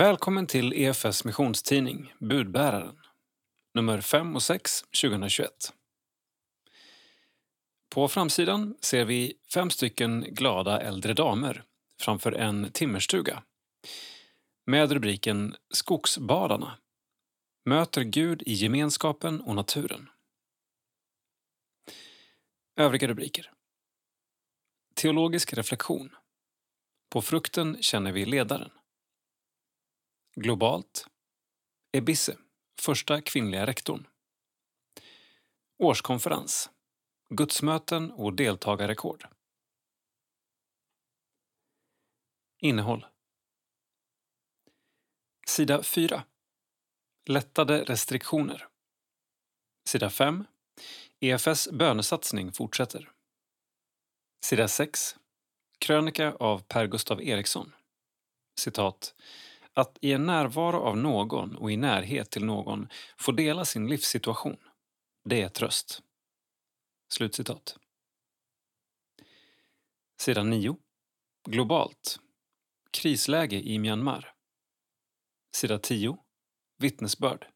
Välkommen till EFS missionstidning Budbäraren, nummer 5 och 6 2021. På framsidan ser vi fem stycken glada äldre damer framför en timmerstuga med rubriken Skogsbadarna möter Gud i gemenskapen och naturen. Övriga rubriker. Teologisk reflektion. På frukten känner vi ledaren. Globalt. Ebisse, första kvinnliga rektorn. Årskonferens. Gudsmöten och deltagarrekord. Innehåll. Sida 4. Lättade restriktioner. Sida 5. EFS bönesatsning fortsätter. Sida 6. Krönika av Per Gustav Eriksson. Citat. Att i en närvaro av någon och i närhet till någon få dela sin livssituation, det är tröst. Slutcitat. Sida 9. Globalt. Krisläge i Myanmar. Sida 10. Vittnesbörd.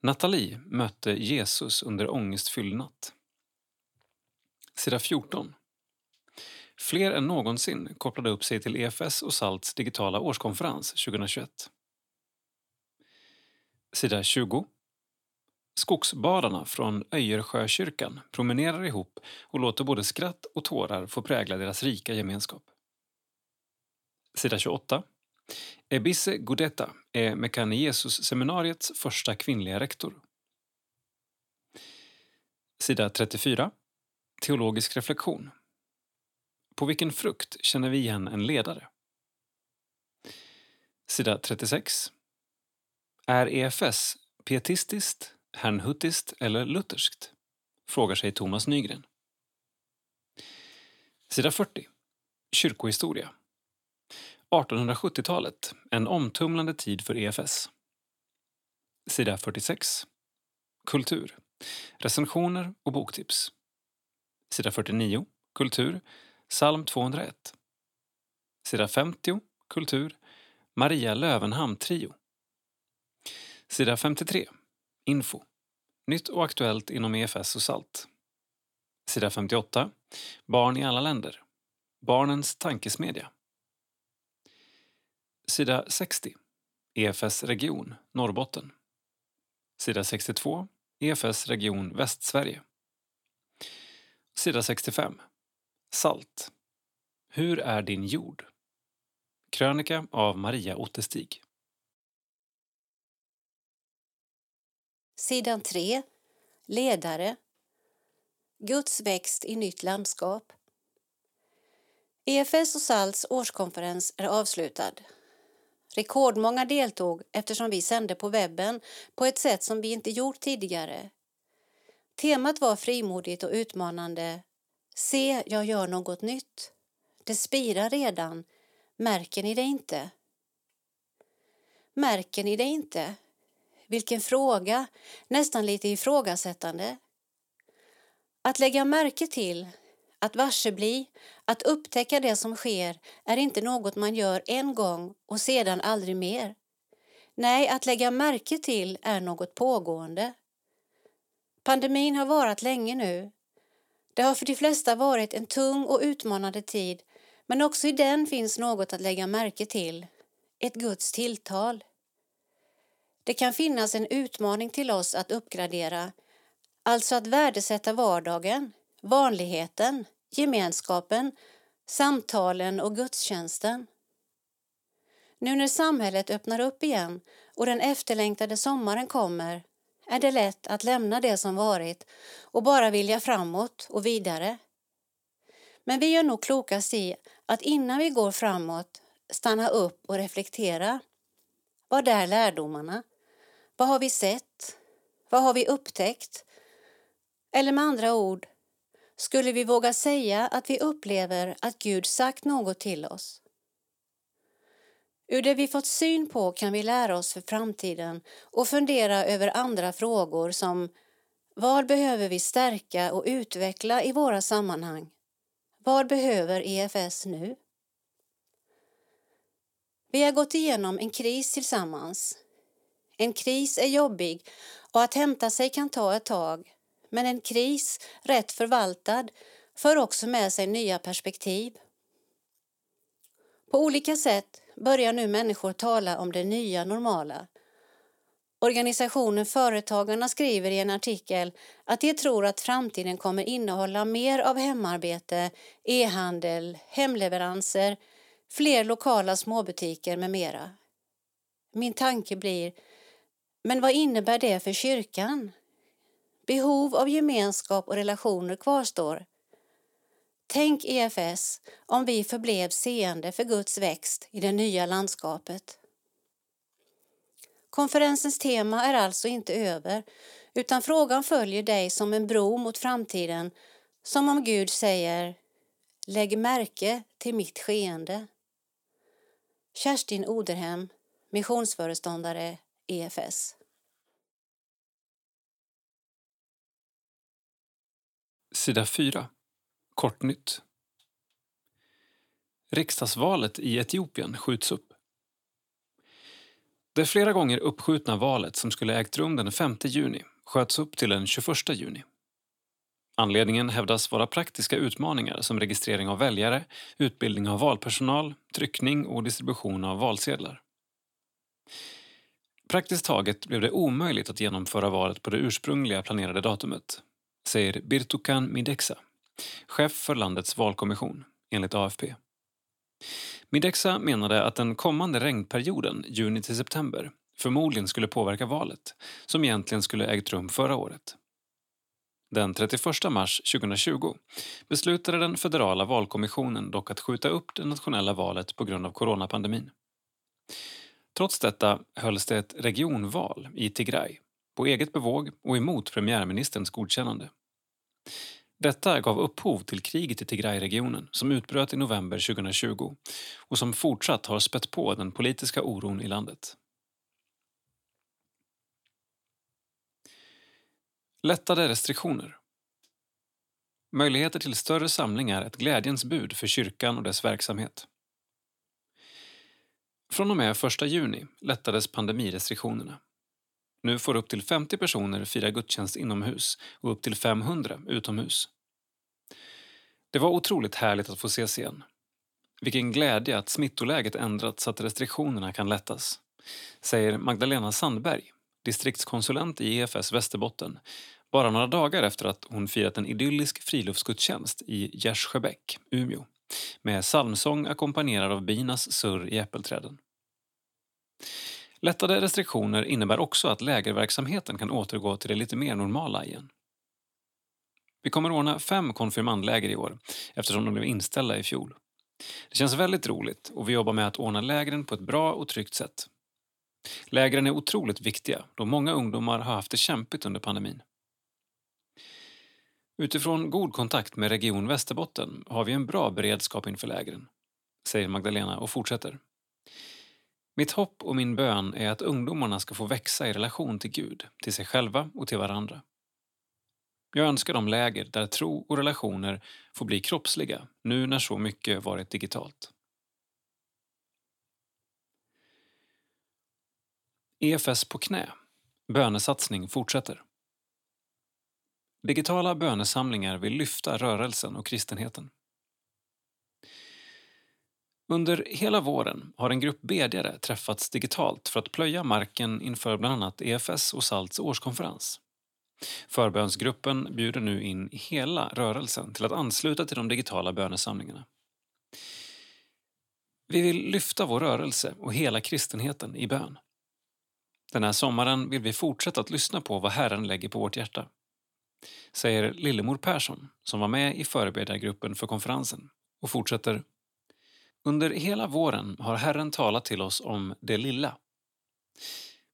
Nathalie mötte Jesus under ångestfylld natt. Sida 14. Fler än någonsin kopplade upp sig till EFS och SALTs digitala årskonferens 2021. Sida 20. Skogsbadarna från Öjersjökyrkan promenerar ihop och låter både skratt och tårar få prägla deras rika gemenskap. Sida 28. Ebisse Godetta är Mekane Jesus-seminariets första kvinnliga rektor. Sida 34. Teologisk reflektion. På vilken frukt känner vi igen en ledare? Sida 36. Är EFS pietistiskt, hernhuttiskt eller lutherskt? Frågar sig Thomas Nygren. Sida 40. Kyrkohistoria. 1870-talet, en omtumlande tid för EFS. Sida 46. Kultur. Recensioner och boktips. Sida 49. Kultur. Psalm 201. Sida 50. Kultur. Maria Lövenhamn Trio. Sida 53. Info. Nytt och aktuellt inom EFS och SALT. Sida 58. Barn i alla länder. Barnens tankesmedja. Sida 60. EFS region Norrbotten. Sida 62. EFS region Västsverige. Sida 65. Salt. Hur är din jord? Krönika av Maria Ottestig. Sidan 3. Ledare. Guds växt i nytt landskap. EFS och SALTs årskonferens är avslutad. Rekordmånga deltog eftersom vi sände på webben på ett sätt som vi inte gjort tidigare. Temat var frimodigt och utmanande. Se, jag gör något nytt. Det spirar redan. Märker ni det inte? Märker ni det inte? Vilken fråga, nästan lite ifrågasättande. Att lägga märke till, att varsebli, att upptäcka det som sker är inte något man gör en gång och sedan aldrig mer. Nej, att lägga märke till är något pågående. Pandemin har varat länge nu. Det har för de flesta varit en tung och utmanande tid men också i den finns något att lägga märke till, ett Guds tilltal. Det kan finnas en utmaning till oss att uppgradera, alltså att värdesätta vardagen, vanligheten, gemenskapen, samtalen och gudstjänsten. Nu när samhället öppnar upp igen och den efterlängtade sommaren kommer är det lätt att lämna det som varit och bara vilja framåt och vidare. Men vi gör nog klokast i att innan vi går framåt stanna upp och reflektera. Vad är lärdomarna? Vad har vi sett? Vad har vi upptäckt? Eller med andra ord, skulle vi våga säga att vi upplever att Gud sagt något till oss? Ur det vi fått syn på kan vi lära oss för framtiden och fundera över andra frågor som vad behöver vi stärka och utveckla i våra sammanhang? Vad behöver EFS nu? Vi har gått igenom en kris tillsammans. En kris är jobbig och att hämta sig kan ta ett tag. Men en kris, rätt förvaltad, för också med sig nya perspektiv. På olika sätt börjar nu människor tala om det nya normala. Organisationen Företagarna skriver i en artikel att de tror att framtiden kommer innehålla mer av hemarbete, e-handel, hemleveranser, fler lokala småbutiker med mera. Min tanke blir, men vad innebär det för kyrkan? Behov av gemenskap och relationer kvarstår. Tänk EFS om vi förblev seende för Guds växt i det nya landskapet. Konferensens tema är alltså inte över utan frågan följer dig som en bro mot framtiden som om Gud säger Lägg märke till mitt skeende. Kerstin Oderhem, missionsföreståndare EFS. Sida 4. Kortnytt. Riksdagsvalet i Etiopien skjuts upp. Det flera gånger uppskjutna valet som skulle ägt rum den 5 juni sköts upp till den 21 juni. Anledningen hävdas vara praktiska utmaningar som registrering av väljare, utbildning av valpersonal, tryckning och distribution av valsedlar. Praktiskt taget blev det omöjligt att genomföra valet på det ursprungliga planerade datumet, säger Birtukan Mideksa, chef för landets valkommission, enligt AFP. Mideksa menade att den kommande regnperioden, juni till september, förmodligen skulle påverka valet, som egentligen skulle ägt rum förra året. Den 31 mars 2020 beslutade den federala valkommissionen dock att skjuta upp det nationella valet på grund av coronapandemin. Trots detta hölls det ett regionval i Tigray på eget bevåg och emot premiärministerns godkännande. Detta gav upphov till kriget i Tigrayregionen som utbröt i november 2020 och som fortsatt har spett på den politiska oron i landet. Lättade restriktioner. Möjligheter till större samlingar är ett glädjens bud för kyrkan och dess verksamhet. Från och med 1 juni lättades pandemirestriktionerna. Nu får upp till 50 personer fira gudstjänst inomhus och upp till 500 utomhus. Det var otroligt härligt att få ses igen. Vilken glädje att smittoläget ändrats så att restriktionerna kan lättas, säger Magdalena Sandberg, distriktskonsulent i EFS Västerbotten, bara några dagar efter att hon firat en idyllisk friluftsgudstjänst i Gärsjöbäck, Umeå, med psalmsång ackompanjerad av binas surr i äppelträden. Lättade restriktioner innebär också att lägerverksamheten kan återgå till det lite mer normala igen. Vi kommer ordna fem konfirmandläger i år eftersom de blev inställda i fjol. Det känns väldigt roligt och vi jobbar med att ordna lägren på ett bra och tryggt sätt. Lägren är otroligt viktiga då många ungdomar har haft det kämpigt under pandemin. Utifrån god kontakt med Region Västerbotten har vi en bra beredskap inför lägren, säger Magdalena och fortsätter. Mitt hopp och min bön är att ungdomarna ska få växa i relation till Gud, till sig själva och till varandra. Jag önskar dem läger där tro och relationer får bli kroppsliga nu när så mycket varit digitalt. EFS på knä. Bönesatsning fortsätter. Digitala bönesamlingar vill lyfta rörelsen och kristenheten. Under hela våren har en grupp bedjare träffats digitalt för att plöja marken inför bland annat EFS och SALTs årskonferens. Förbönsgruppen bjuder nu in hela rörelsen till att ansluta till de digitala bönesamlingarna. Vi vill lyfta vår rörelse och hela kristenheten i bön. Den här sommaren vill vi fortsätta att lyssna på vad Herren lägger på vårt hjärta. Säger Lillemor Persson som var med i förberedargruppen för konferensen och fortsätter. Under hela våren har Herren talat till oss om det lilla.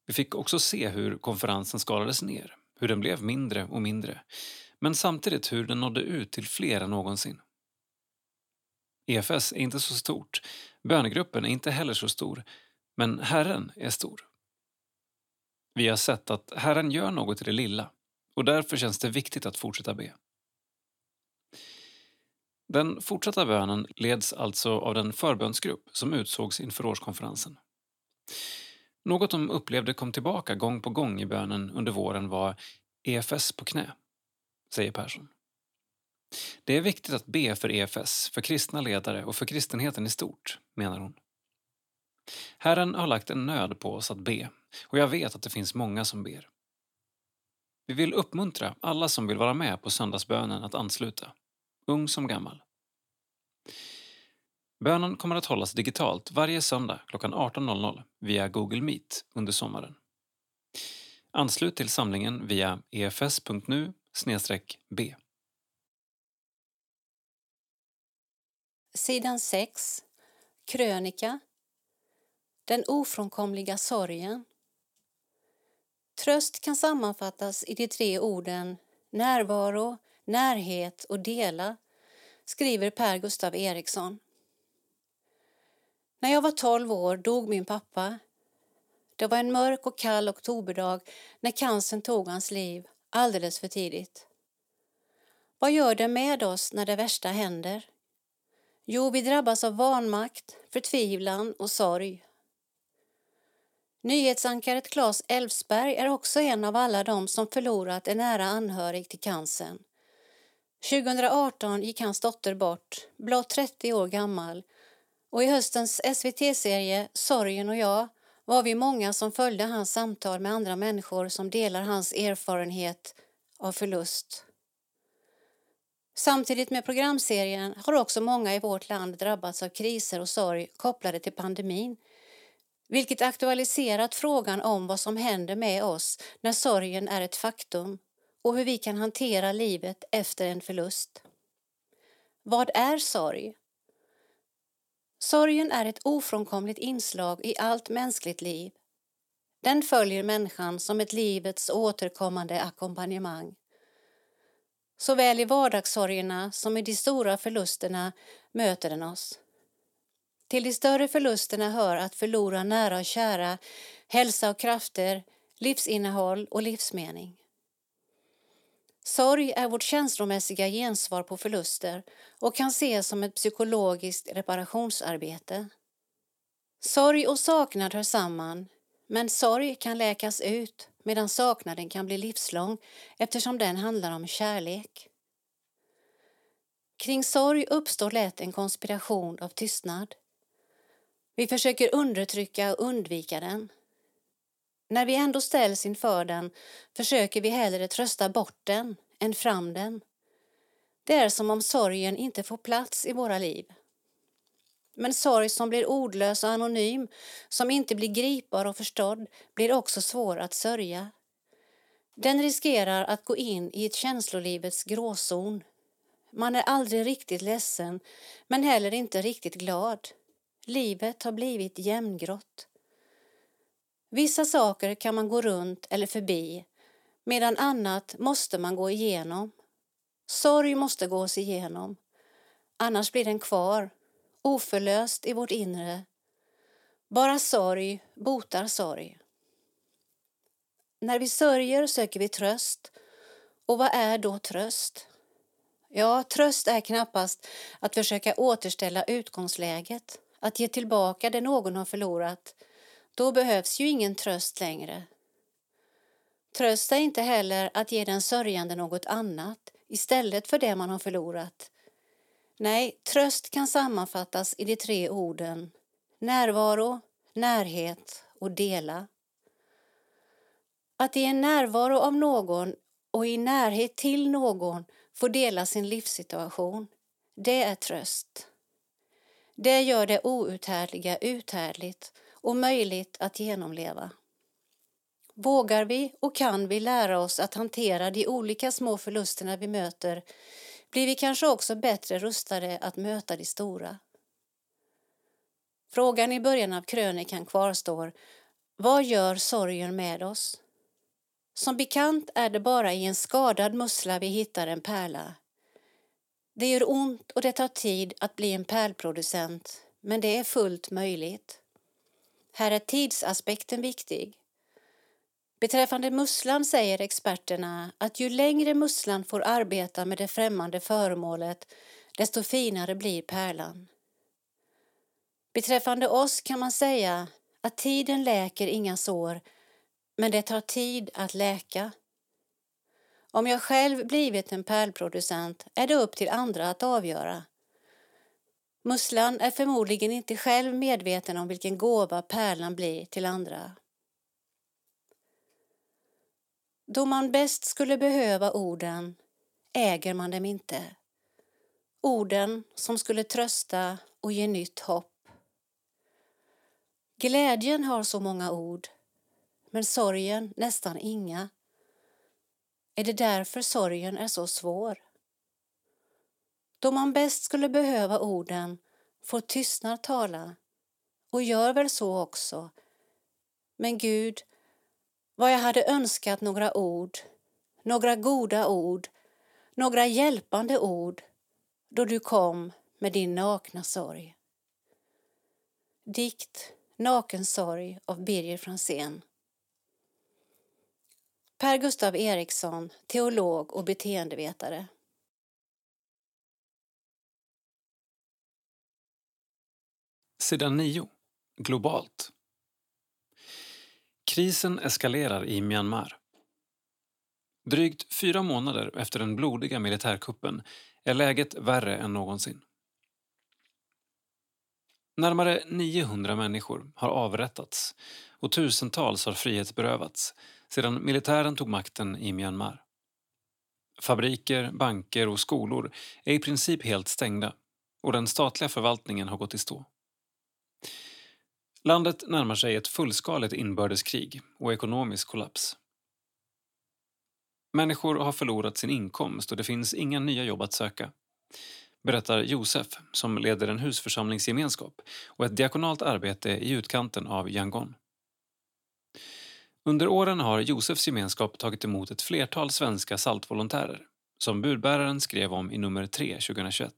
Vi fick också se hur konferensen skalades ner hur den blev mindre och mindre, men samtidigt hur den nådde ut till fler än någonsin. EFS är inte så stort, bönegruppen är inte heller så stor, men Herren är stor. Vi har sett att Herren gör något i det lilla och därför känns det viktigt att fortsätta be. Den fortsatta bönen leds alltså av den förbönsgrupp som utsågs inför årskonferensen. Något de upplevde kom tillbaka gång på gång i bönen under våren var EFS på knä, säger Persson. Det är viktigt att be för EFS, för kristna ledare och för kristenheten i stort, menar hon. Herren har lagt en nöd på oss att be och jag vet att det finns många som ber. Vi vill uppmuntra alla som vill vara med på söndagsbönen att ansluta, ung som gammal. Bönen kommer att hållas digitalt varje söndag klockan 18.00 via Google Meet under sommaren. Anslut till samlingen via efs.nu b. Sidan 6. Krönika. Den ofrånkomliga sorgen. Tröst kan sammanfattas i de tre orden närvaro, närhet och dela, skriver Per Gustav Eriksson. När jag var 12 år dog min pappa. Det var en mörk och kall oktoberdag när cancern tog hans liv alldeles för tidigt. Vad gör det med oss när det värsta händer? Jo, vi drabbas av vanmakt, förtvivlan och sorg. Nyhetsankaret Claes Elfsberg är också en av alla dem som förlorat en nära anhörig till cancern. 2018 gick hans dotter bort, blott 30 år gammal och i höstens SVT-serie Sorgen och jag var vi många som följde hans samtal med andra människor som delar hans erfarenhet av förlust. Samtidigt med programserien har också många i vårt land drabbats av kriser och sorg kopplade till pandemin vilket aktualiserat frågan om vad som händer med oss när sorgen är ett faktum och hur vi kan hantera livet efter en förlust. Vad är sorg? Sorgen är ett ofrånkomligt inslag i allt mänskligt liv. Den följer människan som ett livets återkommande ackompanjemang. Såväl i vardagssorgerna som i de stora förlusterna möter den oss. Till de större förlusterna hör att förlora nära och kära, hälsa och krafter, livsinnehåll och livsmening. Sorg är vårt känslomässiga gensvar på förluster och kan ses som ett psykologiskt reparationsarbete. Sorg och saknad hör samman, men sorg kan läkas ut medan saknaden kan bli livslång eftersom den handlar om kärlek. Kring sorg uppstår lätt en konspiration av tystnad. Vi försöker undertrycka och undvika den. När vi ändå ställs inför den försöker vi hellre trösta bort den än fram den. Det är som om sorgen inte får plats i våra liv. Men sorg som blir ordlös och anonym, som inte blir gripbar och förstådd, blir också svår att sörja. Den riskerar att gå in i ett känslolivets gråzon. Man är aldrig riktigt ledsen, men heller inte riktigt glad. Livet har blivit jämngrått. Vissa saker kan man gå runt eller förbi medan annat måste man gå igenom. Sorg måste gås igenom, annars blir den kvar, oförlöst i vårt inre. Bara sorg botar sorg. När vi sörjer söker vi tröst. Och vad är då tröst? Ja, tröst är knappast att försöka återställa utgångsläget, att ge tillbaka det någon har förlorat. Då behövs ju ingen tröst längre. Tröst är inte heller att ge den sörjande något annat istället för det man har förlorat. Nej, tröst kan sammanfattas i de tre orden närvaro, närhet och dela. Att i en närvaro av någon och i närhet till någon få dela sin livssituation, det är tröst. Det gör det outhärdliga uthärdligt och möjligt att genomleva. Vågar vi och kan vi lära oss att hantera de olika små förlusterna vi möter blir vi kanske också bättre rustade att möta de stora. Frågan i början av krönikan kvarstår. Vad gör sorgen med oss? Som bekant är det bara i en skadad mussla vi hittar en pärla. Det gör ont och det tar tid att bli en pärlproducent, men det är fullt möjligt. Här är tidsaspekten viktig. Beträffande musslan säger experterna att ju längre musslan får arbeta med det främmande föremålet desto finare blir pärlan. Beträffande oss kan man säga att tiden läker inga sår, men det tar tid att läka. Om jag själv blivit en pärlproducent är det upp till andra att avgöra. Musslan är förmodligen inte själv medveten om vilken gåva pärlan blir till andra. Då man bäst skulle behöva orden äger man dem inte. Orden som skulle trösta och ge nytt hopp. Glädjen har så många ord, men sorgen nästan inga. Är det därför sorgen är så svår? Då man bäst skulle behöva orden får tystnad tala och gör väl så också. Men Gud, vad jag hade önskat några ord, några goda ord, några hjälpande ord då du kom med din nakna sorg. Dikt Naken sorg av Birger Franzén. Per Gustav Eriksson, teolog och beteendevetare. Sidan 9. Globalt. Krisen eskalerar i Myanmar. Drygt fyra månader efter den blodiga militärkuppen är läget värre än någonsin. Närmare 900 människor har avrättats och tusentals har frihetsberövats sedan militären tog makten i Myanmar. Fabriker, banker och skolor är i princip helt stängda och den statliga förvaltningen har gått i stå. Landet närmar sig ett fullskaligt inbördeskrig och ekonomisk kollaps. Människor har förlorat sin inkomst och det finns inga nya jobb att söka berättar Josef som leder en husförsamlingsgemenskap och ett diakonalt arbete i utkanten av Yangon. Under åren har Josefs gemenskap tagit emot ett flertal svenska saltvolontärer som budbäraren skrev om i nummer 3 2021.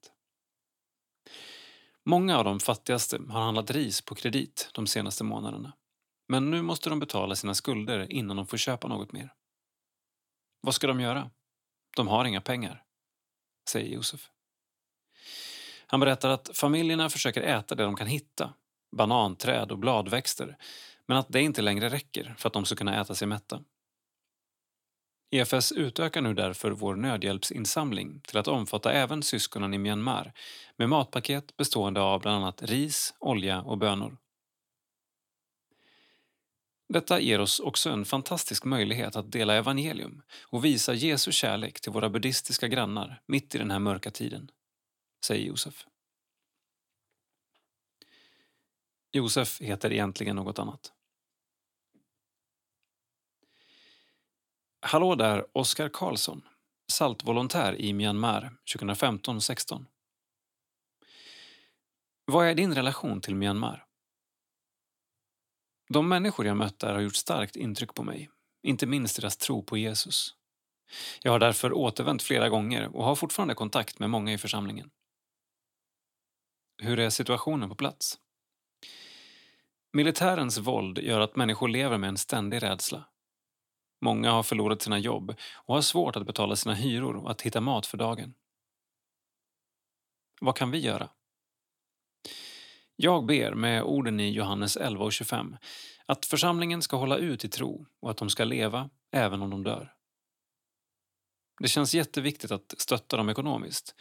Många av de fattigaste har handlat ris på kredit de senaste månaderna. Men nu måste de betala sina skulder innan de får köpa något mer. Vad ska de göra? De har inga pengar, säger Josef. Han berättar att familjerna försöker äta det de kan hitta, bananträd och bladväxter, men att det inte längre räcker för att de ska kunna äta sig mätta. EFS utökar nu därför vår nödhjälpsinsamling till att omfatta även syskonen i Myanmar med matpaket bestående av bland annat ris, olja och bönor. Detta ger oss också en fantastisk möjlighet att dela evangelium och visa Jesu kärlek till våra buddhistiska grannar mitt i den här mörka tiden säger Josef. Josef heter egentligen något annat. Hallå där, Oskar Karlsson, saltvolontär i Myanmar 2015-16. Vad är din relation till Myanmar? De människor jag mött där har gjort starkt intryck på mig, inte minst deras tro på Jesus. Jag har därför återvänt flera gånger och har fortfarande kontakt med många i församlingen. Hur är situationen på plats? Militärens våld gör att människor lever med en ständig rädsla. Många har förlorat sina jobb och har svårt att betala sina hyror och att hitta mat för dagen. Vad kan vi göra? Jag ber med orden i Johannes 11 och 25 att församlingen ska hålla ut i tro och att de ska leva även om de dör. Det känns jätteviktigt att stötta dem ekonomiskt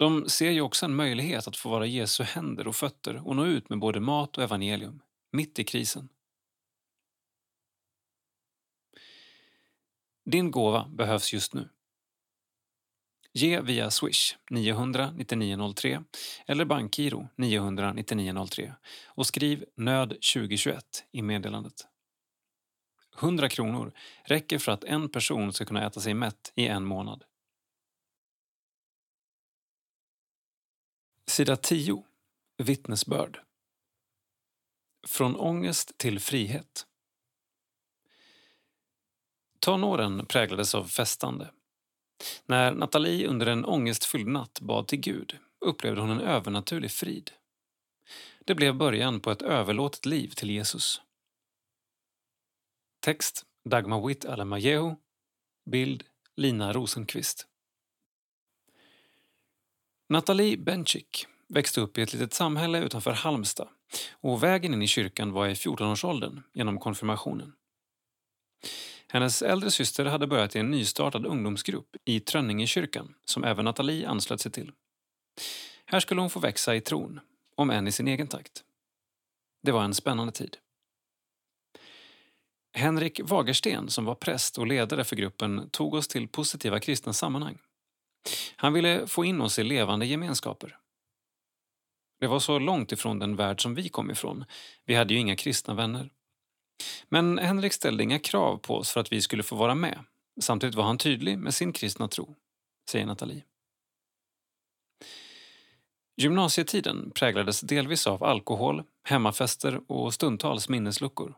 de ser ju också en möjlighet att få vara Jesu händer och fötter och nå ut med både mat och evangelium, mitt i krisen. Din gåva behövs just nu. Ge via Swish 900 9903 eller bankgiro 900 9903 och skriv nöd 2021 i meddelandet. 100 kronor räcker för att en person ska kunna äta sig mätt i en månad. Sida 10. Vittnesbörd. Från ångest till frihet. Tonåren präglades av festande. När Nathalie under en ångestfylld natt bad till Gud upplevde hon en övernaturlig frid. Det blev början på ett överlåtet liv till Jesus. Text Dagmar Witt Alamajehu Bild Lina Rosenqvist Nathalie Benchik växte upp i ett litet samhälle utanför Halmstad och vägen in i kyrkan var i 14-årsåldern genom konfirmationen. Hennes äldre syster hade börjat i en nystartad ungdomsgrupp i Trönningekyrkan som även Nathalie anslöt sig till. Här skulle hon få växa i tron, om än i sin egen takt. Det var en spännande tid. Henrik Wagersten, som var präst och ledare för gruppen, tog oss till positiva kristna sammanhang. Han ville få in oss i levande gemenskaper. Det var så långt ifrån den värld som vi kom ifrån. Vi hade ju inga kristna vänner. Men Henrik ställde inga krav på oss för att vi skulle få vara med. Samtidigt var han tydlig med sin kristna tro, säger Nathalie. Gymnasietiden präglades delvis av alkohol, hemmafester och stundtals minnesluckor.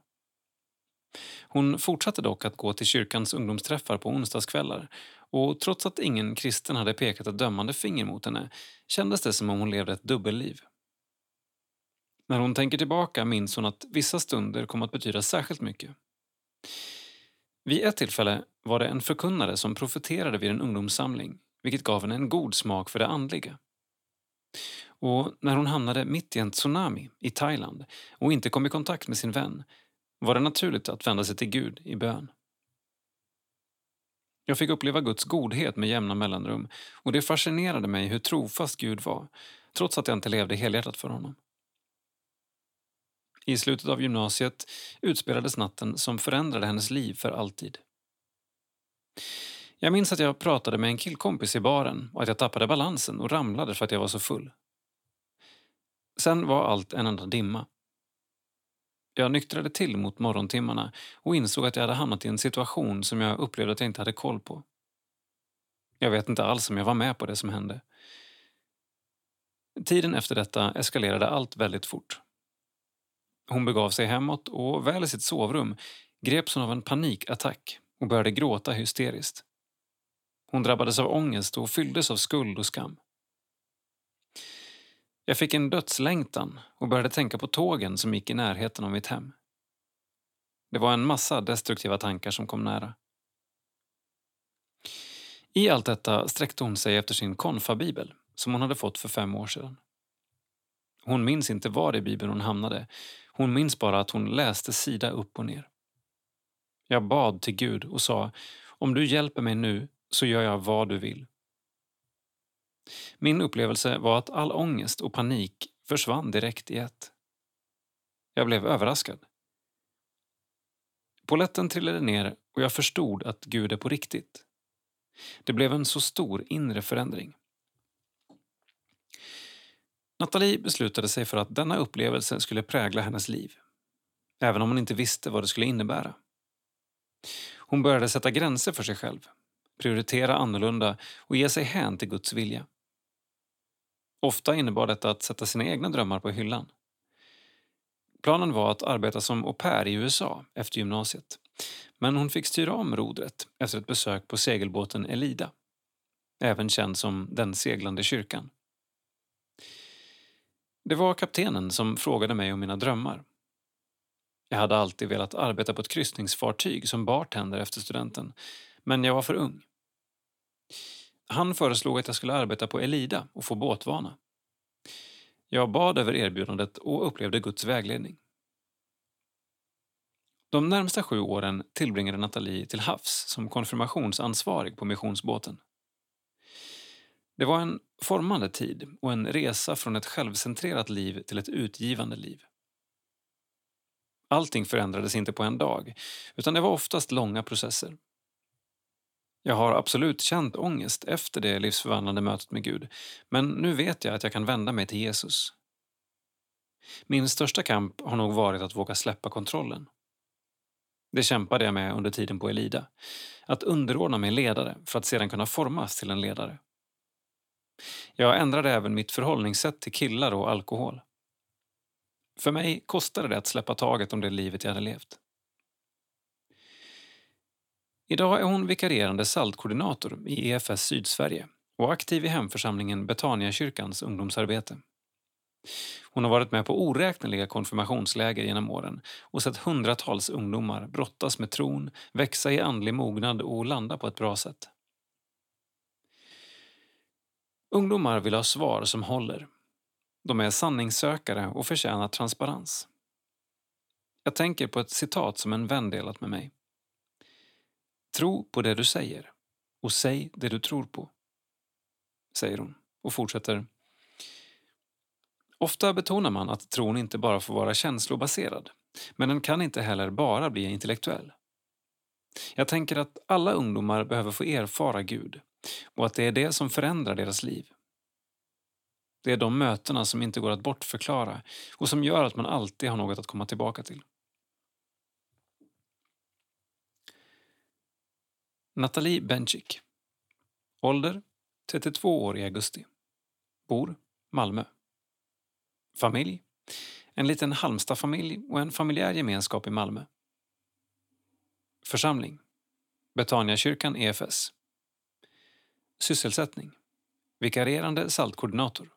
Hon fortsatte dock att gå till kyrkans ungdomsträffar på onsdagskvällar och trots att ingen kristen hade pekat ett dömande finger mot henne kändes det som om hon levde ett dubbelliv. När hon tänker tillbaka minns hon att vissa stunder kom att betyda särskilt mycket. Vid ett tillfälle var det en förkunnare som profeterade vid en ungdomssamling vilket gav henne en god smak för det andliga. Och när hon hamnade mitt i en tsunami i Thailand och inte kom i kontakt med sin vän var det naturligt att vända sig till Gud i bön. Jag fick uppleva Guds godhet med jämna mellanrum och det fascinerade mig hur trofast Gud var, trots att jag inte levde helhjärtat för honom. I slutet av gymnasiet utspelades natten som förändrade hennes liv för alltid. Jag minns att jag pratade med en killkompis i baren och att jag tappade balansen och ramlade för att jag var så full. Sen var allt en enda dimma. Jag nyktrade till mot morgontimmarna och insåg att jag hade hamnat i en situation som jag upplevde att jag inte hade koll på. Jag vet inte alls om jag var med på det som hände. Tiden efter detta eskalerade allt väldigt fort. Hon begav sig hemåt och väl i sitt sovrum greps hon av en panikattack och började gråta hysteriskt. Hon drabbades av ångest och fylldes av skuld och skam. Jag fick en dödslängtan och började tänka på tågen som gick i närheten av mitt hem. Det var en massa destruktiva tankar som kom nära. I allt detta sträckte hon sig efter sin konfabibel som hon hade fått för fem år sedan. Hon minns inte var i bibeln hon hamnade. Hon minns bara att hon läste sida upp och ner. Jag bad till Gud och sa, om du hjälper mig nu så gör jag vad du vill. Min upplevelse var att all ångest och panik försvann direkt i ett. Jag blev överraskad. Poletten trillade ner och jag förstod att Gud är på riktigt. Det blev en så stor inre förändring. Nathalie beslutade sig för att denna upplevelse skulle prägla hennes liv. Även om hon inte visste vad det skulle innebära. Hon började sätta gränser för sig själv, prioritera annorlunda och ge sig hän till Guds vilja. Ofta innebar detta att sätta sina egna drömmar på hyllan. Planen var att arbeta som au pair i USA efter gymnasiet. Men hon fick styra om rodret efter ett besök på segelbåten Elida. Även känd som Den seglande kyrkan. Det var kaptenen som frågade mig om mina drömmar. Jag hade alltid velat arbeta på ett kryssningsfartyg som bartender efter studenten, men jag var för ung. Han föreslog att jag skulle arbeta på Elida och få båtvana. Jag bad över erbjudandet och upplevde Guds vägledning. De närmsta sju åren tillbringade Nathalie till havs som konfirmationsansvarig på missionsbåten. Det var en formande tid och en resa från ett självcentrerat liv till ett utgivande liv. Allting förändrades inte på en dag, utan det var oftast långa processer. Jag har absolut känt ångest efter det livsförvandlande mötet med Gud, men nu vet jag att jag kan vända mig till Jesus. Min största kamp har nog varit att våga släppa kontrollen. Det kämpade jag med under tiden på Elida. Att underordna mig ledare för att sedan kunna formas till en ledare. Jag ändrade även mitt förhållningssätt till killar och alkohol. För mig kostade det att släppa taget om det livet jag hade levt. Idag är hon vikarierande saltkoordinator i EFS Sydsverige och aktiv i hemförsamlingen Betaniakyrkans ungdomsarbete. Hon har varit med på oräkneliga konfirmationsläger genom åren och sett hundratals ungdomar brottas med tron, växa i andlig mognad och landa på ett bra sätt. Ungdomar vill ha svar som håller. De är sanningssökare och förtjänar transparens. Jag tänker på ett citat som en vän delat med mig. Tro på det du säger och säg det du tror på, säger hon och fortsätter. Ofta betonar man att tron inte bara får vara känslobaserad, men den kan inte heller bara bli intellektuell. Jag tänker att alla ungdomar behöver få erfara Gud och att det är det som förändrar deras liv. Det är de mötena som inte går att bortförklara och som gör att man alltid har något att komma tillbaka till. Nathalie Bencik. Ålder 32 år i augusti. Bor Malmö. Familj en liten Halmstadfamilj och en familjär gemenskap i Malmö. Församling Betaniakyrkan EFS. Sysselsättning. Vikarierande saltkoordinator.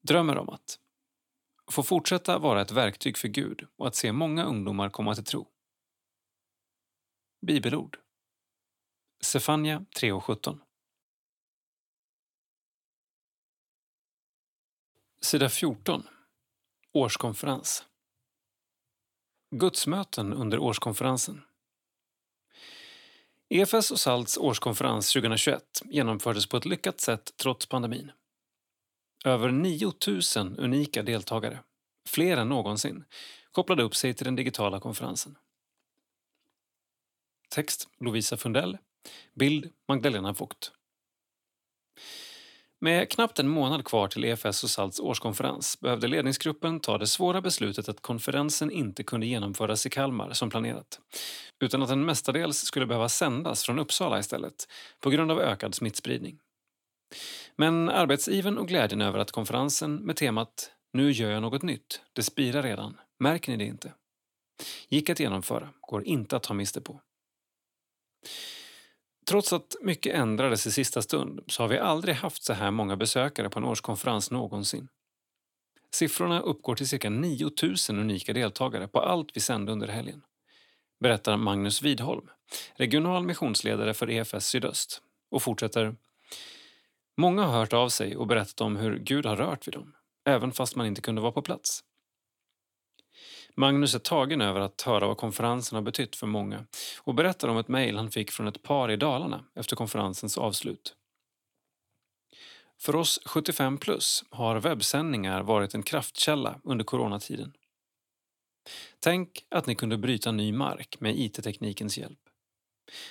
Drömmer om att få fortsätta vara ett verktyg för Gud och att se många ungdomar komma till tro. Bibelord. Sefania 3.17 Sida 14 Årskonferens. Gudsmöten under årskonferensen. EFS och SALTs årskonferens 2021 genomfördes på ett lyckat sätt trots pandemin. Över 9 000 unika deltagare, fler än någonsin, kopplade upp sig till den digitala konferensen. Text Lovisa Fundell. Bild Magdalena Vogt. Med knappt en månad kvar till EFS och SALTs årskonferens behövde ledningsgruppen ta det svåra beslutet att konferensen inte kunde genomföras i Kalmar som planerat, utan att den mestadels skulle behöva sändas från Uppsala istället på grund av ökad smittspridning. Men arbetsiven och glädjen över att konferensen med temat “Nu gör jag något nytt, det spirar redan, märker ni det inte?” gick att genomföra går inte att ta miste på. Trots att mycket ändrades i sista stund så har vi aldrig haft så här många besökare på en årskonferens någonsin. Siffrorna uppgår till cirka 9 000 unika deltagare på allt vi sände under helgen. Berättar Magnus Widholm, regional missionsledare för EFS Sydöst och fortsätter. Många har hört av sig och berättat om hur Gud har rört vid dem, även fast man inte kunde vara på plats. Magnus är tagen över att höra vad konferensen har betytt för många och berättar om ett mejl han fick från ett par i Dalarna efter konferensens avslut. För oss 75 plus har webbsändningar varit en kraftkälla under coronatiden. Tänk att ni kunde bryta ny mark med IT-teknikens hjälp.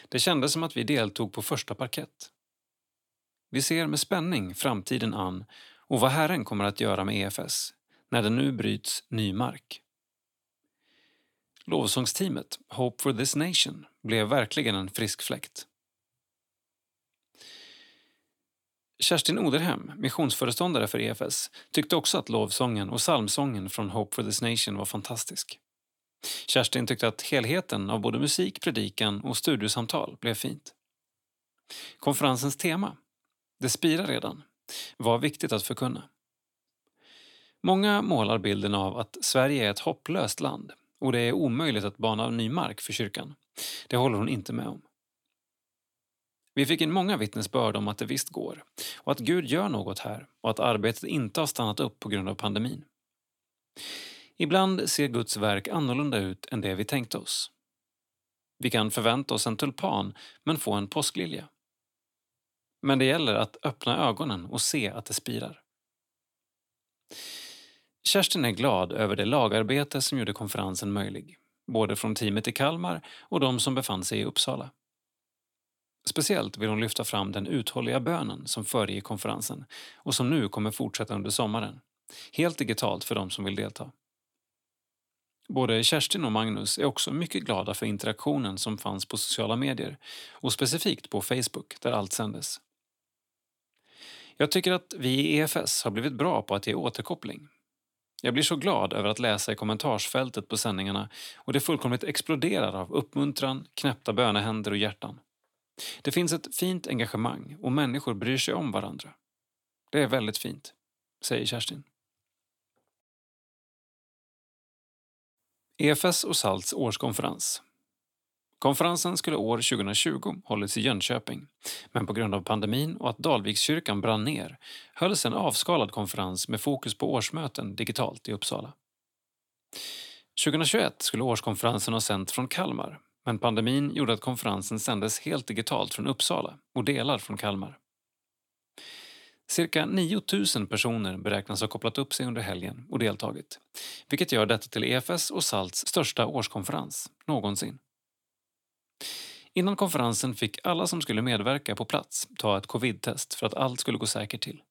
Det kändes som att vi deltog på första parkett. Vi ser med spänning framtiden an och vad Herren kommer att göra med EFS när det nu bryts ny mark. Lovsångsteamet Hope for this nation blev verkligen en frisk fläkt. Kerstin Oderhem, missionsföreståndare för EFS, tyckte också att lovsången och psalmsången från Hope for this nation var fantastisk. Kerstin tyckte att helheten av både musik, predikan och studiosamtal blev fint. Konferensens tema, Det spirar redan, var viktigt att förkunna. Många målar bilden av att Sverige är ett hopplöst land och det är omöjligt att bana ny mark för kyrkan. Det håller hon inte med om. Vi fick in många vittnesbörd om att det visst går och att Gud gör något här och att arbetet inte har stannat upp på grund av pandemin. Ibland ser Guds verk annorlunda ut än det vi tänkte oss. Vi kan förvänta oss en tulpan men få en påsklilja. Men det gäller att öppna ögonen och se att det spirar. Kerstin är glad över det lagarbete som gjorde konferensen möjlig, både från teamet i Kalmar och de som befann sig i Uppsala. Speciellt vill hon lyfta fram den uthålliga bönen som föregick konferensen och som nu kommer fortsätta under sommaren, helt digitalt för de som vill delta. Både Kerstin och Magnus är också mycket glada för interaktionen som fanns på sociala medier och specifikt på Facebook där allt sändes. Jag tycker att vi i EFS har blivit bra på att ge återkoppling jag blir så glad över att läsa i kommentarsfältet på sändningarna och det fullkomligt exploderar av uppmuntran, knäppta bönehänder och hjärtan. Det finns ett fint engagemang och människor bryr sig om varandra. Det är väldigt fint, säger Kerstin. EFS och SALTs årskonferens. Konferensen skulle år 2020 hållits i Jönköping men på grund av pandemin och att Dalvikskyrkan brann ner hölls en avskalad konferens med fokus på årsmöten digitalt i Uppsala. 2021 skulle årskonferensen ha sänt från Kalmar men pandemin gjorde att konferensen sändes helt digitalt från Uppsala och delar från Kalmar. Cirka 9 000 personer beräknas ha kopplat upp sig under helgen och deltagit vilket gör detta till EFS och SALTs största årskonferens någonsin. Innan konferensen fick alla som skulle medverka på plats ta ett covid-test för att allt skulle gå säkert till.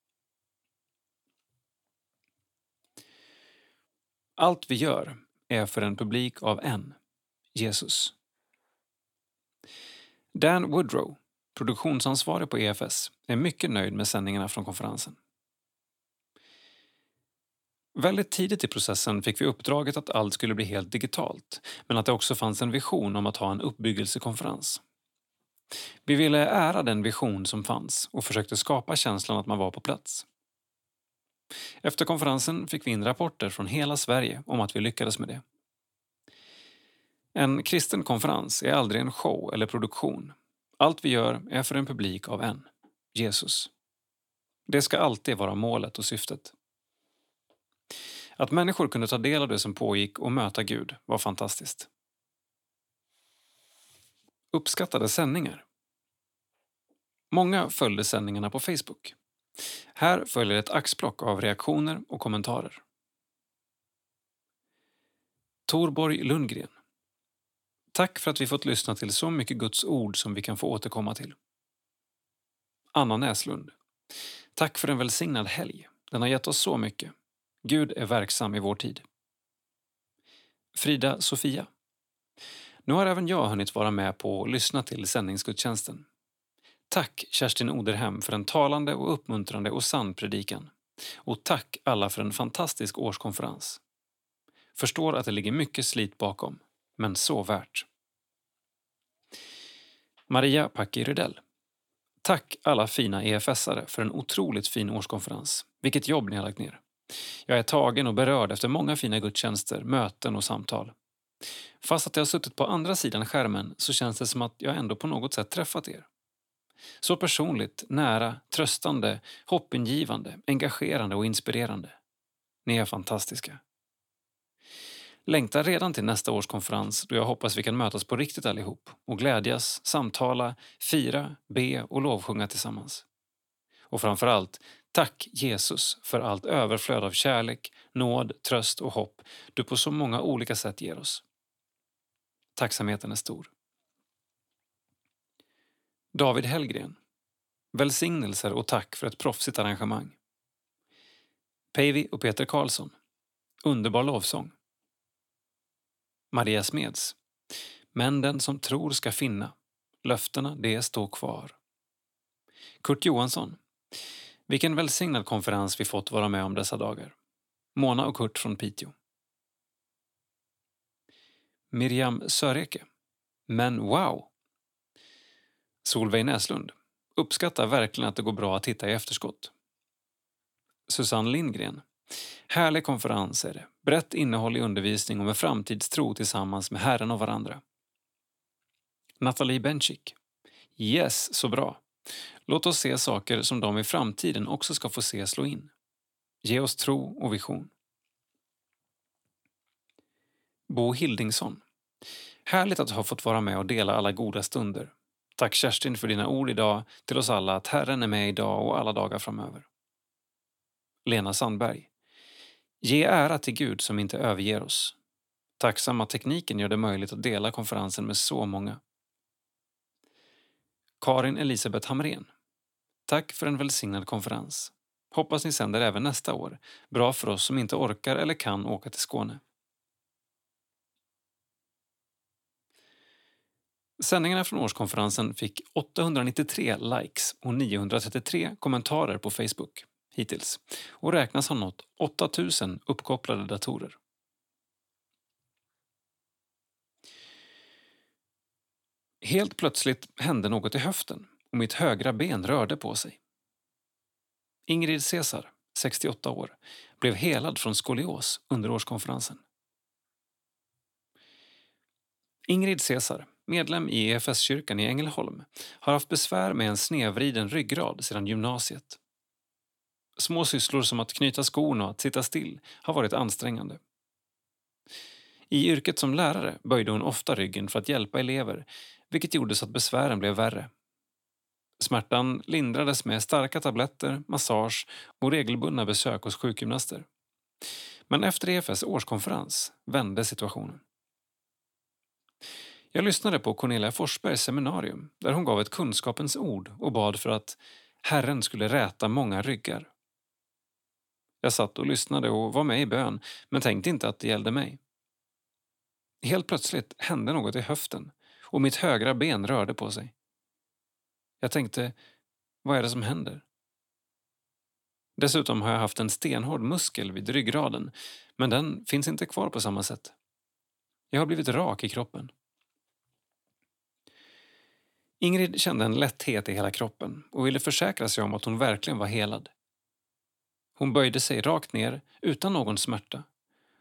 Allt vi gör är för en publik av en, Jesus. Dan Woodrow, produktionsansvarig på EFS, är mycket nöjd med sändningarna från konferensen. Väldigt tidigt i processen fick vi uppdraget att allt skulle bli helt digitalt men att det också fanns en vision om att ha en uppbyggelsekonferens. Vi ville ära den vision som fanns och försökte skapa känslan att man var på plats. Efter konferensen fick vi in rapporter från hela Sverige om att vi lyckades med det. En kristen konferens är aldrig en show eller produktion. Allt vi gör är för en publik av en, Jesus. Det ska alltid vara målet och syftet. Att människor kunde ta del av det som pågick och möta Gud var fantastiskt. Uppskattade sändningar. Många följde sändningarna på Facebook. Här följer ett axplock av reaktioner och kommentarer. Torborg Lundgren. Tack för att vi fått lyssna till så mycket Guds ord som vi kan få återkomma till. Anna Näslund. Tack för en välsignad helg. Den har gett oss så mycket. Gud är verksam i vår tid. Frida Sofia. Nu har även jag hunnit vara med på och lyssna till sändningsgudstjänsten. Tack Kerstin Oderhem för en talande och uppmuntrande och sann predikan. Och tack alla för en fantastisk årskonferens. Förstår att det ligger mycket slit bakom, men så värt. Maria Packi Rydell. Tack alla fina EFS-are för en otroligt fin årskonferens. Vilket jobb ni har lagt ner. Jag är tagen och berörd efter många fina gudstjänster, möten och samtal. Fast att jag har suttit på andra sidan skärmen så känns det som att jag ändå på något sätt träffat er. Så personligt, nära, tröstande, hoppingivande, engagerande och inspirerande. Ni är fantastiska. Längtar redan till nästa års konferens då jag hoppas vi kan mötas på riktigt allihop och glädjas, samtala, fira, be och lovsjunga tillsammans. Och framför allt, tack Jesus för allt överflöd av kärlek, nåd, tröst och hopp du på så många olika sätt ger oss. Tacksamheten är stor. David Hellgren. Välsignelser och tack för ett proffsigt arrangemang. Päivi och Peter Karlsson. Underbar lovsång. Maria Smeds. Men den som tror ska finna. Löftena, det står kvar. Kurt Johansson. Vilken välsignad konferens vi fått vara med om dessa dagar. Mona och Kurt från Piteå. Miriam Söreke. Men wow! Solveig Näslund. Uppskattar verkligen att det går bra att titta i efterskott. Susanne Lindgren. Härlig konferens är det. Brett innehåll i undervisning och med framtidstro tillsammans med Herren och varandra. Nathalie Bencik. Yes, så bra. Låt oss se saker som de i framtiden också ska få se slå in. Ge oss tro och vision. Bo Hildingsson. Härligt att ha fått vara med och dela alla goda stunder. Tack Kerstin för dina ord idag till oss alla att Herren är med idag och alla dagar framöver. Lena Sandberg. Ge ära till Gud som inte överger oss. Tacksam att tekniken gör det möjligt att dela konferensen med så många. Karin Elisabeth Hamrén. Tack för en välsignad konferens. Hoppas ni sänder även nästa år. Bra för oss som inte orkar eller kan åka till Skåne. Sändningarna från årskonferensen fick 893 likes och 933 kommentarer på Facebook hittills och räknas ha nått 8000 uppkopplade datorer. Helt plötsligt hände något i höften och mitt högra ben rörde på sig. Ingrid Cesar, 68 år, blev helad från skolios under årskonferensen. Ingrid Cesar medlem i EFS-kyrkan i Ängelholm, har haft besvär med en snedvriden ryggrad sedan gymnasiet. Små sysslor som att knyta skon och att sitta still har varit ansträngande. I yrket som lärare böjde hon ofta ryggen för att hjälpa elever vilket gjorde så att besvären blev värre. Smärtan lindrades med starka tabletter, massage och regelbundna besök hos sjukgymnaster. Men efter EFS årskonferens vände situationen. Jag lyssnade på Cornelia Forsbergs seminarium där hon gav ett kunskapens ord och bad för att Herren skulle räta många ryggar. Jag satt och lyssnade och var med i bön men tänkte inte att det gällde mig. Helt plötsligt hände något i höften och mitt högra ben rörde på sig. Jag tänkte, vad är det som händer? Dessutom har jag haft en stenhård muskel vid ryggraden men den finns inte kvar på samma sätt. Jag har blivit rak i kroppen. Ingrid kände en lätthet i hela kroppen och ville försäkra sig om att hon verkligen var helad. Hon böjde sig rakt ner utan någon smärta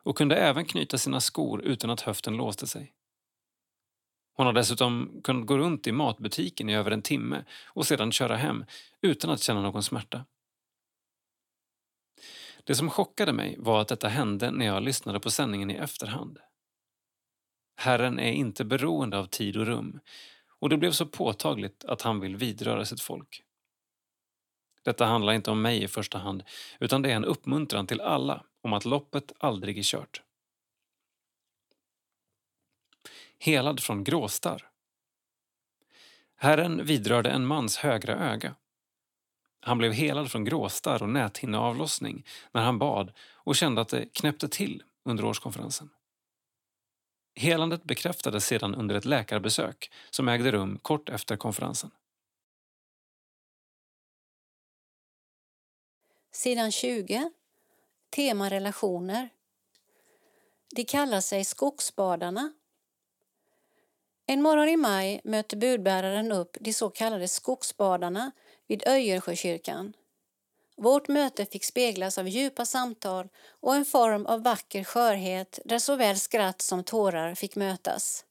och kunde även knyta sina skor utan att höften låste sig. Hon har dessutom kunnat gå runt i matbutiken i över en timme och sedan köra hem utan att känna någon smärta. Det som chockade mig var att detta hände när jag lyssnade på sändningen i efterhand. Herren är inte beroende av tid och rum och det blev så påtagligt att han vill vidröra sitt folk. Detta handlar inte om mig i första hand utan det är en uppmuntran till alla om att loppet aldrig är kört. Helad från gråstarr. Herren vidrörde en mans högra öga. Han blev helad från gråstarr och näthinneavlossning när han bad och kände att det knäppte till under årskonferensen. Helandet bekräftades sedan under ett läkarbesök som ägde rum kort efter konferensen. Sidan 20. Tema relationer. De kallar sig Skogsbadarna. En morgon i maj möter budbäraren upp de så kallade Skogsbadarna vid Öjersjökyrkan. Vårt möte fick speglas av djupa samtal och en form av vacker skörhet där såväl skratt som tårar fick mötas.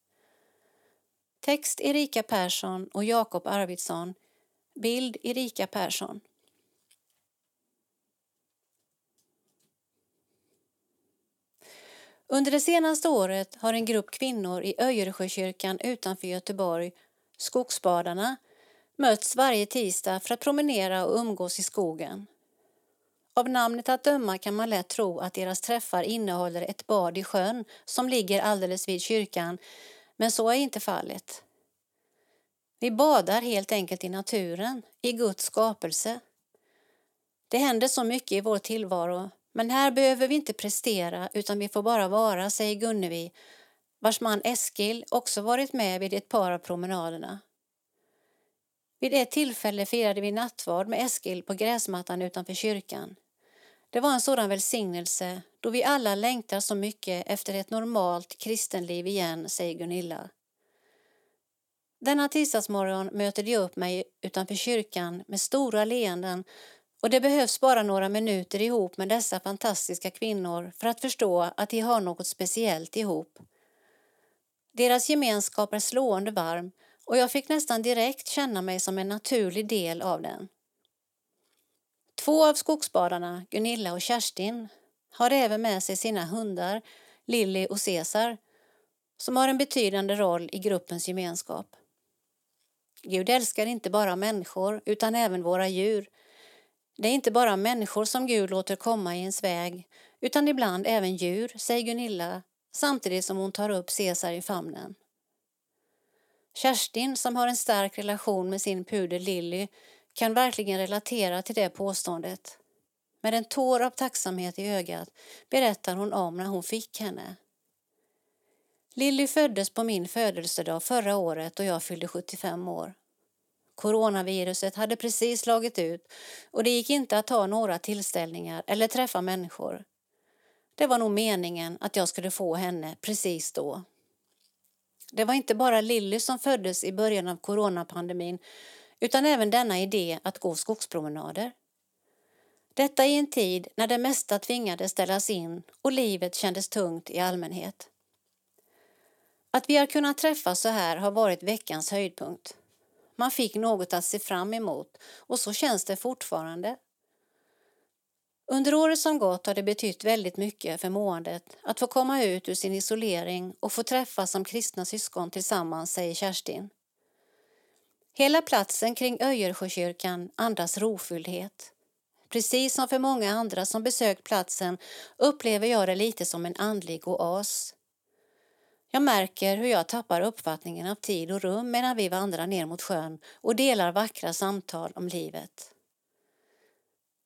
Text Erika Persson och Jakob Arvidsson. Bild Erika Persson. Under det senaste året har en grupp kvinnor i Öjersjökyrkan utanför Göteborg, Skogsbadarna, möts varje tisdag för att promenera och umgås i skogen. Av namnet att döma kan man lätt tro att deras träffar innehåller ett bad i sjön som ligger alldeles vid kyrkan, men så är inte fallet. Vi badar helt enkelt i naturen, i Guds skapelse. Det händer så mycket i vår tillvaro, men här behöver vi inte prestera utan vi får bara vara, säger Gunnevi, vars man Eskil också varit med vid ett par av promenaderna. Vid ett tillfälle firade vi nattvard med Eskil på gräsmattan utanför kyrkan. Det var en sådan välsignelse då vi alla längtar så mycket efter ett normalt kristenliv igen, säger Gunilla. Denna tisdagsmorgon möter de upp mig utanför kyrkan med stora leenden och det behövs bara några minuter ihop med dessa fantastiska kvinnor för att förstå att de har något speciellt ihop. Deras gemenskap är slående varm och jag fick nästan direkt känna mig som en naturlig del av den. Två av skogsbadarna, Gunilla och Kerstin, har även med sig sina hundar, Lilly och Cesar, som har en betydande roll i gruppens gemenskap. Gud älskar inte bara människor utan även våra djur. Det är inte bara människor som Gud låter komma i ens väg utan ibland även djur, säger Gunilla samtidigt som hon tar upp Cesar i famnen. Kerstin, som har en stark relation med sin pudel Lilly, kan verkligen relatera till det påståendet. Med en tår av tacksamhet i ögat berättar hon om när hon fick henne. Lilly föddes på min födelsedag förra året och jag fyllde 75 år. Coronaviruset hade precis slagit ut och det gick inte att ta några tillställningar eller träffa människor. Det var nog meningen att jag skulle få henne precis då. Det var inte bara Lilly som föddes i början av coronapandemin utan även denna idé att gå skogspromenader. Detta i en tid när det mesta tvingades ställas in och livet kändes tungt i allmänhet. Att vi har kunnat träffas så här har varit veckans höjdpunkt. Man fick något att se fram emot och så känns det fortfarande. Under året som gått har det betytt väldigt mycket för måendet att få komma ut ur sin isolering och få träffas som kristna syskon tillsammans, säger Kerstin. Hela platsen kring Öjersjökyrkan andas rofylldhet. Precis som för många andra som besökt platsen upplever jag det lite som en andlig oas. Jag märker hur jag tappar uppfattningen av tid och rum medan vi vandrar ner mot sjön och delar vackra samtal om livet.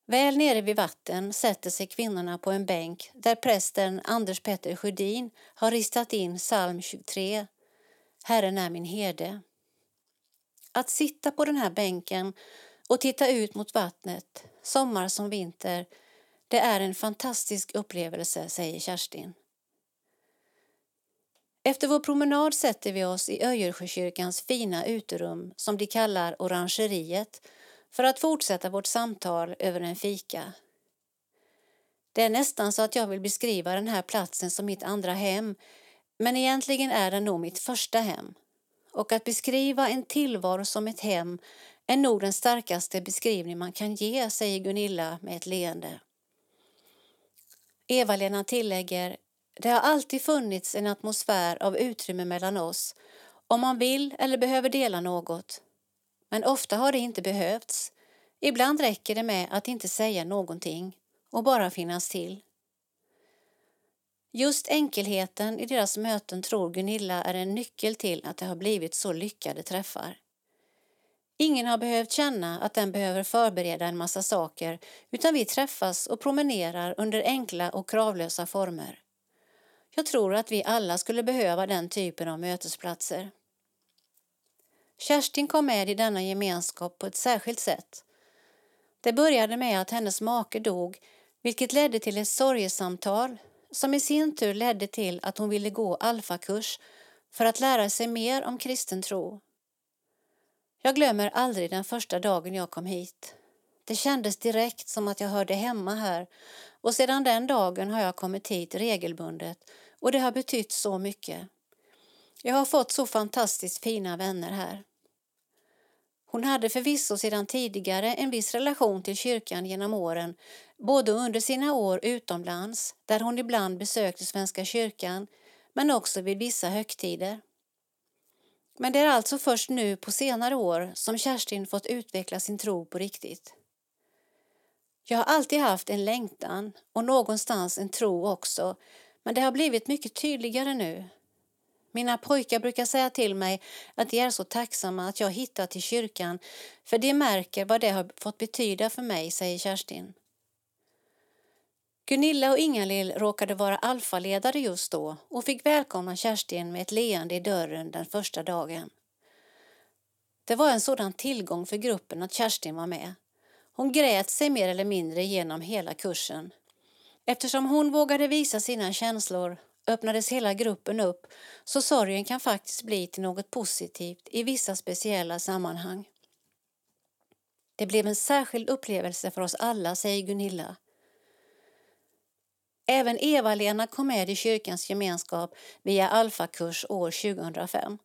Väl nere vid vatten sätter sig kvinnorna på en bänk där prästen Anders Petter Sjödin har ristat in psalm 23, Herren är min herde. Att sitta på den här bänken och titta ut mot vattnet, sommar som vinter, det är en fantastisk upplevelse, säger Kerstin. Efter vår promenad sätter vi oss i Öjersjökyrkans fina uterum som de kallar Orangeriet för att fortsätta vårt samtal över en fika. Det är nästan så att jag vill beskriva den här platsen som mitt andra hem men egentligen är den nog mitt första hem. Och att beskriva en tillvaro som ett hem är nog den starkaste beskrivning man kan ge, säger Gunilla med ett leende. Eva-Lena tillägger det har alltid funnits en atmosfär av utrymme mellan oss om man vill eller behöver dela något. Men ofta har det inte behövts. Ibland räcker det med att inte säga någonting och bara finnas till. Just enkelheten i deras möten tror Gunilla är en nyckel till att det har blivit så lyckade träffar. Ingen har behövt känna att den behöver förbereda en massa saker utan vi träffas och promenerar under enkla och kravlösa former. Jag tror att vi alla skulle behöva den typen av mötesplatser. Kerstin kom med i denna gemenskap på ett särskilt sätt. Det började med att hennes make dog vilket ledde till ett sorgesamtal som i sin tur ledde till att hon ville gå alfakurs för att lära sig mer om kristen tro. Jag glömmer aldrig den första dagen jag kom hit. Det kändes direkt som att jag hörde hemma här och sedan den dagen har jag kommit hit regelbundet och det har betytt så mycket. Jag har fått så fantastiskt fina vänner här. Hon hade förvisso sedan tidigare en viss relation till kyrkan genom åren, både under sina år utomlands, där hon ibland besökte Svenska kyrkan, men också vid vissa högtider. Men det är alltså först nu på senare år som Kerstin fått utveckla sin tro på riktigt. Jag har alltid haft en längtan och någonstans en tro också, men det har blivit mycket tydligare nu. Mina pojkar brukar säga till mig att de är så tacksamma att jag hittat till kyrkan för de märker vad det har fått betyda för mig, säger Kerstin. Gunilla och Ingalill råkade vara alfaledare just då och fick välkomna Kerstin med ett leende i dörren den första dagen. Det var en sådan tillgång för gruppen att Kerstin var med. Hon grät sig mer eller mindre genom hela kursen. Eftersom hon vågade visa sina känslor öppnades hela gruppen upp så sorgen kan faktiskt bli till något positivt i vissa speciella sammanhang. Det blev en särskild upplevelse för oss alla, säger Gunilla. Även Eva-Lena kom med i kyrkans gemenskap via alfakurs år 2005.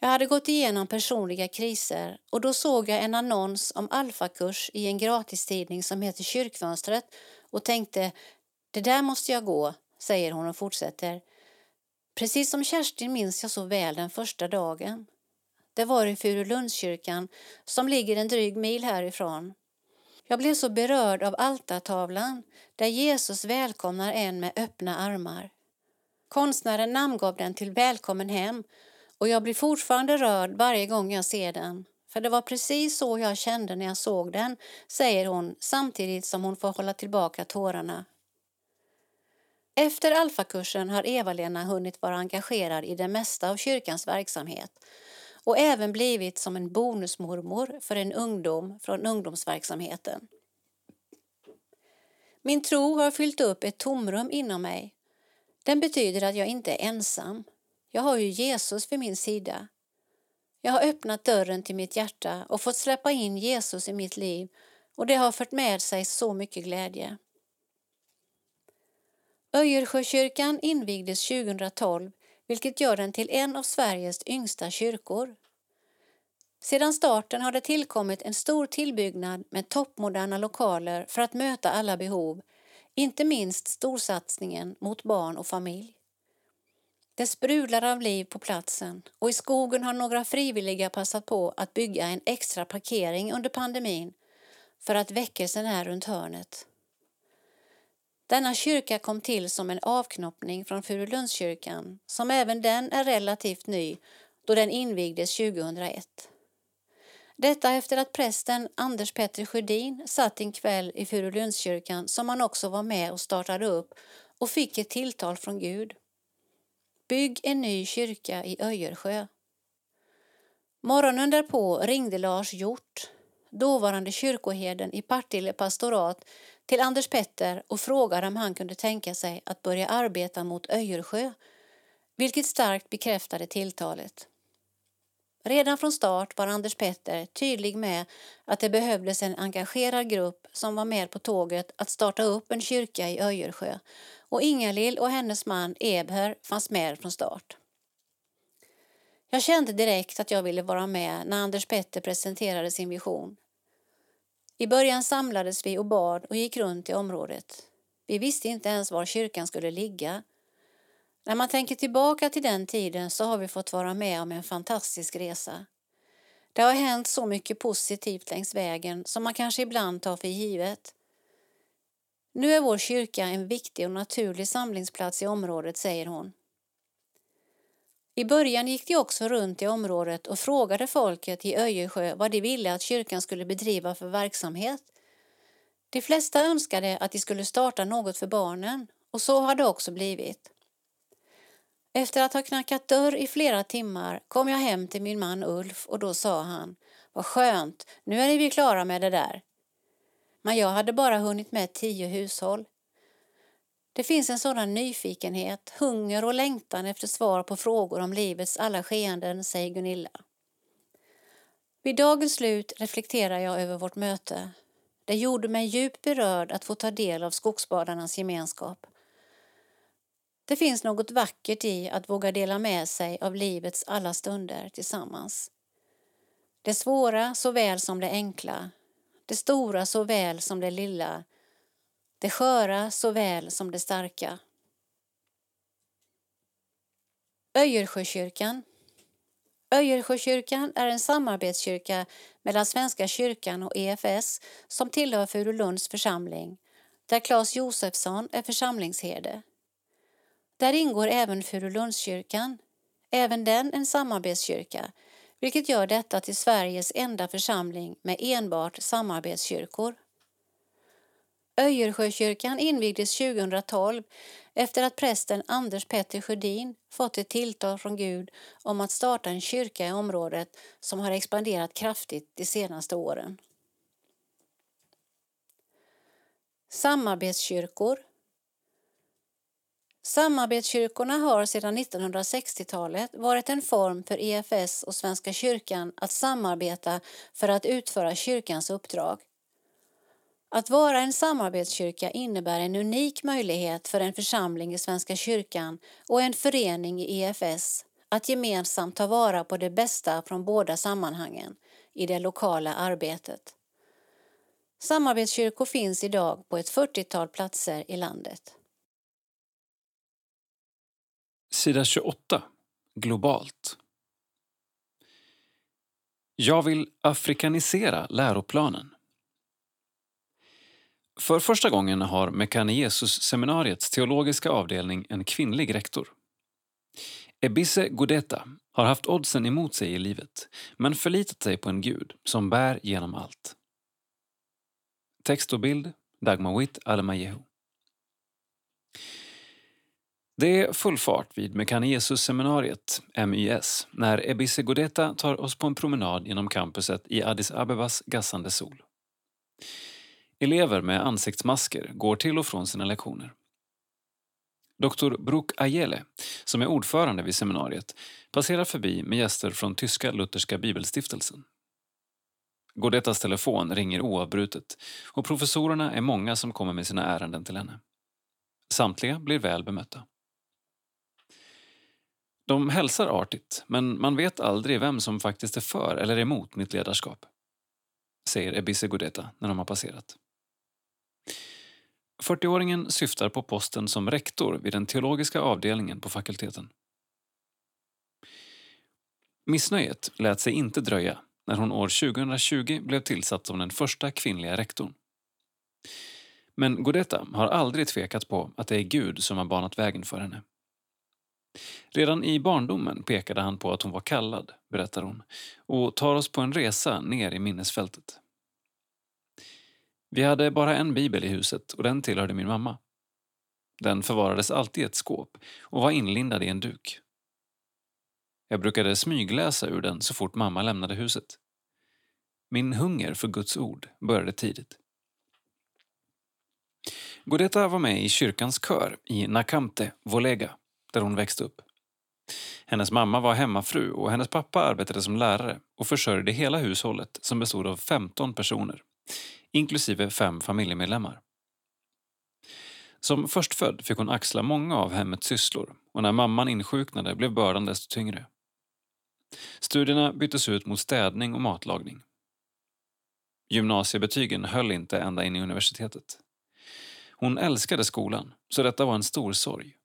Jag hade gått igenom personliga kriser och då såg jag en annons om alfakurs i en gratistidning som heter Kyrkfönstret och tänkte det där måste jag gå, säger hon och fortsätter. Precis som Kerstin minns jag så väl den första dagen. Det var i Furulundskyrkan som ligger en dryg mil härifrån. Jag blev så berörd av altartavlan där Jesus välkomnar en med öppna armar. Konstnären namngav den till Välkommen hem och jag blir fortfarande rörd varje gång jag ser den. För det var precis så jag kände när jag såg den, säger hon samtidigt som hon får hålla tillbaka tårarna. Efter alfakursen har Eva-Lena hunnit vara engagerad i det mesta av kyrkans verksamhet och även blivit som en bonusmormor för en ungdom från ungdomsverksamheten. Min tro har fyllt upp ett tomrum inom mig. Den betyder att jag inte är ensam. Jag har ju Jesus vid min sida. Jag har öppnat dörren till mitt hjärta och fått släppa in Jesus i mitt liv och det har fört med sig så mycket glädje. Öjersjökyrkan invigdes 2012 vilket gör den till en av Sveriges yngsta kyrkor. Sedan starten har det tillkommit en stor tillbyggnad med toppmoderna lokaler för att möta alla behov, inte minst storsatsningen mot barn och familj. Det sprudlar av liv på platsen och i skogen har några frivilliga passat på att bygga en extra parkering under pandemin för att väckelsen är runt hörnet. Denna kyrka kom till som en avknoppning från Furulundskyrkan som även den är relativt ny då den invigdes 2001. Detta efter att prästen Anders Petter Sjödin satt en kväll i Furulundskyrkan som han också var med och startade upp och fick ett tilltal från Gud. Bygg en ny kyrka i Öjersjö. Morgonen därpå ringde Lars Hjort, dåvarande kyrkoherden i Partille pastorat, till Anders Petter och frågade om han kunde tänka sig att börja arbeta mot Öjersjö, vilket starkt bekräftade tilltalet. Redan från start var Anders Petter tydlig med att det behövdes en engagerad grupp som var med på tåget att starta upp en kyrka i Öjersjö och Ingalill och hennes man Ebher fanns med från start. Jag kände direkt att jag ville vara med när Anders Petter presenterade sin vision. I början samlades vi och bad och gick runt i området. Vi visste inte ens var kyrkan skulle ligga. När man tänker tillbaka till den tiden så har vi fått vara med om en fantastisk resa. Det har hänt så mycket positivt längs vägen som man kanske ibland tar för givet. Nu är vår kyrka en viktig och naturlig samlingsplats i området, säger hon. I början gick de också runt i området och frågade folket i Öjersjö vad de ville att kyrkan skulle bedriva för verksamhet. De flesta önskade att de skulle starta något för barnen och så har det också blivit. Efter att ha knackat dörr i flera timmar kom jag hem till min man Ulf och då sa han Vad skönt, nu är vi klara med det där. Men jag hade bara hunnit med tio hushåll. Det finns en sådan nyfikenhet, hunger och längtan efter svar på frågor om livets alla skeenden, säger Gunilla. Vid dagens slut reflekterar jag över vårt möte. Det gjorde mig djupt berörd att få ta del av skogsbadarnas gemenskap. Det finns något vackert i att våga dela med sig av livets alla stunder tillsammans. Det svåra såväl som det enkla, det stora såväl som det lilla, det sköra såväl som det starka. Öjersjökyrkan Öjersjökyrkan är en samarbetskyrka mellan Svenska kyrkan och EFS som tillhör Furulunds församling, där Claes Josefsson är församlingsherde. Där ingår även Furulundskyrkan, även den en samarbetskyrka, vilket gör detta till Sveriges enda församling med enbart samarbetskyrkor. Öjersjökyrkan invigdes 2012 efter att prästen Anders Petter Sjödin fått ett tilltal från Gud om att starta en kyrka i området som har expanderat kraftigt de senaste åren. Samarbetskyrkor Samarbetskyrkorna har sedan 1960-talet varit en form för EFS och Svenska kyrkan att samarbeta för att utföra kyrkans uppdrag. Att vara en samarbetskyrka innebär en unik möjlighet för en församling i Svenska kyrkan och en förening i EFS att gemensamt ta vara på det bästa från båda sammanhangen i det lokala arbetet. Samarbetskyrkor finns idag på ett 40-tal platser i landet. Sida 28. Globalt. Jag vill afrikanisera läroplanen. För första gången har Mekane-Jesus-seminariets teologiska avdelning en kvinnlig rektor. Ebisse Godeta har haft oddsen emot sig i livet men förlitat sig på en gud som bär genom allt. Text och bild Dagmawit Alemayehu. Det är full fart vid Mekanesus-seminariet, MYS, när Ebise Godeta tar oss på en promenad genom campuset i Addis Abebas gassande sol. Elever med ansiktsmasker går till och från sina lektioner. Dr. Bruk Ayele, som är ordförande vid seminariet, passerar förbi med gäster från Tyska Lutherska Bibelstiftelsen. Godetas telefon ringer oavbrutet och professorerna är många som kommer med sina ärenden till henne. Samtliga blir väl bemötta. De hälsar artigt, men man vet aldrig vem som faktiskt är för eller emot mitt ledarskap, säger Ebise Godeta när de har passerat. 40-åringen syftar på posten som rektor vid den teologiska avdelningen på fakulteten. Missnöjet lät sig inte dröja när hon år 2020 blev tillsatt som den första kvinnliga rektorn. Men Godeta har aldrig tvekat på att det är Gud som har banat vägen för henne. Redan i barndomen pekade han på att hon var kallad, berättar hon, och tar oss på en resa ner i minnesfältet. Vi hade bara en bibel i huset och den tillhörde min mamma. Den förvarades alltid i ett skåp och var inlindad i en duk. Jag brukade smygläsa ur den så fort mamma lämnade huset. Min hunger för Guds ord började tidigt. Godeta var med i kyrkans kör i Nakamte, Volega, där hon växte upp. Hennes mamma var hemmafru och hennes pappa arbetade som lärare och försörjde hela hushållet som bestod av 15 personer, inklusive fem familjemedlemmar. Som förstfödd fick hon axla många av hemmets sysslor och när mamman insjuknade blev bördan desto tyngre. Studierna byttes ut mot städning och matlagning. Gymnasiebetygen höll inte ända in i universitetet. Hon älskade skolan, så detta var en stor sorg.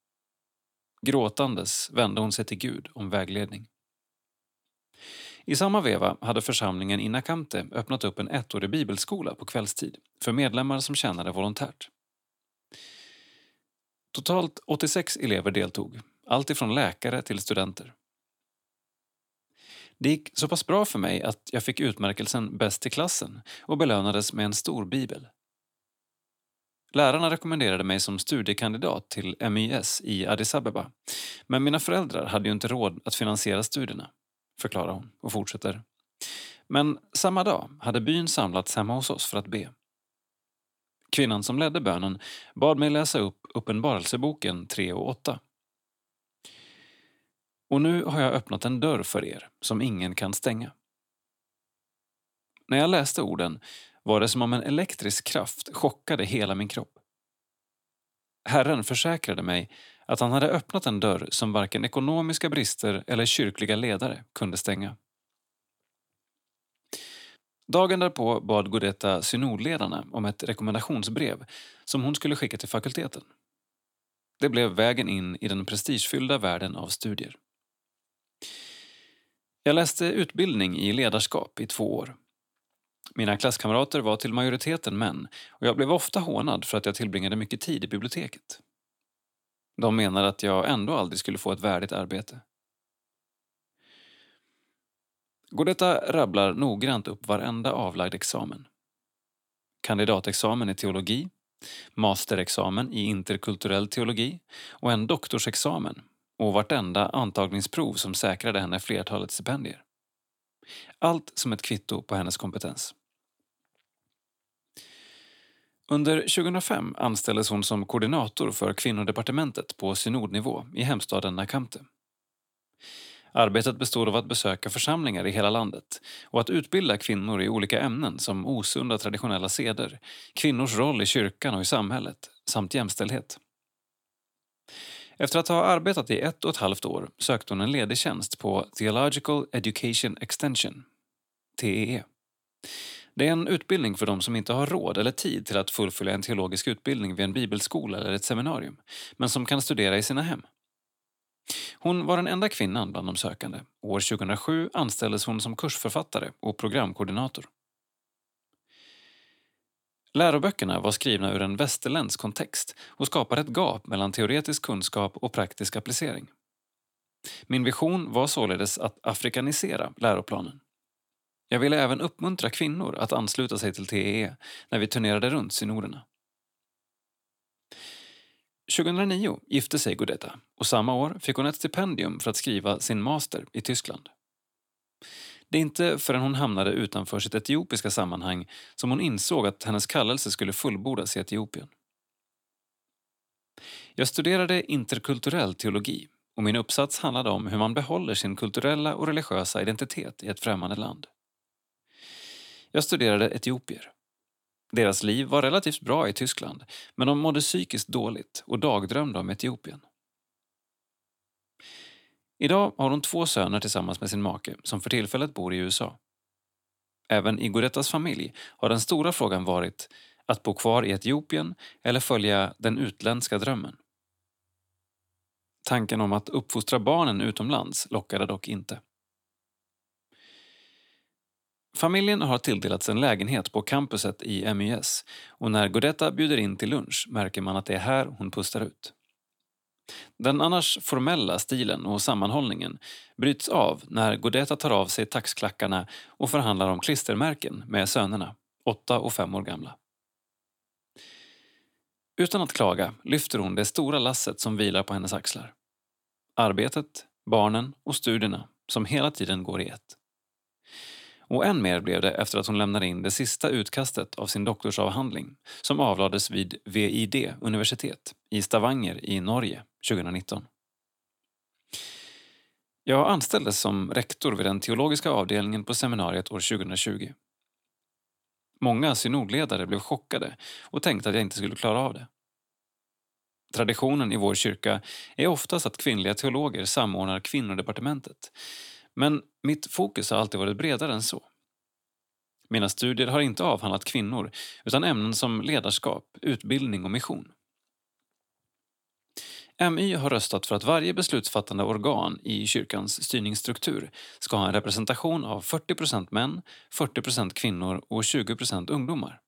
Gråtandes vände hon sig till Gud om vägledning. I samma veva hade församlingen i Nakamte öppnat upp en ettårig bibelskola på kvällstid för medlemmar som tjänade volontärt. Totalt 86 elever deltog, allt ifrån läkare till studenter. Det gick så pass bra för mig att jag fick utmärkelsen Bäst i klassen och belönades med en stor bibel. Lärarna rekommenderade mig som studiekandidat till MIS i Addis Abeba men mina föräldrar hade ju inte råd att finansiera studierna, förklarar hon och fortsätter. Men samma dag hade byn samlats hemma hos oss för att be. Kvinnan som ledde bönen bad mig läsa upp Uppenbarelseboken 3 och 8. Och nu har jag öppnat en dörr för er som ingen kan stänga. När jag läste orden var det som om en elektrisk kraft chockade hela min kropp. Herren försäkrade mig att han hade öppnat en dörr som varken ekonomiska brister eller kyrkliga ledare kunde stänga. Dagen därpå bad Godetta synodledarna om ett rekommendationsbrev som hon skulle skicka till fakulteten. Det blev vägen in i den prestigefyllda världen av studier. Jag läste utbildning i ledarskap i två år. Mina klasskamrater var till majoriteten män och jag blev ofta hånad för att jag tillbringade mycket tid i biblioteket. De menade att jag ändå aldrig skulle få ett värdigt arbete. Godetta rabblar noggrant upp varenda avlagd examen. Kandidatexamen i teologi, masterexamen i interkulturell teologi och en doktorsexamen och vartenda antagningsprov som säkrade henne flertalet stipendier. Allt som ett kvitto på hennes kompetens. Under 2005 anställdes hon som koordinator för kvinnodepartementet på synodnivå i hemstaden Nakamte. Arbetet bestod av att besöka församlingar i hela landet och att utbilda kvinnor i olika ämnen som osunda traditionella seder, kvinnors roll i kyrkan och i samhället samt jämställdhet. Efter att ha arbetat i ett och ett halvt år sökte hon en ledig tjänst på Theological Education Extension, TEE. Det är en utbildning för de som inte har råd eller tid till att fullfölja en teologisk utbildning vid en bibelskola eller ett seminarium, men som kan studera i sina hem. Hon var den enda kvinnan bland de sökande. År 2007 anställdes hon som kursförfattare och programkoordinator. Läroböckerna var skrivna ur en västerländsk kontext och skapade ett gap mellan teoretisk kunskap och praktisk applicering. Min vision var således att afrikanisera läroplanen. Jag ville även uppmuntra kvinnor att ansluta sig till TEE när vi turnerade runt synoderna. 2009 gifte sig Gudetta och samma år fick hon ett stipendium för att skriva sin master i Tyskland. Det är inte förrän hon hamnade utanför sitt etiopiska sammanhang som hon insåg att hennes kallelse skulle fullbordas i Etiopien. Jag studerade interkulturell teologi och min uppsats handlade om hur man behåller sin kulturella och religiösa identitet i ett främmande land. Jag studerade etiopier. Deras liv var relativt bra i Tyskland men de mådde psykiskt dåligt och dagdrömde om Etiopien. Idag har hon två söner tillsammans med sin make som för tillfället bor i USA. Även i Gorettas familj har den stora frågan varit att bo kvar i Etiopien eller följa den utländska drömmen. Tanken om att uppfostra barnen utomlands lockade dock inte. Familjen har tilldelats en lägenhet på campuset i MIS och när Godetta bjuder in till lunch märker man att det är här hon pustar ut. Den annars formella stilen och sammanhållningen bryts av när Godeta tar av sig taxklackarna och förhandlar om klistermärken med sönerna, åtta och fem år gamla. Utan att klaga lyfter hon det stora lasset som vilar på hennes axlar. Arbetet, barnen och studierna som hela tiden går i ett. Och än mer blev det efter att hon lämnade in det sista utkastet av sin doktorsavhandling som avlades vid VID universitet i Stavanger i Norge 2019. Jag anställdes som rektor vid den teologiska avdelningen på seminariet år 2020. Många synodledare blev chockade och tänkte att jag inte skulle klara av det. Traditionen i vår kyrka är oftast att kvinnliga teologer samordnar kvinnodepartementet. Men mitt fokus har alltid varit bredare än så. Mina studier har inte avhandlat kvinnor utan ämnen som ledarskap, utbildning och mission. MY har röstat för att varje beslutsfattande organ i kyrkans styrningsstruktur ska ha en representation av 40% män, 40% kvinnor och 20% ungdomar.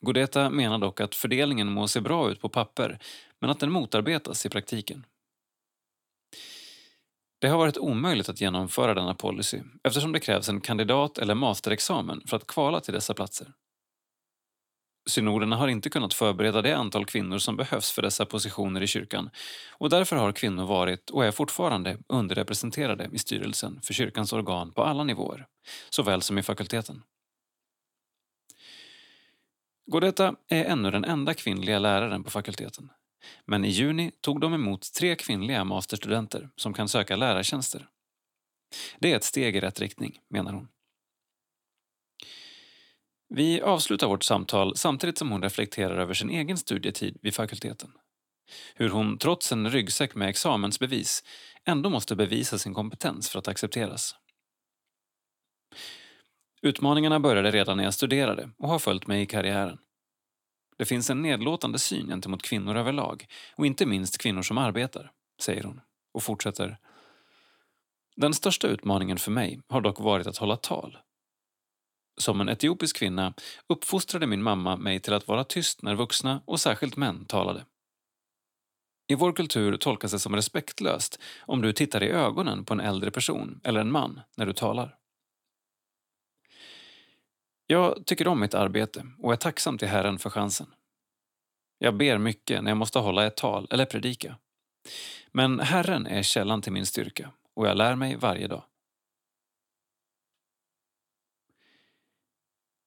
Godeta menar dock att fördelningen må se bra ut på papper men att den motarbetas i praktiken. Det har varit omöjligt att genomföra denna policy eftersom det krävs en kandidat eller masterexamen för att kvala till dessa platser. Synoderna har inte kunnat förbereda det antal kvinnor som behövs för dessa positioner i kyrkan och därför har kvinnor varit och är fortfarande underrepresenterade i styrelsen för kyrkans organ på alla nivåer, såväl som i fakulteten. Godetta är ännu den enda kvinnliga läraren på fakulteten. Men i juni tog de emot tre kvinnliga masterstudenter som kan söka lärartjänster. Det är ett steg i rätt riktning, menar hon. Vi avslutar vårt samtal samtidigt som hon reflekterar över sin egen studietid vid fakulteten. Hur hon trots en ryggsäck med examensbevis ändå måste bevisa sin kompetens för att accepteras. Utmaningarna började redan när jag studerade och har följt mig i karriären. Det finns en nedlåtande syn gentemot kvinnor överlag och inte minst kvinnor som arbetar, säger hon och fortsätter. Den största utmaningen för mig har dock varit att hålla tal. Som en etiopisk kvinna uppfostrade min mamma mig till att vara tyst när vuxna och särskilt män talade. I vår kultur tolkas det som respektlöst om du tittar i ögonen på en äldre person eller en man när du talar. Jag tycker om mitt arbete och är tacksam till Herren för chansen. Jag ber mycket när jag måste hålla ett tal eller predika. Men Herren är källan till min styrka och jag lär mig varje dag.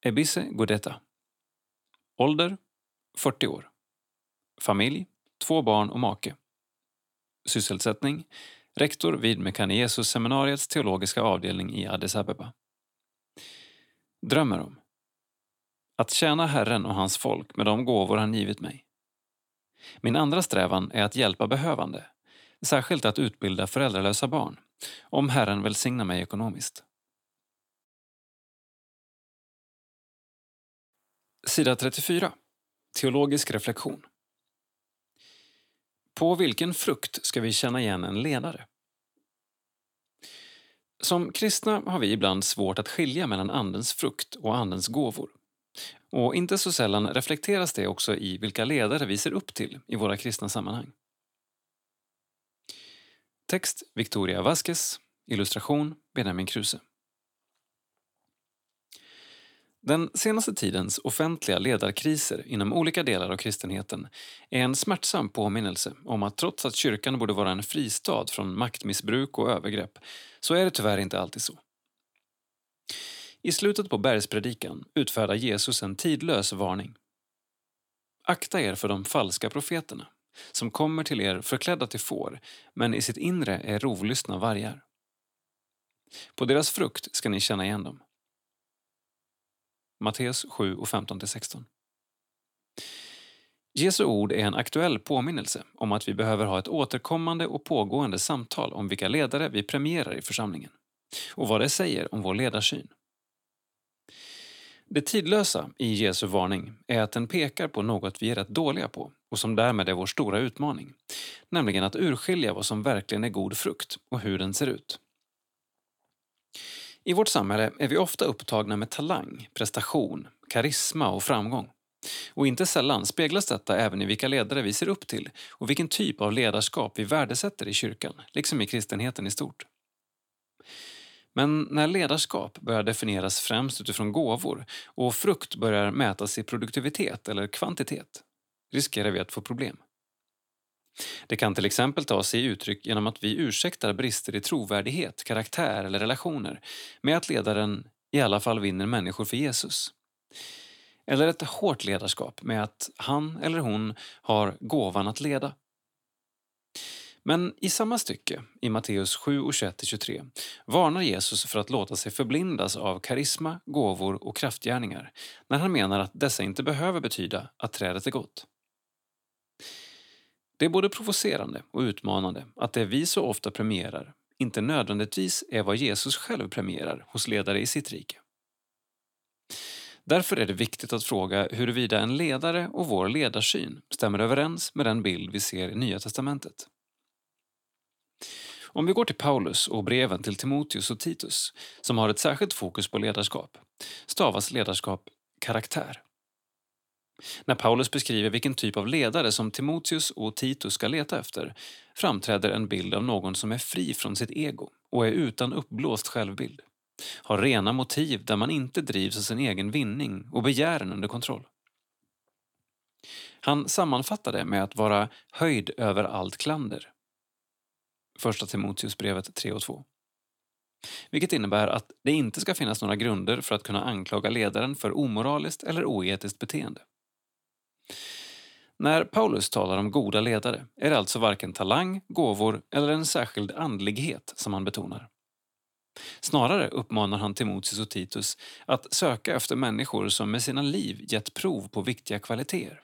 Ebisse Godetta Ålder 40 år Familj, två barn och make Sysselsättning Rektor vid Mekane seminariets teologiska avdelning i Addis Abeba drömmer om. Att tjäna Herren och hans folk med de gåvor han givit mig. Min andra strävan är att hjälpa behövande, särskilt att utbilda föräldralösa barn, om Herren välsignar mig ekonomiskt. Sida 34. Teologisk reflektion. På vilken frukt ska vi känna igen en ledare? Som kristna har vi ibland svårt att skilja mellan Andens frukt och Andens gåvor. Och inte så sällan reflekteras det också i vilka ledare vi ser upp till i våra kristna sammanhang. Text Victoria Vasquez, illustration Benjamin Kruse. Den senaste tidens offentliga ledarkriser inom olika delar av kristenheten är en smärtsam påminnelse om att trots att kyrkan borde vara en fristad från maktmissbruk och övergrepp så är det tyvärr inte alltid så. I slutet på bergspredikan utfärdar Jesus en tidlös varning. Akta er för de falska profeterna som kommer till er förklädda till får men i sitt inre är rovlystna vargar. På deras frukt ska ni känna igen dem. Matteus 7 och 15-16. Jesu ord är en aktuell påminnelse om att vi behöver ha ett återkommande och pågående samtal om vilka ledare vi premierar i församlingen och vad det säger om vår ledarsyn. Det tidlösa i Jesu varning är att den pekar på något vi är rätt dåliga på och som därmed är vår stora utmaning, nämligen att urskilja vad som verkligen är god frukt och hur den ser ut. I vårt samhälle är vi ofta upptagna med talang, prestation, karisma och framgång. Och inte sällan speglas detta även i vilka ledare vi ser upp till och vilken typ av ledarskap vi värdesätter i kyrkan, liksom i kristenheten i stort. Men när ledarskap börjar definieras främst utifrån gåvor och frukt börjar mätas i produktivitet eller kvantitet riskerar vi att få problem. Det kan till exempel ta sig uttryck genom att vi ursäktar brister i trovärdighet, karaktär eller relationer med att ledaren i alla fall vinner människor för Jesus. Eller ett hårt ledarskap med att han eller hon har gåvan att leda. Men i samma stycke, i Matteus 7 och 21-23, varnar Jesus för att låta sig förblindas av karisma, gåvor och kraftgärningar när han menar att dessa inte behöver betyda att trädet är gott. Det är både provocerande och utmanande att det vi så ofta premierar inte nödvändigtvis är vad Jesus själv premierar hos ledare i sitt rike. Därför är det viktigt att fråga huruvida en ledare och vår ledarsyn stämmer överens med den bild vi ser i Nya testamentet. Om vi går till Paulus och breven till Timoteus och Titus, som har ett särskilt fokus på ledarskap, stavas ledarskap karaktär. När Paulus beskriver vilken typ av ledare som Timoteus och Titus ska leta efter framträder en bild av någon som är fri från sitt ego och är utan uppblåst självbild. Har rena motiv där man inte drivs av sin egen vinning och begären under kontroll. Han sammanfattar det med att vara höjd över allt klander. Första Timoteusbrevet 3 och 2. Vilket innebär att det inte ska finnas några grunder för att kunna anklaga ledaren för omoraliskt eller oetiskt beteende. När Paulus talar om goda ledare är det alltså varken talang, gåvor eller en särskild andlighet som han betonar. Snarare uppmanar han Timoteus och Titus att söka efter människor som med sina liv gett prov på viktiga kvaliteter.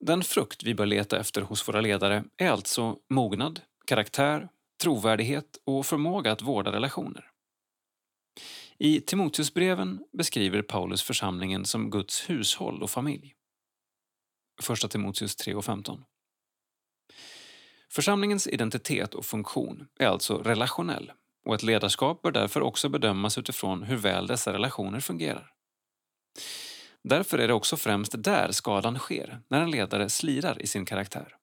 Den frukt vi bör leta efter hos våra ledare är alltså mognad, karaktär, trovärdighet och förmåga att vårda relationer. I Timoteusbreven beskriver Paulus församlingen som Guds hushåll och familj. Första Timoteus 3 och 15. Församlingens identitet och funktion är alltså relationell och ett ledarskap bör därför också bedömas utifrån hur väl dessa relationer fungerar. Därför är det också främst där skadan sker, när en ledare slirar i sin karaktär.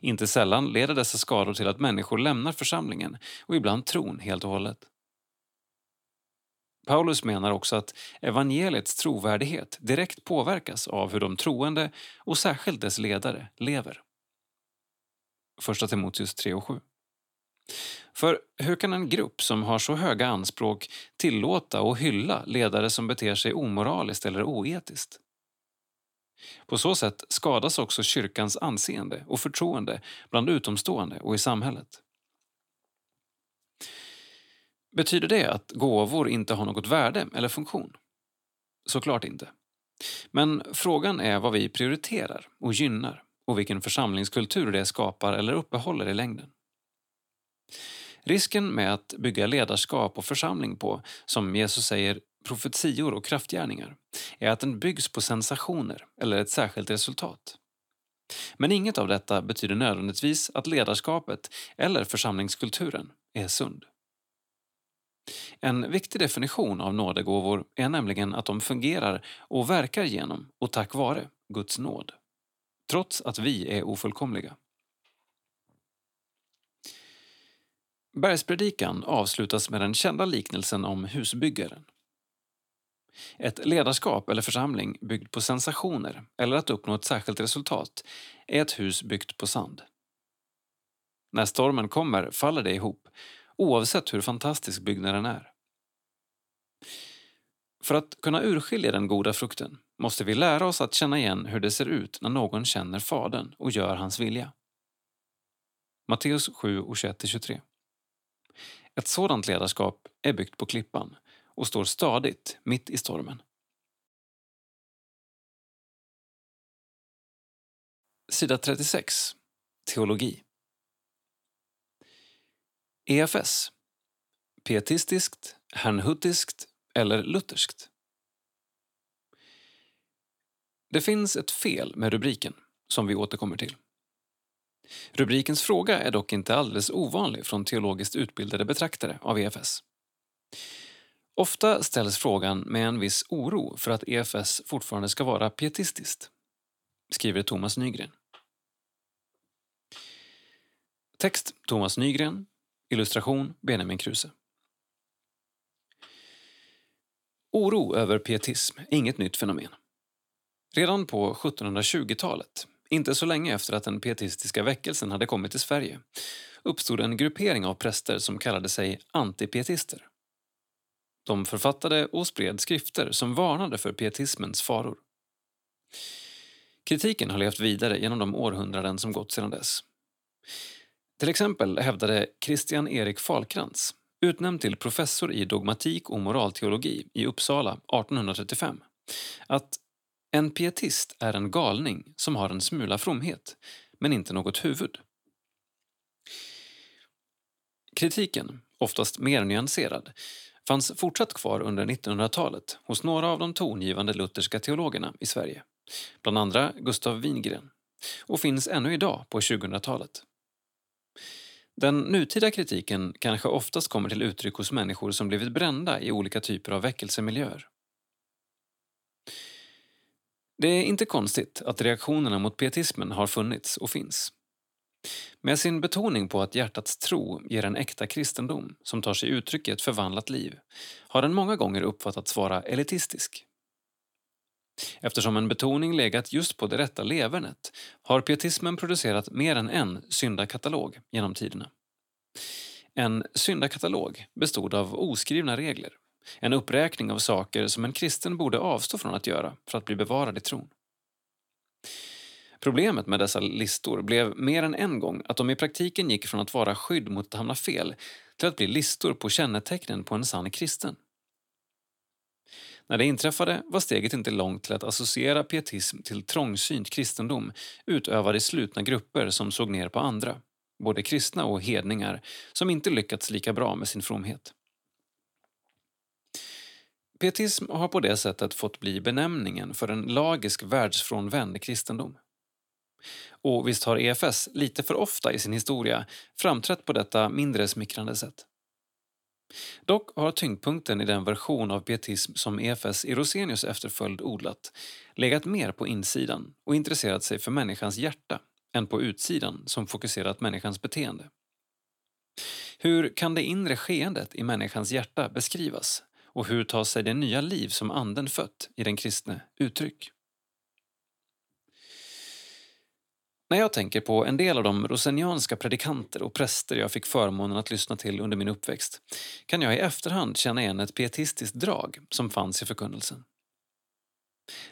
Inte sällan leder dessa skador till att människor lämnar församlingen och ibland tron helt och hållet. Paulus menar också att evangeliets trovärdighet direkt påverkas av hur de troende och särskilt dess ledare lever. Första Timoteus 3 och 7. För hur kan en grupp som har så höga anspråk tillåta och hylla ledare som beter sig omoraliskt eller oetiskt? På så sätt skadas också kyrkans anseende och förtroende bland utomstående och i samhället. Betyder det att gåvor inte har något värde eller funktion? Såklart inte. Men frågan är vad vi prioriterar och gynnar och vilken församlingskultur det skapar eller uppehåller i längden. Risken med att bygga ledarskap och församling på, som Jesus säger, profetior och kraftgärningar, är att den byggs på sensationer eller ett särskilt resultat. Men inget av detta betyder nödvändigtvis att ledarskapet eller församlingskulturen är sund. En viktig definition av nådegåvor är nämligen att de fungerar och verkar genom och tack vare Guds nåd. Trots att vi är ofullkomliga. Bergspredikan avslutas med den kända liknelsen om husbyggaren. Ett ledarskap eller församling byggd på sensationer eller att uppnå ett särskilt resultat är ett hus byggt på sand. När stormen kommer faller det ihop oavsett hur fantastisk byggnaden är. För att kunna urskilja den goda frukten måste vi lära oss att känna igen hur det ser ut när någon känner Fadern och gör hans vilja. Matteus 7 och 21-23. Ett sådant ledarskap är byggt på klippan och står stadigt mitt i stormen. Sida 36. Teologi. EFS. Pietistiskt, Hernhuttiskt eller lutherskt. Det finns ett fel med rubriken, som vi återkommer till. Rubrikens fråga är dock inte alldeles ovanlig från teologiskt utbildade betraktare av EFS. Ofta ställs frågan med en viss oro för att EFS fortfarande ska vara pietistiskt, skriver Thomas Nygren. Text Thomas Nygren, illustration Benjamin Kruse. Oro över pietism är inget nytt fenomen. Redan på 1720-talet, inte så länge efter att den pietistiska väckelsen hade kommit till Sverige, uppstod en gruppering av präster som kallade sig antipietister. De författade och spred skrifter som varnade för pietismens faror. Kritiken har levt vidare genom de århundraden som gått sedan dess. Till exempel hävdade Christian Erik Falkrans, utnämnd till professor i dogmatik och moralteologi i Uppsala 1835, att en pietist är en galning som har en smula fromhet, men inte något huvud. Kritiken, oftast mer nyanserad, fanns fortsatt kvar under 1900-talet hos några av de tongivande lutherska teologerna i Sverige, bland andra Gustav Wingren, och finns ännu idag på 2000-talet. Den nutida kritiken kanske oftast kommer till uttryck hos människor som blivit brända i olika typer av väckelsemiljöer. Det är inte konstigt att reaktionerna mot pietismen har funnits och finns. Med sin betoning på att hjärtats tro ger en äkta kristendom som tar sig uttryck i ett förvandlat liv har den många gånger uppfattats vara elitistisk. Eftersom en betoning legat just på det rätta levernet har pietismen producerat mer än en syndakatalog genom tiderna. En syndakatalog bestod av oskrivna regler, en uppräkning av saker som en kristen borde avstå från att göra för att bli bevarad i tron. Problemet med dessa listor blev mer än en gång att de i praktiken gick från att vara skydd mot att hamna fel till att bli listor på kännetecknen på en sann kristen. När det inträffade var steget inte långt till att associera pietism till trångsynt kristendom utövad i slutna grupper som såg ner på andra, både kristna och hedningar, som inte lyckats lika bra med sin fromhet. Pietism har på det sättet fått bli benämningen för en lagisk världsfrånvänd kristendom. Och visst har EFS lite för ofta i sin historia framträtt på detta mindre smickrande sätt. Dock har tyngdpunkten i den version av pietism som EFS i Rosenius efterföljd odlat legat mer på insidan och intresserat sig för människans hjärta än på utsidan som fokuserat människans beteende. Hur kan det inre skeendet i människans hjärta beskrivas och hur tar sig det nya liv som anden fött i den kristne uttryck? När jag tänker på en del av de rosenianska predikanter och präster jag fick förmånen att lyssna till under min uppväxt kan jag i efterhand känna igen ett pietistiskt drag som fanns i förkunnelsen.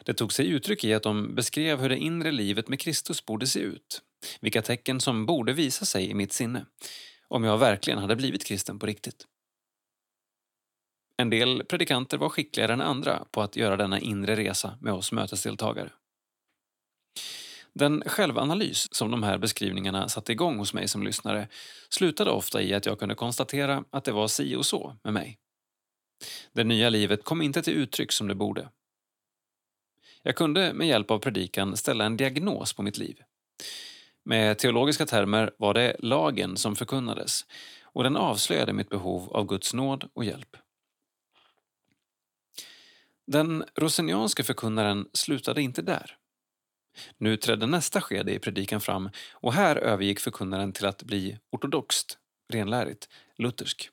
Det tog sig uttryck i att de beskrev hur det inre livet med Kristus borde se ut, vilka tecken som borde visa sig i mitt sinne, om jag verkligen hade blivit kristen på riktigt. En del predikanter var skickligare än andra på att göra denna inre resa med oss mötesdeltagare. Den självanalys som de här beskrivningarna satte igång hos mig som lyssnare slutade ofta i att jag kunde konstatera att det var si och så med mig. Det nya livet kom inte till uttryck som det borde. Jag kunde med hjälp av predikan ställa en diagnos på mitt liv. Med teologiska termer var det lagen som förkunnades och den avslöjade mitt behov av Guds nåd och hjälp. Den rosenianske förkunnaren slutade inte där. Nu trädde nästa skede i predikan fram och här övergick förkunnaren till att bli ortodoxt, renlärigt, luthersk.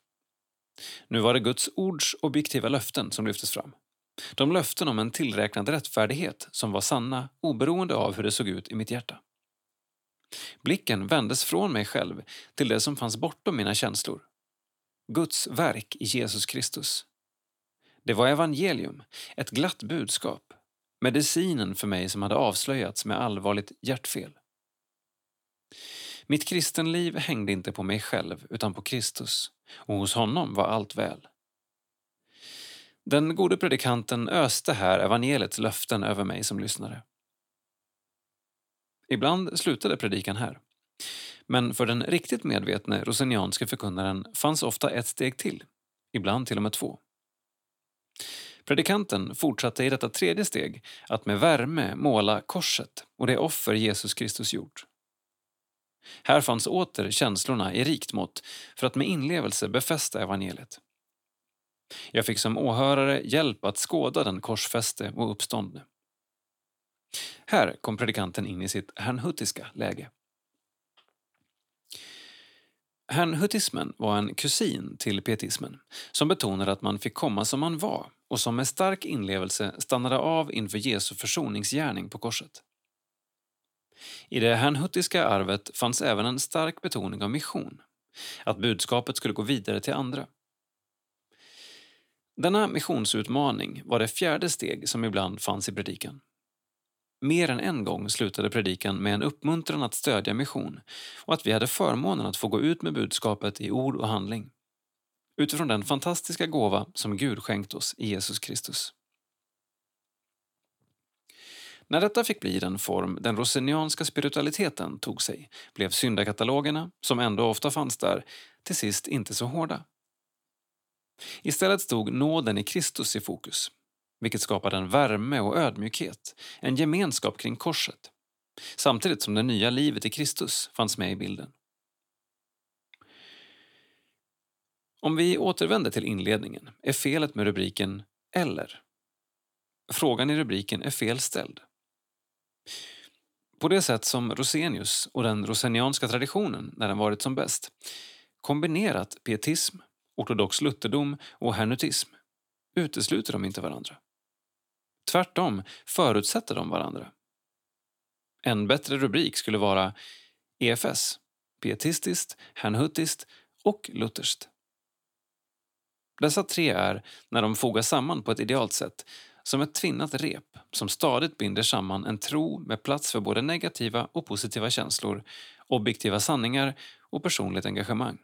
Nu var det Guds ords objektiva löften som lyftes fram. De löften om en tillräknad rättfärdighet som var sanna oberoende av hur det såg ut i mitt hjärta. Blicken vändes från mig själv till det som fanns bortom mina känslor. Guds verk i Jesus Kristus. Det var evangelium, ett glatt budskap, medicinen för mig som hade avslöjats med allvarligt hjärtfel. Mitt kristenliv hängde inte på mig själv utan på Kristus och hos honom var allt väl. Den gode predikanten öste här evangeliets löften över mig som lyssnare. Ibland slutade predikan här. Men för den riktigt medvetne rosenianske förkunnaren fanns ofta ett steg till, ibland till och med två. Predikanten fortsatte i detta tredje steg att med värme måla korset och det offer Jesus Kristus gjort. Här fanns åter känslorna i rikt mått för att med inlevelse befästa evangeliet. Jag fick som åhörare hjälp att skåda den korsfäste och uppståndne. Här kom predikanten in i sitt hernhuttiska läge. Hernhuttismen var en kusin till pietismen som betonade att man fick komma som man var och som med stark inlevelse stannade av inför Jesu försoningsgärning på korset. I det hernhuttiska arvet fanns även en stark betoning av mission, att budskapet skulle gå vidare till andra. Denna missionsutmaning var det fjärde steg som ibland fanns i predikan. Mer än en gång slutade predikan med en uppmuntran att stödja mission och att vi hade förmånen att få gå ut med budskapet i ord och handling utifrån den fantastiska gåva som Gud skänkt oss i Jesus Kristus. När detta fick bli den form den rosenianska spiritualiteten tog sig blev syndakatalogerna, som ändå ofta fanns där, till sist inte så hårda. Istället stod nåden i Kristus i fokus, vilket skapade en värme och ödmjukhet, en gemenskap kring korset, samtidigt som det nya livet i Kristus fanns med i bilden. Om vi återvänder till inledningen är felet med rubriken “eller”. Frågan i rubriken är fel ställd. På det sätt som Rosenius och den rosenianska traditionen, när den varit som bäst, kombinerat pietism, ortodox lutherdom och hernutism utesluter de inte varandra. Tvärtom förutsätter de varandra. En bättre rubrik skulle vara EFS, pietistiskt, hernhutiskt och lutherskt. Dessa tre är, när de fogas samman på ett idealt sätt, som ett tvinnat rep som stadigt binder samman en tro med plats för både negativa och positiva känslor, objektiva sanningar och personligt engagemang.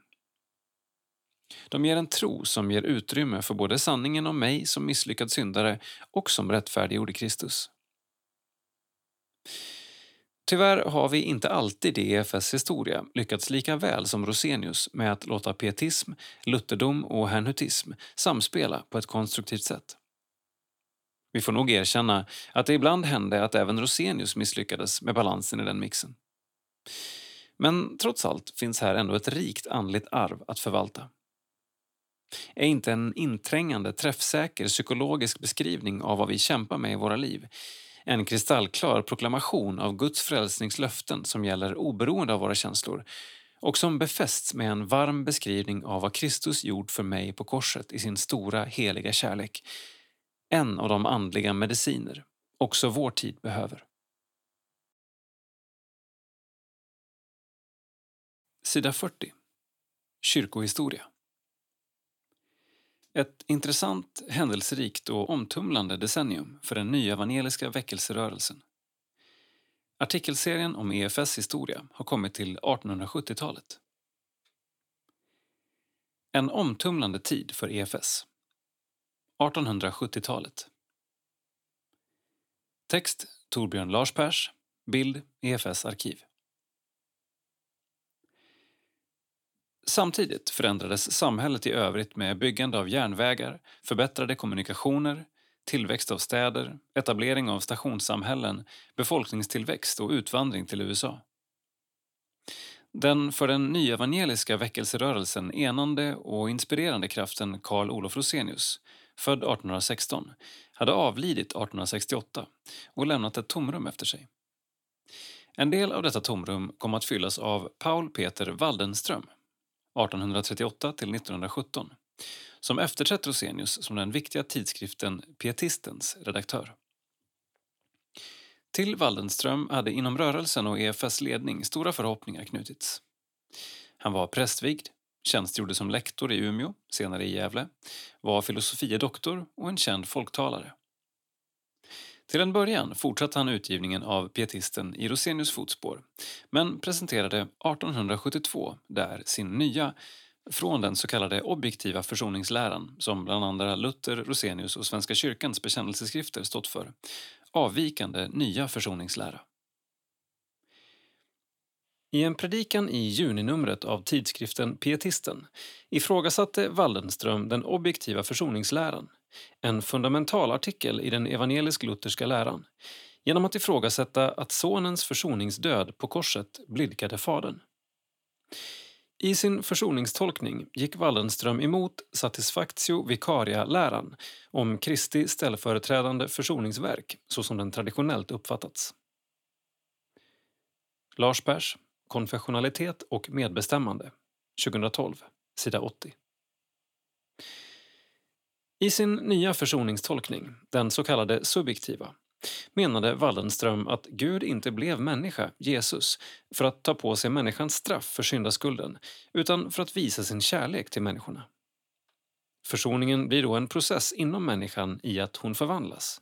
De ger en tro som ger utrymme för både sanningen om mig som misslyckad syndare och som rättfärdiggjord i Kristus. Tyvärr har vi inte alltid i EFS historia lyckats lika väl som Rosenius med att låta pietism, lutherdom och hernutism samspela på ett konstruktivt sätt. Vi får nog erkänna att det ibland hände att även Rosenius misslyckades med balansen i den mixen. Men trots allt finns här ändå ett rikt andligt arv att förvalta. Är inte en inträngande, träffsäker psykologisk beskrivning av vad vi kämpar med i våra liv en kristallklar proklamation av Guds frälsningslöften som gäller oberoende av våra känslor och som befästs med en varm beskrivning av vad Kristus gjort för mig på korset i sin stora heliga kärlek. En av de andliga mediciner också vår tid behöver. Sida 40. Kyrkohistoria. Ett intressant, händelserikt och omtumlande decennium för den nya evangeliska väckelserörelsen. Artikelserien om EFS historia har kommit till 1870-talet. En omtumlande tid för EFS. 1870-talet. Text Torbjörn Larspers. Bild EFS arkiv. Samtidigt förändrades samhället i övrigt med byggande av järnvägar, förbättrade kommunikationer, tillväxt av städer, etablering av stationssamhällen, befolkningstillväxt och utvandring till USA. Den för den nyevangeliska väckelserörelsen enande och inspirerande kraften Karl Olof Rosenius, född 1816, hade avlidit 1868 och lämnat ett tomrum efter sig. En del av detta tomrum kom att fyllas av Paul Peter Waldenström 1838 till 1917 som efterträtt Rosenius som den viktiga tidskriften Pietistens redaktör. Till Waldenström hade inom rörelsen och EFS ledning stora förhoppningar knutits. Han var prästvigd, tjänstgjorde som lektor i Umeå, senare i Gävle, var filosofie doktor och en känd folktalare. Till en början fortsatte han utgivningen av pietisten i Rosenius fotspår men presenterade 1872 där sin nya, från den så kallade objektiva försoningsläran som bland andra Luther, Rosenius och Svenska kyrkans bekännelseskrifter stått för, avvikande nya försoningslära. I en predikan i juninumret av tidskriften Pietisten ifrågasatte Waldenström den objektiva försoningsläran, en fundamental artikel i den evangelisk-lutherska läran, genom att ifrågasätta att sonens försoningsdöd på korset blidkade fadern. I sin försoningstolkning gick Wallenström emot satisfactio vicaria-läran om Kristi ställföreträdande försoningsverk så som den traditionellt uppfattats. Lars Pers, Konfessionalitet och medbestämmande, 2012, sida 80. I sin nya försoningstolkning, den så kallade subjektiva, menade Wallenström att Gud inte blev människa, Jesus, för att ta på sig människans straff för syndaskulden, utan för att visa sin kärlek till människorna. Försoningen blir då en process inom människan i att hon förvandlas.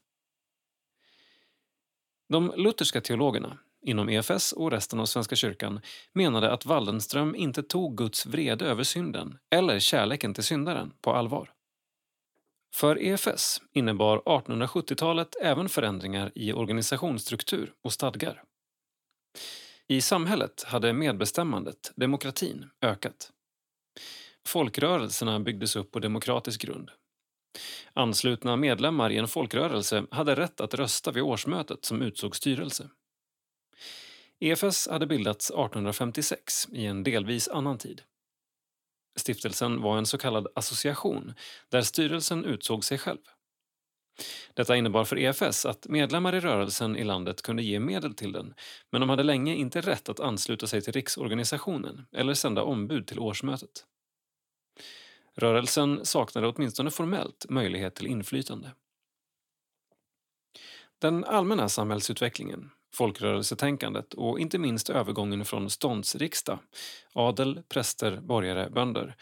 De lutherska teologerna, inom EFS och resten av Svenska kyrkan, menade att Wallenström inte tog Guds vrede över synden, eller kärleken till syndaren, på allvar. För EFS innebar 1870-talet även förändringar i organisationsstruktur och stadgar. I samhället hade medbestämmandet, demokratin, ökat. Folkrörelserna byggdes upp på demokratisk grund. Anslutna medlemmar i en folkrörelse hade rätt att rösta vid årsmötet som utsåg styrelse. EFS hade bildats 1856 i en delvis annan tid. Stiftelsen var en så kallad association där styrelsen utsåg sig själv. Detta innebar för EFS att medlemmar i rörelsen i landet kunde ge medel till den men de hade länge inte rätt att ansluta sig till riksorganisationen eller sända ombud till årsmötet. Rörelsen saknade åtminstone formellt möjlighet till inflytande. Den allmänna samhällsutvecklingen folkrörelsetänkandet och inte minst övergången från ståndsriksdag, adel, präster, borgare, bönder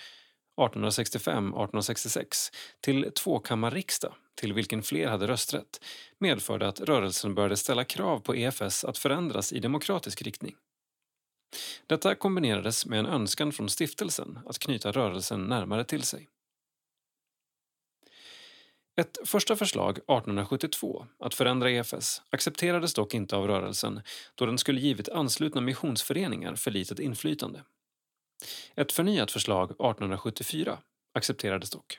1865-1866 till tvåkammarriksdag, till vilken fler hade rösträtt, medförde att rörelsen började ställa krav på EFS att förändras i demokratisk riktning. Detta kombinerades med en önskan från stiftelsen att knyta rörelsen närmare till sig. Ett första förslag 1872 att förändra EFS accepterades dock inte av rörelsen då den skulle givit anslutna missionsföreningar för litet inflytande. Ett förnyat förslag 1874 accepterades dock.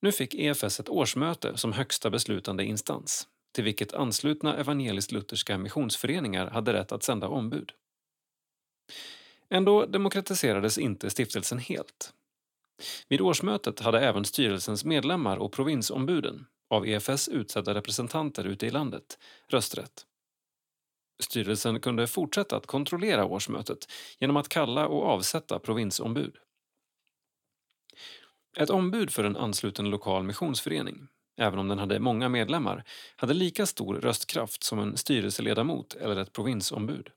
Nu fick EFS ett årsmöte som högsta beslutande instans till vilket anslutna evangeliskt-lutherska missionsföreningar hade rätt att sända ombud. Ändå demokratiserades inte stiftelsen helt vid årsmötet hade även styrelsens medlemmar och provinsombuden, av EFS utsedda representanter ute i landet, rösträtt. Styrelsen kunde fortsätta att kontrollera årsmötet genom att kalla och avsätta provinsombud. Ett ombud för en ansluten lokal missionsförening, även om den hade många medlemmar, hade lika stor röstkraft som en styrelseledamot eller ett provinsombud.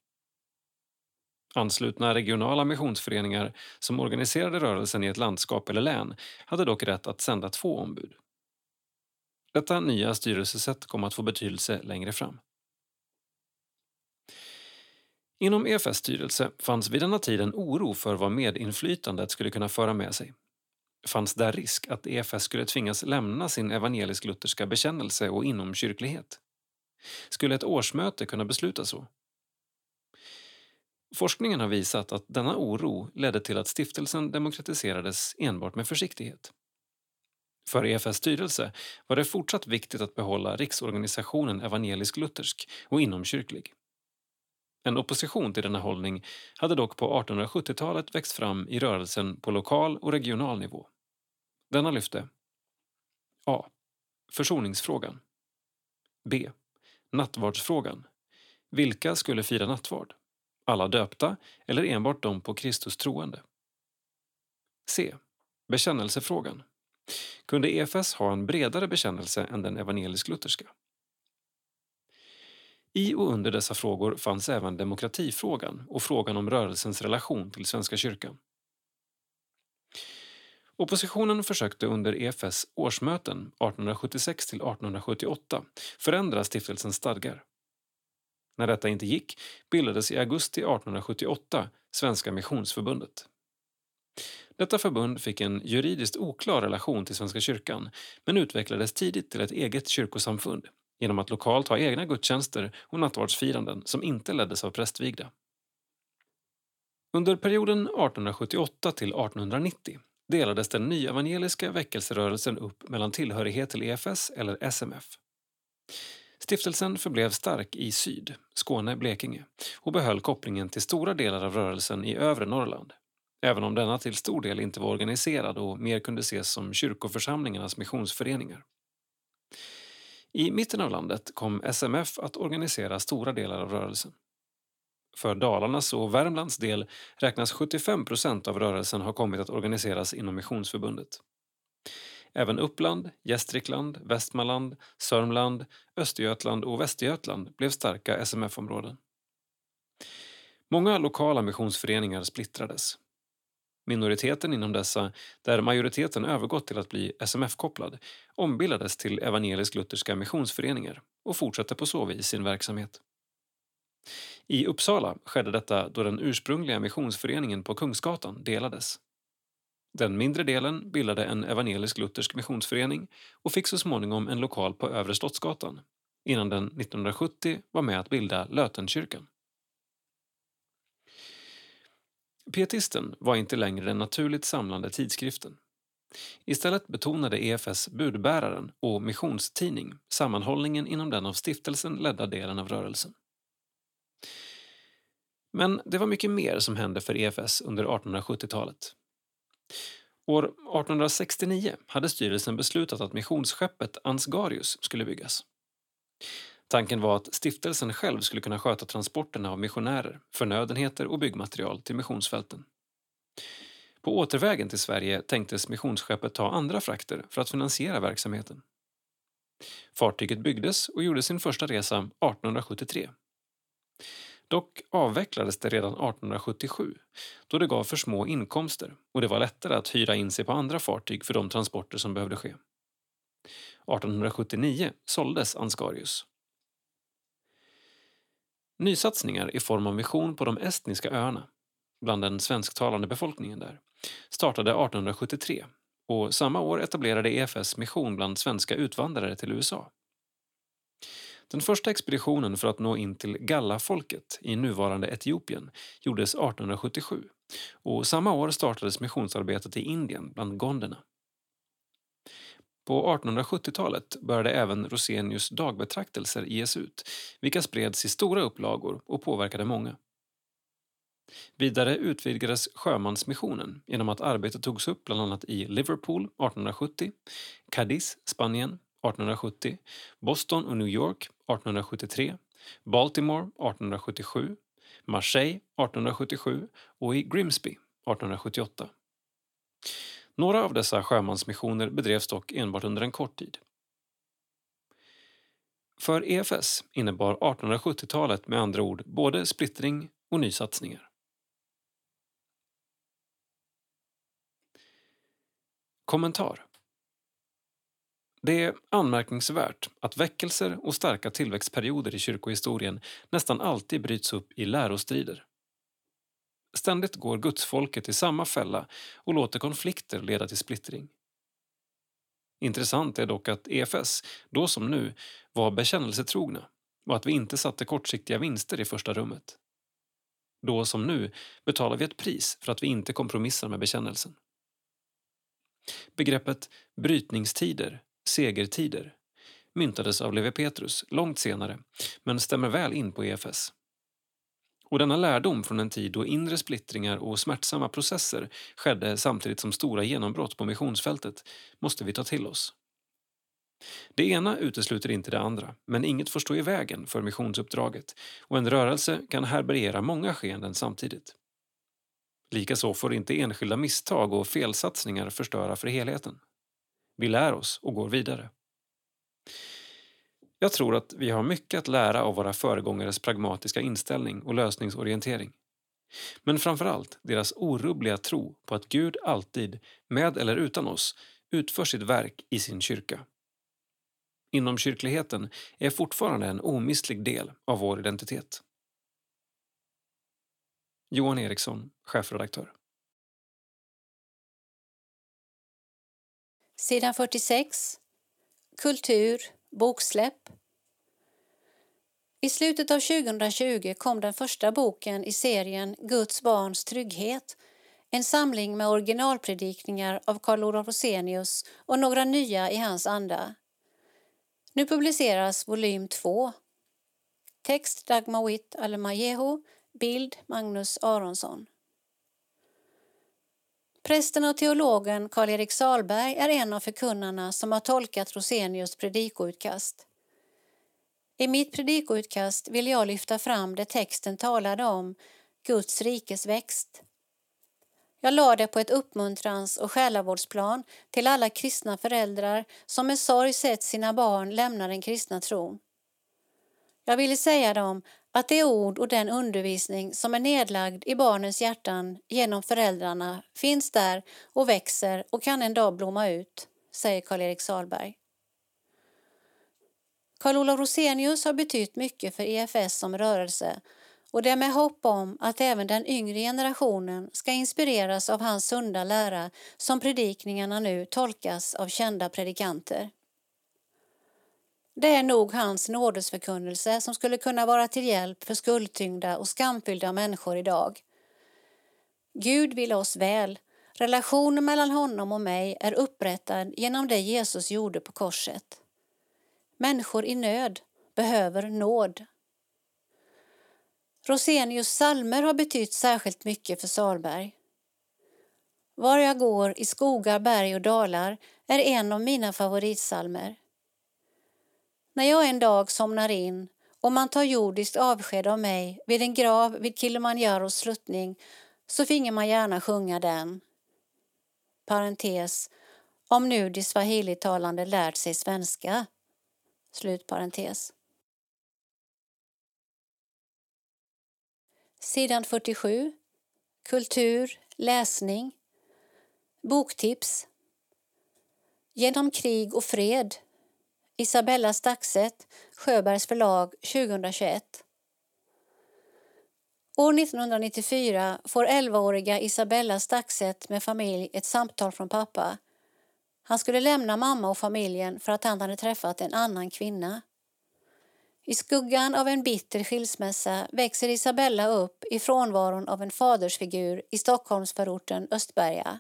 Anslutna regionala missionsföreningar som organiserade rörelsen i ett landskap eller län hade dock rätt att sända två ombud. Detta nya styrelsesätt kom att få betydelse längre fram. Inom EFS styrelse fanns vid denna tid en oro för vad medinflytandet skulle kunna föra med sig. Fanns där risk att EFS skulle tvingas lämna sin evangelisk-lutherska bekännelse och inomkyrklighet? Skulle ett årsmöte kunna besluta så? Forskningen har visat att denna oro ledde till att stiftelsen demokratiserades enbart med försiktighet. För EFS styrelse var det fortsatt viktigt att behålla riksorganisationen evangelisk-luthersk och inomkyrklig. En opposition till denna hållning hade dock på 1870-talet växt fram i rörelsen på lokal och regional nivå. Denna lyfte A. Försoningsfrågan B. Nattvardsfrågan. Vilka skulle fira nattvard? Alla döpta eller enbart de på Kristus troende? C. Bekännelsefrågan. Kunde EFS ha en bredare bekännelse än den evangelisk-lutherska? I och under dessa frågor fanns även demokratifrågan och frågan om rörelsens relation till Svenska kyrkan. Oppositionen försökte under EFS årsmöten 1876-1878 förändra stiftelsens stadgar. När detta inte gick bildades i augusti 1878 Svenska Missionsförbundet. Detta förbund fick en juridiskt oklar relation till Svenska kyrkan men utvecklades tidigt till ett eget kyrkosamfund genom att lokalt ha egna gudstjänster och nattvardsfiranden som inte leddes av prästvigda. Under perioden 1878 till 1890 delades den nyevangeliska väckelserörelsen upp mellan tillhörighet till EFS eller SMF. Stiftelsen förblev stark i syd, Skåne, Blekinge och behöll kopplingen till stora delar av rörelsen i övre Norrland även om denna till stor del inte var organiserad och mer kunde ses som kyrkoförsamlingarnas missionsföreningar. I mitten av landet kom SMF att organisera stora delar av rörelsen. För Dalarnas och Värmlands del räknas 75 procent av rörelsen ha kommit att organiseras inom Missionsförbundet. Även Uppland, Gästrikland, Västmanland, Sörmland, Östergötland och Västergötland blev starka SMF-områden. Många lokala missionsföreningar splittrades. Minoriteten inom dessa, där majoriteten övergått till att bli SMF-kopplad, ombildades till evangelisk-lutherska missionsföreningar och fortsatte på så vis sin verksamhet. I Uppsala skedde detta då den ursprungliga missionsföreningen på Kungsgatan delades. Den mindre delen bildade en evangelisk-luthersk missionsförening och fick så småningom en lokal på Övre Slottsgatan innan den 1970 var med att bilda Lötenkyrkan. Pietisten var inte längre den naturligt samlande tidskriften. Istället betonade EFS budbäraren och missionstidning sammanhållningen inom den av stiftelsen ledda delen av rörelsen. Men det var mycket mer som hände för EFS under 1870-talet. År 1869 hade styrelsen beslutat att missionsskeppet Ansgarius skulle byggas. Tanken var att stiftelsen själv skulle kunna sköta transporterna av missionärer, förnödenheter och byggmaterial till missionsfälten. På återvägen till Sverige tänktes missionsskeppet ta andra frakter för att finansiera verksamheten. Fartyget byggdes och gjorde sin första resa 1873. Dock avvecklades det redan 1877 då det gav för små inkomster och det var lättare att hyra in sig på andra fartyg för de transporter som behövde ske. 1879 såldes Ansgarius Nysatsningar i form av mission på de estniska öarna, bland den svensktalande befolkningen där, startade 1873 och samma år etablerade EFS mission bland svenska utvandrare till USA. Den första expeditionen för att nå in till Galla-folket i nuvarande Etiopien gjordes 1877 och samma år startades missionsarbetet i Indien bland gonderna. På 1870-talet började även Rosenius dagbetraktelser ges ut, vilka spreds i stora upplagor och påverkade många. Vidare utvidgades sjömansmissionen genom att arbetet togs upp bland annat i Liverpool 1870, Cadiz, Spanien 1870, Boston och New York 1873, Baltimore 1877, Marseille 1877 och i Grimsby 1878. Några av dessa sjömansmissioner bedrevs dock enbart under en kort tid. För EFS innebar 1870-talet med andra ord både splittring och nysatsningar. Kommentar det är anmärkningsvärt att väckelser och starka tillväxtperioder i kyrkohistorien nästan alltid bryts upp i lärostrider. Ständigt går gudsfolket i samma fälla och låter konflikter leda till splittring. Intressant är dock att EFS, då som nu, var bekännelsetrogna och att vi inte satte kortsiktiga vinster i första rummet. Då som nu betalar vi ett pris för att vi inte kompromissar med bekännelsen. Begreppet brytningstider, segertider, myntades av Levi Petrus långt senare men stämmer väl in på EFS. Och denna lärdom från en tid då inre splittringar och smärtsamma processer skedde samtidigt som stora genombrott på missionsfältet måste vi ta till oss. Det ena utesluter inte det andra, men inget får stå i vägen för missionsuppdraget och en rörelse kan härbärgera många skeenden samtidigt. Likaså får inte enskilda misstag och felsatsningar förstöra för helheten. Vi lär oss och går vidare. Jag tror att vi har mycket att lära av våra föregångares pragmatiska inställning och lösningsorientering. Men framför allt deras orubbliga tro på att Gud alltid, med eller utan oss, utför sitt verk i sin kyrka. Inomkyrkligheten är fortfarande en omistlig del av vår identitet. Johan Eriksson, chefredaktör. Sidan 46. Kultur boksläpp. I slutet av 2020 kom den första boken i serien Guds barns trygghet, en samling med originalpredikningar av Carl Olof Rosenius och några nya i hans anda. Nu publiceras volym 2. Text Dagmar Witt Alemajehu, bild Magnus Aronsson. Prästen och teologen Karl-Erik Salberg är en av förkunnarna som har tolkat Rosenius predikoutkast. I mitt predikoutkast vill jag lyfta fram det texten talade om, Guds rikes växt. Jag la det på ett uppmuntrans och själavårdsplan till alla kristna föräldrar som med sorg sett sina barn lämna den kristna tron. Jag ville säga dem att det ord och den undervisning som är nedlagd i barnens hjärtan genom föräldrarna finns där och växer och kan en dag blomma ut, säger Karl-Erik Salberg. Carl-Olof Rosenius har betytt mycket för EFS som rörelse och det är med hopp om att även den yngre generationen ska inspireras av hans sunda lära som predikningarna nu tolkas av kända predikanter. Det är nog hans nådesförkunnelse som skulle kunna vara till hjälp för skuldtyngda och skamfyllda människor idag. Gud vill oss väl. Relationen mellan honom och mig är upprättad genom det Jesus gjorde på korset. Människor i nöd behöver nåd. Rosenius salmer har betytt särskilt mycket för Salberg. Var jag går i skogar, berg och dalar är en av mina favoritsalmer. När jag en dag somnar in och man tar jordiskt avsked av mig vid en grav vid Kilimanjaros sluttning så finge man gärna sjunga den. Parentes, om nu de swahili-talande lärt sig svenska. Slut parentes. Sidan 47. Kultur, läsning. Boktips. Genom krig och fred Isabella Staxet, Sjöbergs förlag 2021. År 1994 får 11-åriga Isabella Staxet med familj ett samtal från pappa. Han skulle lämna mamma och familjen för att han hade träffat en annan kvinna. I skuggan av en bitter skilsmässa växer Isabella upp i frånvaron av en fadersfigur i Stockholmsförorten Östberga.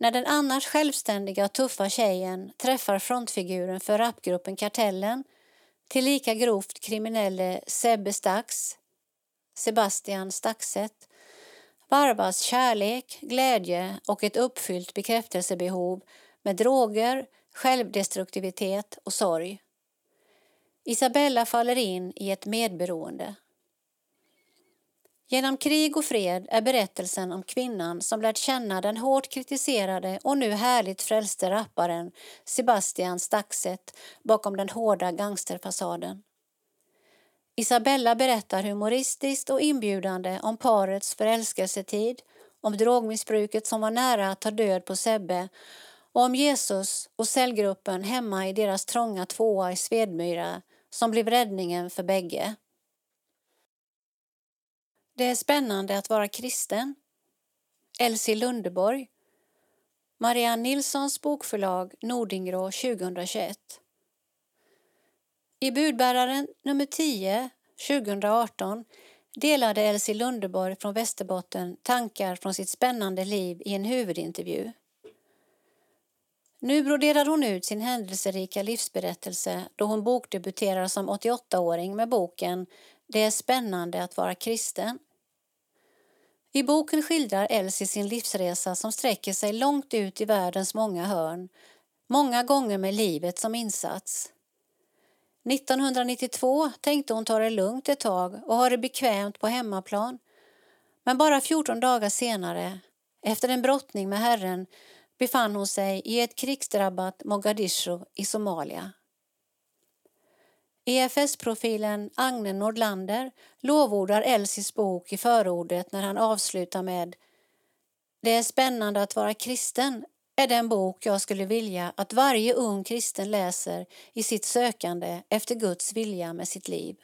När den annars självständiga och tuffa tjejen träffar frontfiguren för rapgruppen Kartellen tillika grovt kriminelle Sebbe Stax, Sebastian Staxet, varvas kärlek, glädje och ett uppfyllt bekräftelsebehov med droger, självdestruktivitet och sorg. Isabella faller in i ett medberoende. Genom krig och fred är berättelsen om kvinnan som lärt känna den hårt kritiserade och nu härligt frälste rapparen Sebastian Staxet bakom den hårda gangsterfasaden. Isabella berättar humoristiskt och inbjudande om parets förälskelsetid, om drogmissbruket som var nära att ta död på Sebbe och om Jesus och cellgruppen hemma i deras trånga tvåa i Svedmyra som blev räddningen för bägge. Det är spännande att vara kristen. Elsie Lundeborg. Marianne Nilssons bokförlag Nordingrå 2021. I budbäraren nummer 10 2018 delade Elsie Lundeborg från Västerbotten tankar från sitt spännande liv i en huvudintervju. Nu broderar hon ut sin händelserika livsberättelse då hon bokdebuterar som 88-åring med boken Det är spännande att vara kristen i boken skildrar Elsie sin livsresa som sträcker sig långt ut i världens många hörn, många gånger med livet som insats. 1992 tänkte hon ta det lugnt ett tag och ha det bekvämt på hemmaplan. Men bara 14 dagar senare, efter en brottning med Herren, befann hon sig i ett krigsdrabbat Mogadishu i Somalia. EFS-profilen Agne Nordlander lovordar Elsies bok i förordet när han avslutar med Det är spännande att vara kristen är den bok jag skulle vilja att varje ung kristen läser i sitt sökande efter Guds vilja med sitt liv.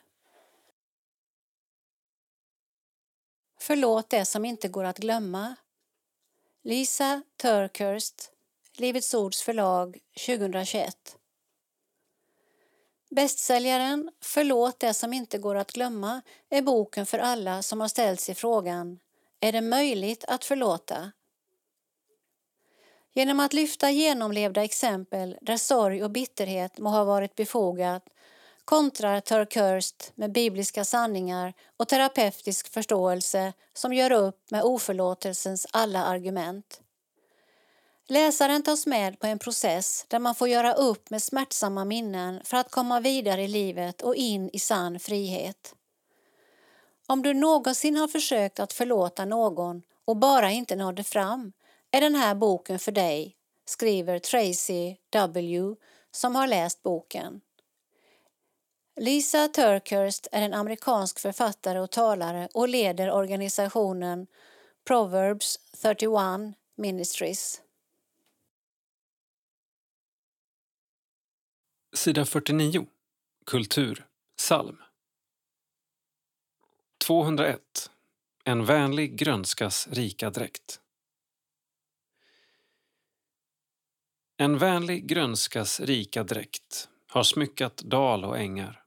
Förlåt det som inte går att glömma. Lisa Turkhurst, Livets Ords förlag 2021 Bästsäljaren Förlåt det som inte går att glömma är boken för alla som har ställt sig frågan Är det möjligt att förlåta? Genom att lyfta genomlevda exempel där sorg och bitterhet må ha varit befogat kontrar Törkörst med bibliska sanningar och terapeutisk förståelse som gör upp med oförlåtelsens alla argument. Läsaren tas med på en process där man får göra upp med smärtsamma minnen för att komma vidare i livet och in i sann frihet. Om du någonsin har försökt att förlåta någon och bara inte nådde fram är den här boken för dig, skriver Tracy W som har läst boken. Lisa Turkhurst är en amerikansk författare och talare och leder organisationen Proverbs 31 Ministries. Sida 49. Kultur. Salm. 201. En vänlig grönskas rika dräkt. En vänlig grönskas rika dräkt har smyckat dal och ängar.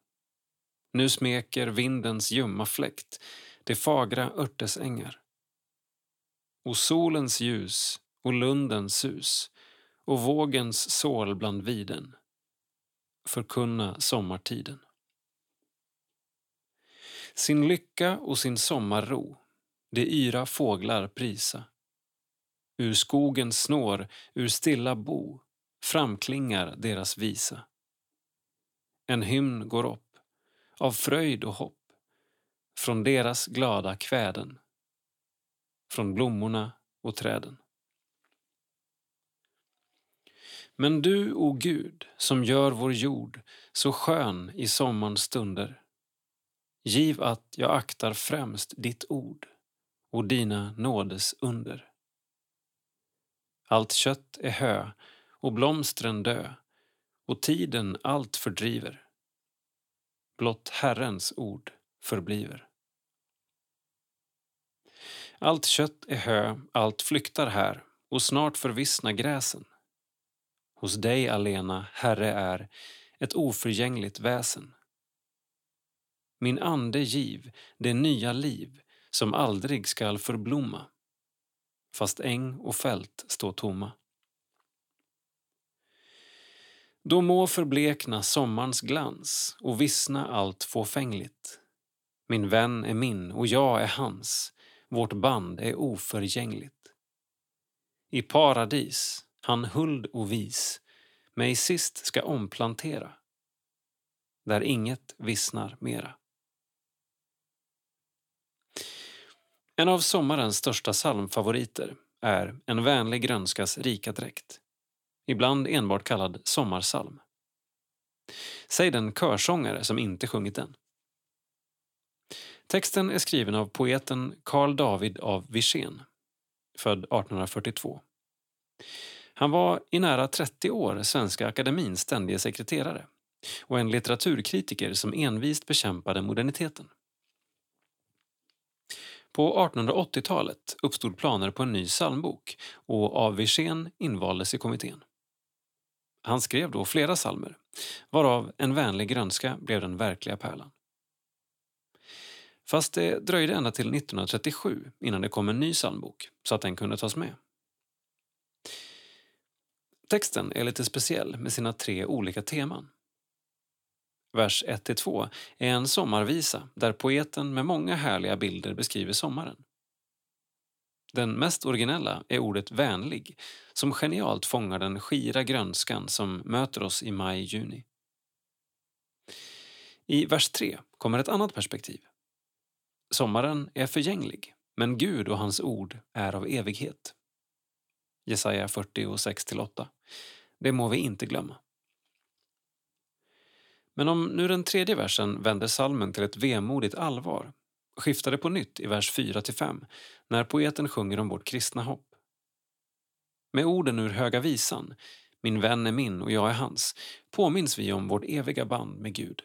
Nu smeker vindens ljumma fläkt de fagra örtesängar. Och solens ljus och lundens sus och vågens sål bland viden förkunna sommartiden. Sin lycka och sin sommarro de yra fåglar prisa. Ur skogens snår, ur stilla bo framklingar deras visa. En hymn går upp av fröjd och hopp från deras glada kväden, från blommorna och träden. Men du, o Gud, som gör vår jord så skön i sommarns stunder, giv att jag aktar främst ditt ord och dina nådes under. Allt kött är hö och blomstren dö och tiden allt fördriver. Blott Herrens ord förbliver. Allt kött är hö, allt flyktar här och snart förvissna gräsen. Hos dig alena, Herre, är ett oförgängligt väsen. Min ande giv det nya liv som aldrig skall förblomma fast äng och fält står tomma. Då må förblekna sommarns glans och vissna allt fåfängligt. Min vän är min och jag är hans, vårt band är oförgängligt. I paradis han huld och vis mig sist ska omplantera där inget vissnar mera. En av sommarens största psalmfavoriter är En vänlig grönskas rika dräkt, ibland enbart kallad sommarsalm. Säg den körsångare som inte sjungit den. Texten är skriven av poeten Carl David av Wirsén, född 1842. Han var i nära 30 år Svenska Akademins ständige sekreterare och en litteraturkritiker som envist bekämpade moderniteten. På 1880-talet uppstod planer på en ny psalmbok och av Wirsén invaldes i kommittén. Han skrev då flera salmer, varav En vänlig grönska blev den verkliga pärlan. Fast det dröjde ända till 1937 innan det kom en ny psalmbok så att den kunde tas med. Texten är lite speciell med sina tre olika teman. Vers 1-2 är en sommarvisa där poeten med många härliga bilder beskriver sommaren. Den mest originella är ordet vänlig som genialt fångar den skira grönskan som möter oss i maj-juni. I vers 3 kommer ett annat perspektiv. Sommaren är förgänglig, men Gud och hans ord är av evighet. Jesaja 40 och 6-8. Det må vi inte glömma. Men om nu den tredje versen vänder salmen till ett vemodigt allvar skiftar det på nytt i vers 4-5 när poeten sjunger om vårt kristna hopp. Med orden ur Höga visan, Min vän är min och jag är hans, påminns vi om vårt eviga band med Gud.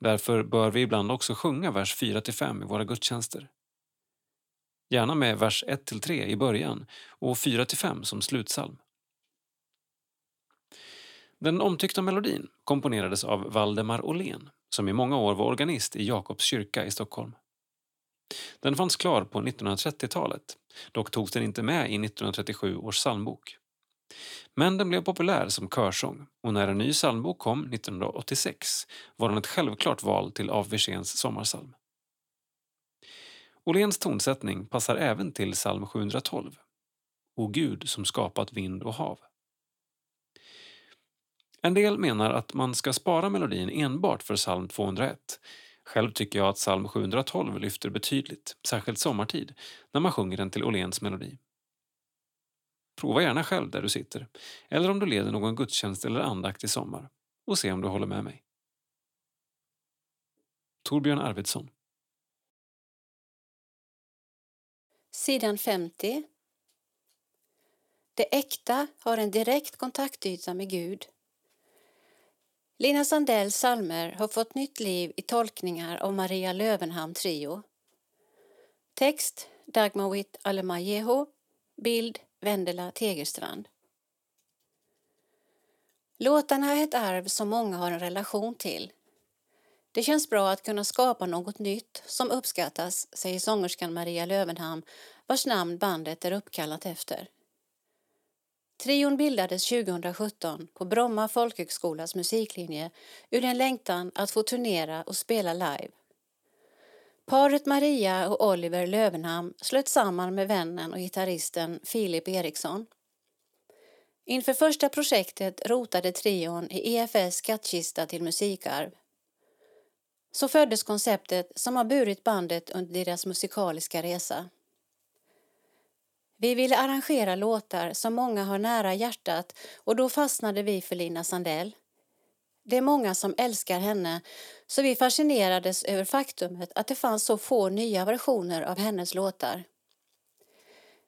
Därför bör vi ibland också sjunga vers 4-5 i våra gudstjänster. Gärna med vers 1-3 i början och 4-5 som slutsalm. Den omtyckta melodin komponerades av Valdemar Åhlén som i många år var organist i Jakobs kyrka i Stockholm. Den fanns klar på 1930-talet, dock togs den inte med i 1937 års psalmbok. Men den blev populär som körsång och när en ny psalmbok kom 1986 var den ett självklart val till af Wirséns sommarsalm. Åhléns tonsättning passar även till psalm 712. O Gud som skapat vind och hav. En del menar att man ska spara melodin enbart för psalm 201. Själv tycker jag att psalm 712 lyfter betydligt, särskilt sommartid, när man sjunger den till Åhléns melodi. Prova gärna själv där du sitter, eller om du leder någon gudstjänst eller andakt i sommar, och se om du håller med mig. Torbjörn Arvidsson Sidan 50. Det äkta har en direkt kontaktyta med Gud. Lina Sandells salmer har fått nytt liv i tolkningar av Maria Lövenham Trio. Text Dagmawit Alemajeho. Bild Vendela Tegerstrand. Låtarna är ett arv som många har en relation till. Det känns bra att kunna skapa något nytt som uppskattas, säger sångerskan Maria Lövenham vars namn bandet är uppkallat efter. Trion bildades 2017 på Bromma folkhögskolas musiklinje ur en längtan att få turnera och spela live. Paret Maria och Oliver Lövenham slöt samman med vännen och gitarristen Filip Eriksson. Inför första projektet rotade trion i EFS skattkista till musikarv. Så föddes konceptet som har burit bandet under deras musikaliska resa. Vi ville arrangera låtar som många har nära hjärtat och då fastnade vi för Lina Sandell. Det är många som älskar henne så vi fascinerades över faktumet att det fanns så få nya versioner av hennes låtar.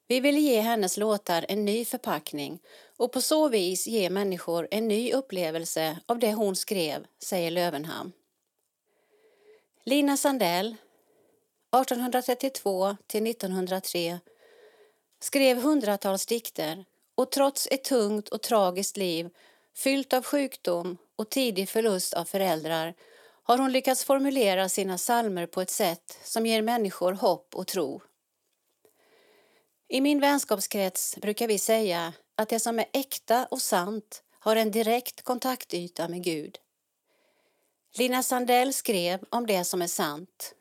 Vi ville ge hennes låtar en ny förpackning och på så vis ge människor en ny upplevelse av det hon skrev, säger Lövenhamn. Lina Sandell, 1832 till 1903 skrev hundratals dikter och trots ett tungt och tragiskt liv fyllt av sjukdom och tidig förlust av föräldrar har hon lyckats formulera sina salmer på ett sätt som ger människor hopp och tro. I min vänskapskrets brukar vi säga att det som är äkta och sant har en direkt kontaktyta med Gud. Lina Sandell skrev om det som är sant.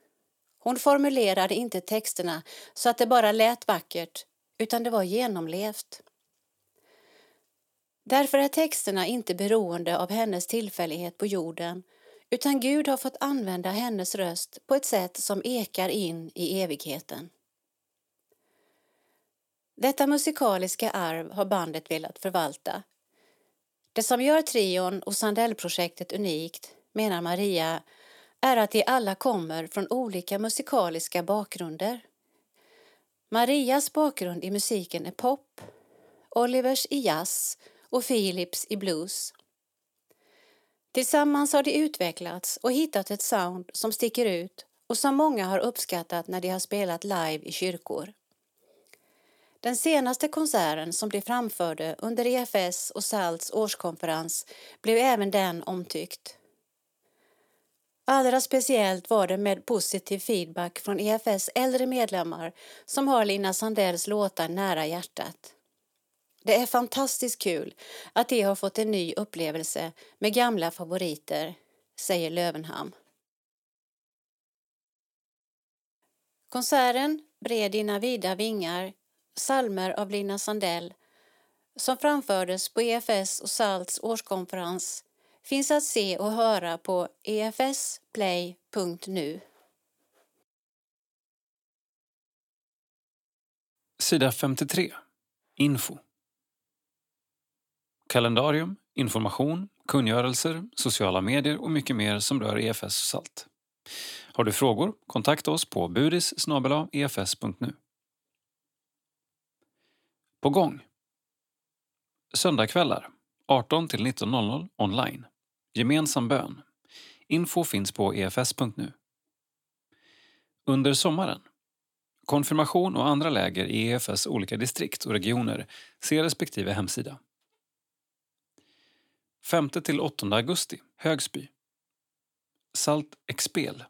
Hon formulerade inte texterna så att det bara lät vackert utan det var genomlevt. Därför är texterna inte beroende av hennes tillfällighet på jorden utan Gud har fått använda hennes röst på ett sätt som ekar in i evigheten. Detta musikaliska arv har bandet velat förvalta. Det som gör trion och Sandellprojektet unikt, menar Maria, är att de alla kommer från olika musikaliska bakgrunder. Marias bakgrund i musiken är pop, Olivers i jazz och Philips i blues. Tillsammans har de utvecklats och hittat ett sound som sticker ut och som många har uppskattat när de har spelat live i kyrkor. Den senaste konserten som de framförde under EFS och SALTs årskonferens blev även den omtyckt. Allra speciellt var det med positiv feedback från EFS äldre medlemmar som har Lina Sandells låtar nära hjärtat. Det är fantastiskt kul att de har fått en ny upplevelse med gamla favoriter, säger Lövenham. Konserten Bred dina vida vingar, salmer av Lina Sandell som framfördes på EFS och SALTs årskonferens finns att se och höra på efsplay.nu. Sida 53. Info. Kalendarium, information, kungörelser, sociala medier och mycket mer som rör EFS och SALT. Har du frågor? Kontakta oss på budis efs.nu. På gång. Söndagkvällar 18 till 19.00 online. Gemensam bön. Info finns på efs.nu. Under sommaren. Konfirmation och andra läger i EFS olika distrikt och regioner. Se respektive hemsida. 5-8 augusti, Högsby. Salt Expel.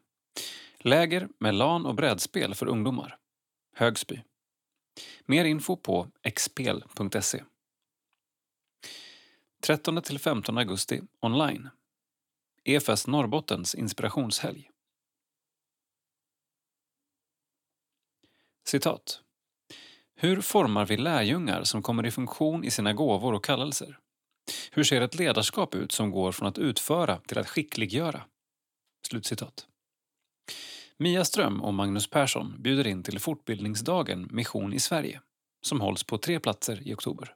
Läger med LAN och brädspel för ungdomar. Högsby. Mer info på expel.se. 13-15 augusti online. EFS Norrbottens inspirationshelg. Citat. Hur formar vi lärjungar som kommer i funktion i sina gåvor och kallelser? Hur ser ett ledarskap ut som går från att utföra till att skickliggöra? Slutcitat. Mia Ström och Magnus Persson bjuder in till fortbildningsdagen Mission i Sverige som hålls på tre platser i oktober.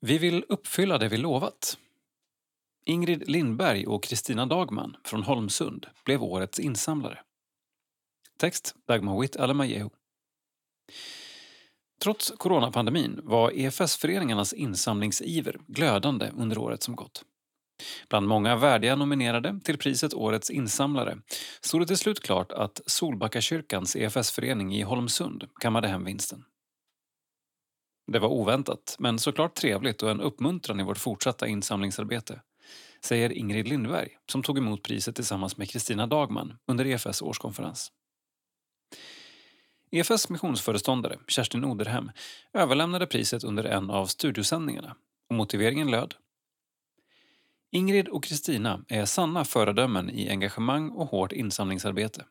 Vi vill uppfylla det vi lovat. Ingrid Lindberg och Kristina Dagman från Holmsund blev årets insamlare. Text Dagmar Witt Alemajehu. Trots coronapandemin var EFS-föreningarnas insamlingsiver glödande under året som gått. Bland många värdiga nominerade till priset Årets insamlare stod det till slut klart att Solbackakyrkans EFS-förening i Holmsund kammade hem vinsten. Det var oväntat, men såklart trevligt och en uppmuntran i vårt fortsatta insamlingsarbete, säger Ingrid Lindberg som tog emot priset tillsammans med Kristina Dagman under EFS årskonferens. EFS missionsföreståndare, Kerstin Oderhem, överlämnade priset under en av studiosändningarna och motiveringen löd Ingrid och Kristina är sanna föredömen i engagemang och hårt insamlingsarbete.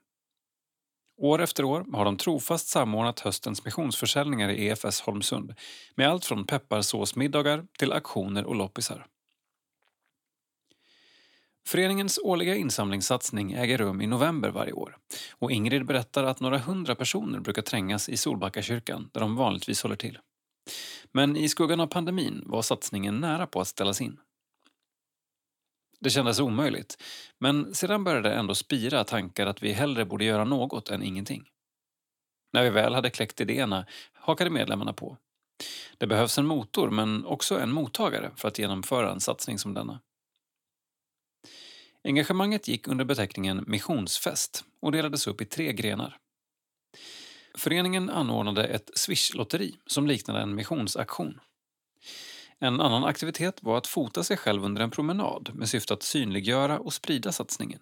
År efter år har de trofast samordnat höstens missionsförsäljningar i EFS Holmsund med allt från pepparsåsmiddagar till aktioner och loppisar. Föreningens årliga insamlingssatsning äger rum i november varje år och Ingrid berättar att några hundra personer brukar trängas i Solbackakyrkan där de vanligtvis håller till. Men i skuggan av pandemin var satsningen nära på att ställas in. Det kändes omöjligt, men sedan började ändå spira tankar att vi hellre borde göra något än ingenting. När vi väl hade kläckt idéerna hakade medlemmarna på. Det behövs en motor, men också en mottagare för att genomföra en satsning som denna. Engagemanget gick under beteckningen Missionsfest och delades upp i tre grenar. Föreningen anordnade ett Swish-lotteri som liknade en missionsaktion. En annan aktivitet var att fota sig själv under en promenad med syfte att synliggöra och sprida satsningen.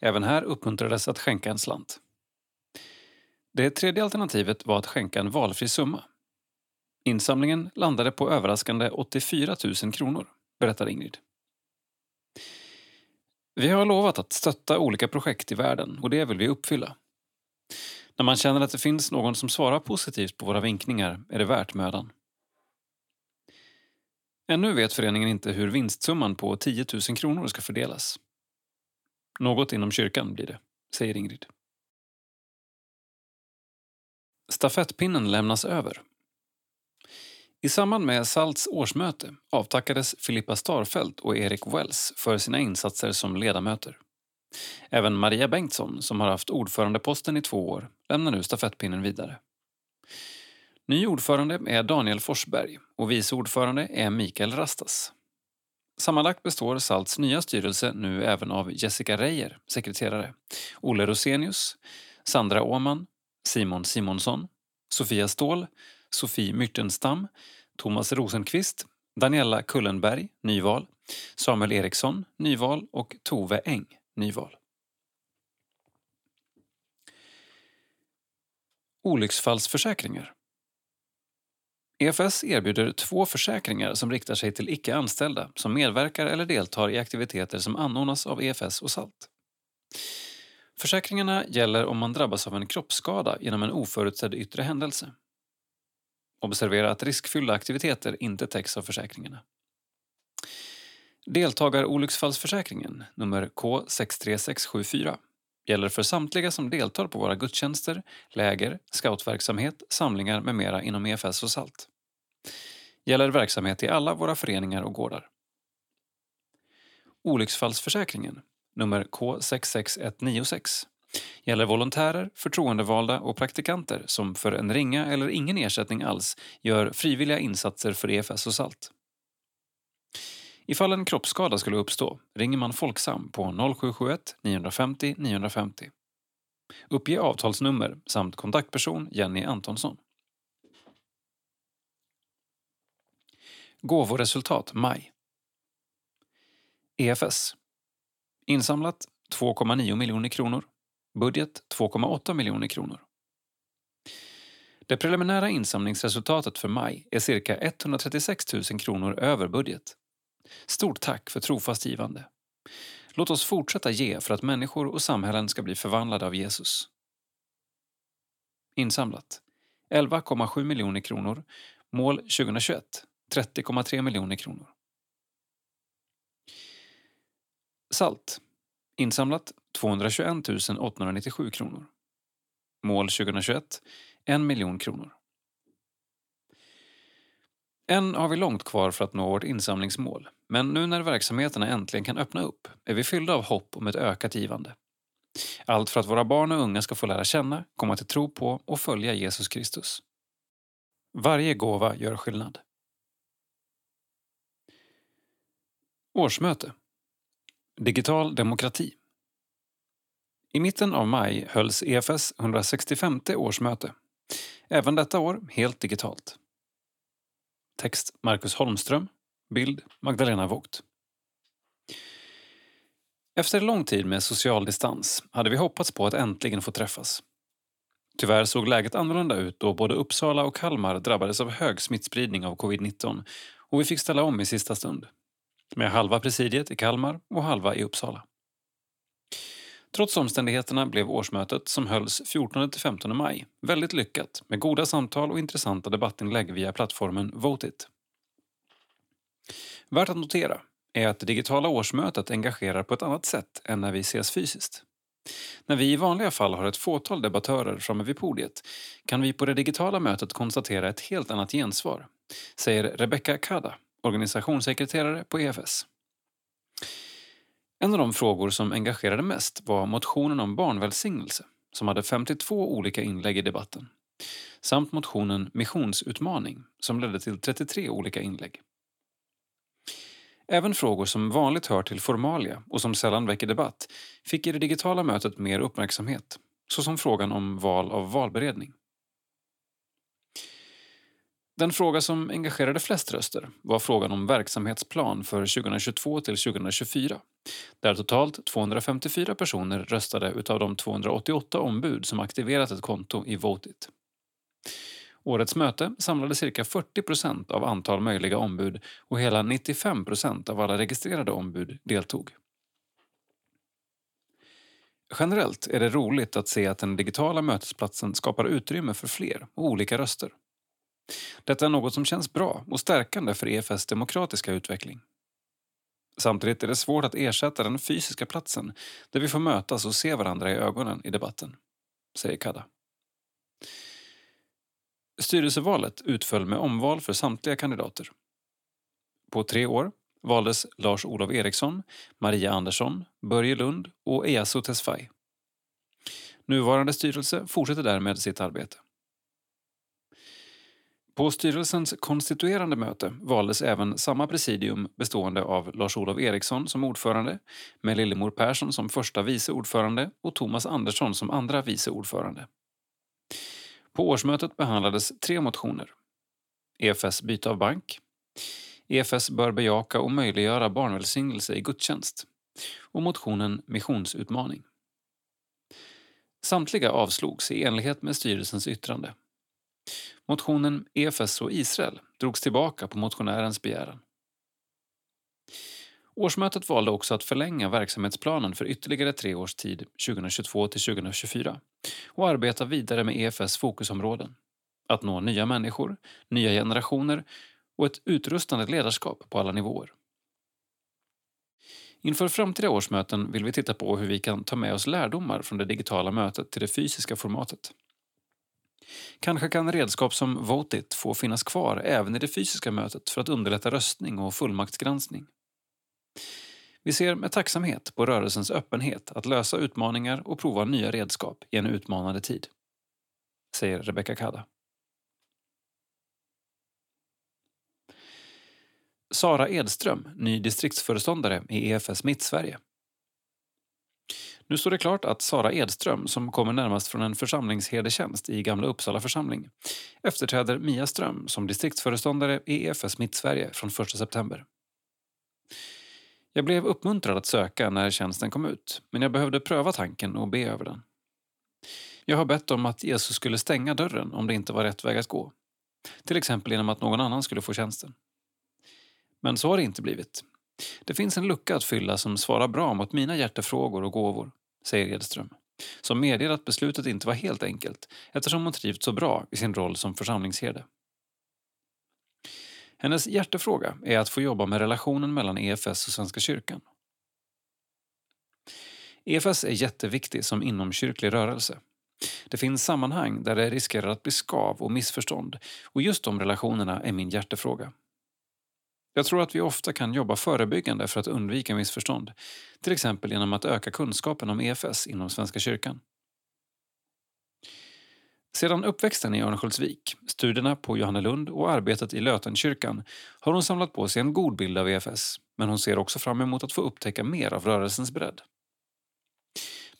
Även här uppmuntrades att skänka en slant. Det tredje alternativet var att skänka en valfri summa. Insamlingen landade på överraskande 84 000 kronor, berättar Ingrid. Vi har lovat att stötta olika projekt i världen och det vill vi uppfylla. När man känner att det finns någon som svarar positivt på våra vinkningar är det värt mödan. Ännu vet föreningen inte hur vinstsumman på 10 000 kronor ska fördelas. Något inom kyrkan blir det, säger Ingrid. Stafettpinnen lämnas över. I samband med SALTs årsmöte avtackades Filippa Starfelt och Erik Wells för sina insatser som ledamöter. Även Maria Bengtsson, som har haft ordförandeposten i två år, lämnar nu stafettpinnen vidare. Ny ordförande är Daniel Forsberg och vice ordförande är Mikael Rastas. Sammanlagt består SALTs nya styrelse nu även av Jessica Reijer, sekreterare, Olle Rosenius, Sandra Åman, Simon Simonsson, Sofia Ståhl, Sofie Myrtenstam, Thomas Rosenqvist, Daniela Kullenberg, nyval, Samuel Eriksson, nyval och Tove Eng, nyval. Olycksfallsförsäkringar EFS erbjuder två försäkringar som riktar sig till icke anställda som medverkar eller deltar i aktiviteter som anordnas av EFS och SALT. Försäkringarna gäller om man drabbas av en kroppsskada genom en oförutsedd yttre händelse. Observera att riskfyllda aktiviteter inte täcks av försäkringarna. Deltagarolycksfallsförsäkringen, nummer K63674, gäller för samtliga som deltar på våra gudstjänster, läger, scoutverksamhet, samlingar med mera inom EFS och SALT. Gäller verksamhet i alla våra föreningar och gårdar. Olycksfallsförsäkringen, nummer K66196, gäller volontärer, förtroendevalda och praktikanter som för en ringa eller ingen ersättning alls gör frivilliga insatser för EFS och SALT. Ifall en kroppsskada skulle uppstå ringer man Folksam på 0771 950 950. Uppge avtalsnummer samt kontaktperson Jenny Antonsson. Gåvoresultat maj. EFS. Insamlat 2,9 miljoner kronor. Budget 2,8 miljoner kronor. Det preliminära insamlingsresultatet för maj är cirka 136 000 kronor över budget. Stort tack för trofast givande. Låt oss fortsätta ge för att människor och samhällen ska bli förvandlade av Jesus. Insamlat 11,7 miljoner kronor. Mål 2021 30,3 miljoner kronor. Salt. Insamlat 221 897 kronor. Mål 2021 1 miljon kronor. Än har vi långt kvar för att nå vårt insamlingsmål, men nu när verksamheterna äntligen kan öppna upp är vi fyllda av hopp om ett ökat givande. Allt för att våra barn och unga ska få lära känna, komma till tro på och följa Jesus Kristus. Varje gåva gör skillnad. Årsmöte Digital demokrati I mitten av maj hölls EFS 165 årsmöte. Även detta år helt digitalt. Text Marcus Holmström. Bild Magdalena Vogt. Efter lång tid med social distans hade vi hoppats på att äntligen få träffas. Tyvärr såg läget annorlunda ut då både Uppsala och Kalmar drabbades av hög smittspridning av covid-19 och vi fick ställa om i sista stund. Med halva presidiet i Kalmar och halva i Uppsala. Trots omständigheterna blev årsmötet, som hölls 14-15 maj, väldigt lyckat med goda samtal och intressanta debattinlägg via plattformen Votit. Värt att notera är att det digitala årsmötet engagerar på ett annat sätt än när vi ses fysiskt. När vi i vanliga fall har ett fåtal debattörer framme vid podiet kan vi på det digitala mötet konstatera ett helt annat gensvar, säger Rebecca Kada, organisationssekreterare på EFS. En av de frågor som engagerade mest var motionen om barnvälsignelse som hade 52 olika inlägg i debatten. Samt motionen Missionsutmaning som ledde till 33 olika inlägg. Även frågor som vanligt hör till formalia och som sällan väcker debatt fick i det digitala mötet mer uppmärksamhet, såsom frågan om val av valberedning. Den fråga som engagerade flest röster var frågan om verksamhetsplan för 2022 till 2024 där totalt 254 personer röstade utav de 288 ombud som aktiverat ett konto i Votit. Årets möte samlade cirka 40 av antal möjliga ombud och hela 95 av alla registrerade ombud deltog. Generellt är det roligt att se att den digitala mötesplatsen skapar utrymme för fler och olika röster. Detta är något som känns bra och stärkande för EFS demokratiska utveckling. Samtidigt är det svårt att ersätta den fysiska platsen där vi får mötas och se varandra i ögonen i debatten, säger Kada. Styrelsevalet utföll med omval för samtliga kandidater. På tre år valdes Lars-Olof Eriksson, Maria Andersson, Börje Lund och Easo Tesfaye. Nuvarande styrelse fortsätter därmed sitt arbete. På styrelsens konstituerande möte valdes även samma presidium bestående av Lars-Olof Eriksson som ordförande med Lillemor Persson som första vice ordförande och Thomas Andersson som andra vice ordförande. På årsmötet behandlades tre motioner. EFS byte av bank, EFS bör bejaka och möjliggöra barnvälsignelse i gudstjänst och motionen Missionsutmaning. Samtliga avslogs i enlighet med styrelsens yttrande. Motionen EFS och Israel drogs tillbaka på motionärens begäran. Årsmötet valde också att förlänga verksamhetsplanen för ytterligare tre års tid, 2022 till 2024, och arbeta vidare med EFS fokusområden. Att nå nya människor, nya generationer och ett utrustande ledarskap på alla nivåer. Inför framtida årsmöten vill vi titta på hur vi kan ta med oss lärdomar från det digitala mötet till det fysiska formatet. Kanske kan redskap som Votit få finnas kvar även i det fysiska mötet för att underlätta röstning och fullmaktsgranskning. Vi ser med tacksamhet på rörelsens öppenhet att lösa utmaningar och prova nya redskap i en utmanande tid. Säger Rebecca Kada. Sara Edström, ny distriktsföreståndare i EFS Mittsverige. Nu står det klart att Sara Edström, som kommer närmast från en församlingsherdetjänst i Gamla Uppsala församling, efterträder Mia Ström som distriktsföreståndare i EFS Mittsverige från 1 september. Jag blev uppmuntrad att söka när tjänsten kom ut, men jag behövde pröva tanken och be över den. Jag har bett om att Jesus skulle stänga dörren om det inte var rätt väg att gå. Till exempel genom att någon annan skulle få tjänsten. Men så har det inte blivit. Det finns en lucka att fylla som svarar bra mot mina hjärtefrågor och gåvor, säger Edström, som medger att beslutet inte var helt enkelt eftersom hon trivts så bra i sin roll som församlingsherde. Hennes hjärtefråga är att få jobba med relationen mellan EFS och Svenska kyrkan. EFS är jätteviktig som inomkyrklig rörelse. Det finns sammanhang där det riskerar att bli skav och missförstånd och just de relationerna är min hjärtefråga. Jag tror att vi ofta kan jobba förebyggande för att undvika missförstånd. Till exempel genom att öka kunskapen om EFS inom Svenska kyrkan. Sedan uppväxten i Örnsköldsvik, studierna på Johannelund och arbetet i Lötenkyrkan har hon samlat på sig en god bild av EFS, men hon ser också fram emot att få upptäcka mer av rörelsens bredd.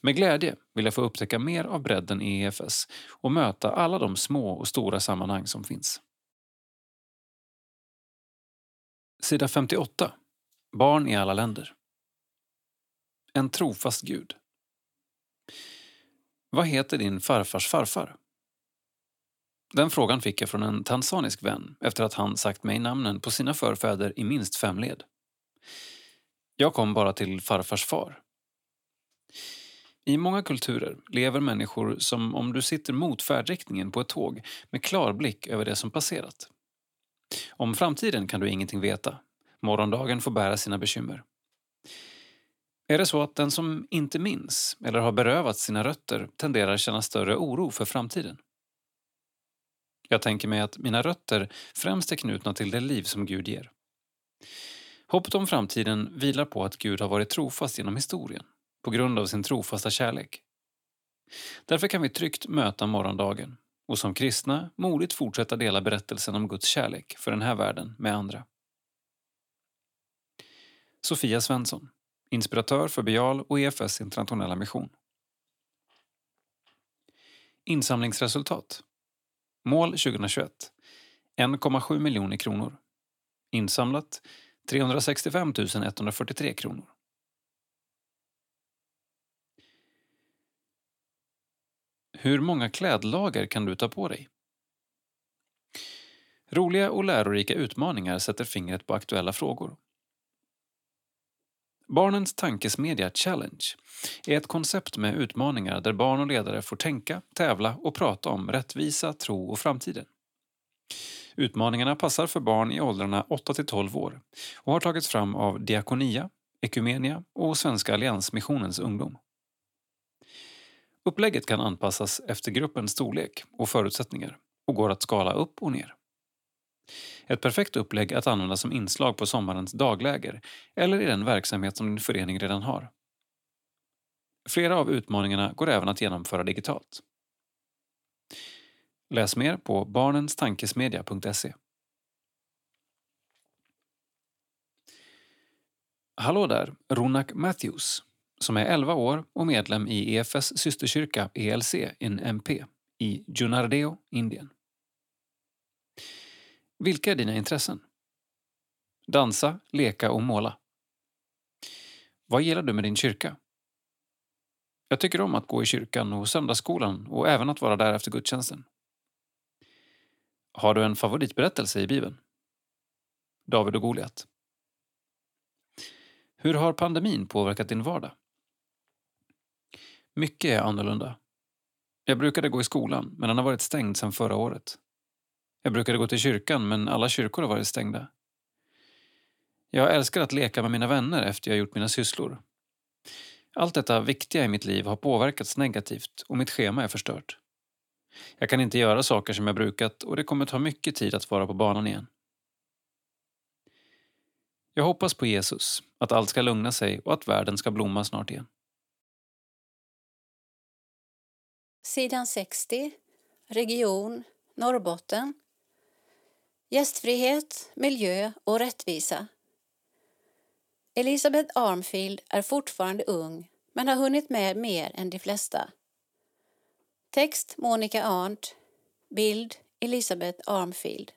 Med glädje vill jag få upptäcka mer av bredden i EFS och möta alla de små och stora sammanhang som finns. Sida 58. Barn i alla länder. En trofast Gud. Vad heter din farfars farfar? Den frågan fick jag från en tanzanisk vän efter att han sagt mig namnen på sina förfäder i minst fem led. Jag kom bara till farfars far. I många kulturer lever människor som om du sitter mot färdriktningen på ett tåg med klar blick över det som passerat. Om framtiden kan du ingenting veta. Morgondagen får bära sina bekymmer. Är det så att den som inte minns eller har berövat sina rötter tenderar känna större oro för framtiden? Jag tänker mig att mina rötter främst är knutna till det liv som Gud ger. Hoppet om framtiden vilar på att Gud har varit trofast genom historien, på grund av sin trofasta kärlek. Därför kan vi tryggt möta morgondagen och som kristna modigt fortsätta dela berättelsen om Guds kärlek för den här världen med andra. Sofia Svensson, inspiratör för Bial och EFS internationella mission. Insamlingsresultat Mål 2021 1,7 miljoner kronor. Insamlat 365 143 kronor. Hur många klädlager kan du ta på dig? Roliga och lärorika utmaningar sätter fingret på aktuella frågor. Barnens tankesmedja Challenge är ett koncept med utmaningar där barn och ledare får tänka, tävla och prata om rättvisa, tro och framtiden. Utmaningarna passar för barn i åldrarna 8 till 12 år och har tagits fram av Diakonia, Ekumenia och Svenska Alliansmissionens ungdom. Upplägget kan anpassas efter gruppens storlek och förutsättningar och går att skala upp och ner. Ett perfekt upplägg att använda som inslag på sommarens dagläger eller i den verksamhet som din förening redan har. Flera av utmaningarna går även att genomföra digitalt. Läs mer på barnenstankesmedia.se. Hallå där, Ronak Matthews, som är 11 år och medlem i EFS systerkyrka ELC in MP i Junardeo, Indien. Vilka är dina intressen? Dansa, leka och måla. Vad gillar du med din kyrka? Jag tycker om att gå i kyrkan och söndagsskolan och även att vara där efter gudstjänsten. Har du en favoritberättelse i Bibeln? David och Goliat. Hur har pandemin påverkat din vardag? Mycket är annorlunda. Jag brukade gå i skolan, men den har varit stängd sedan förra året. Jag brukade gå till kyrkan, men alla kyrkor har varit stängda. Jag älskar att leka med mina vänner efter jag gjort mina sysslor. Allt detta viktiga i mitt liv har påverkats negativt och mitt schema är förstört. Jag kan inte göra saker som jag brukat och det kommer ta mycket tid att vara på banan igen. Jag hoppas på Jesus, att allt ska lugna sig och att världen ska blomma snart igen. Sidan 60, region Norrbotten Gästfrihet, miljö och rättvisa. Elisabeth Armfield är fortfarande ung men har hunnit med mer än de flesta. Text Monica Arndt. Bild Elisabeth Armfield.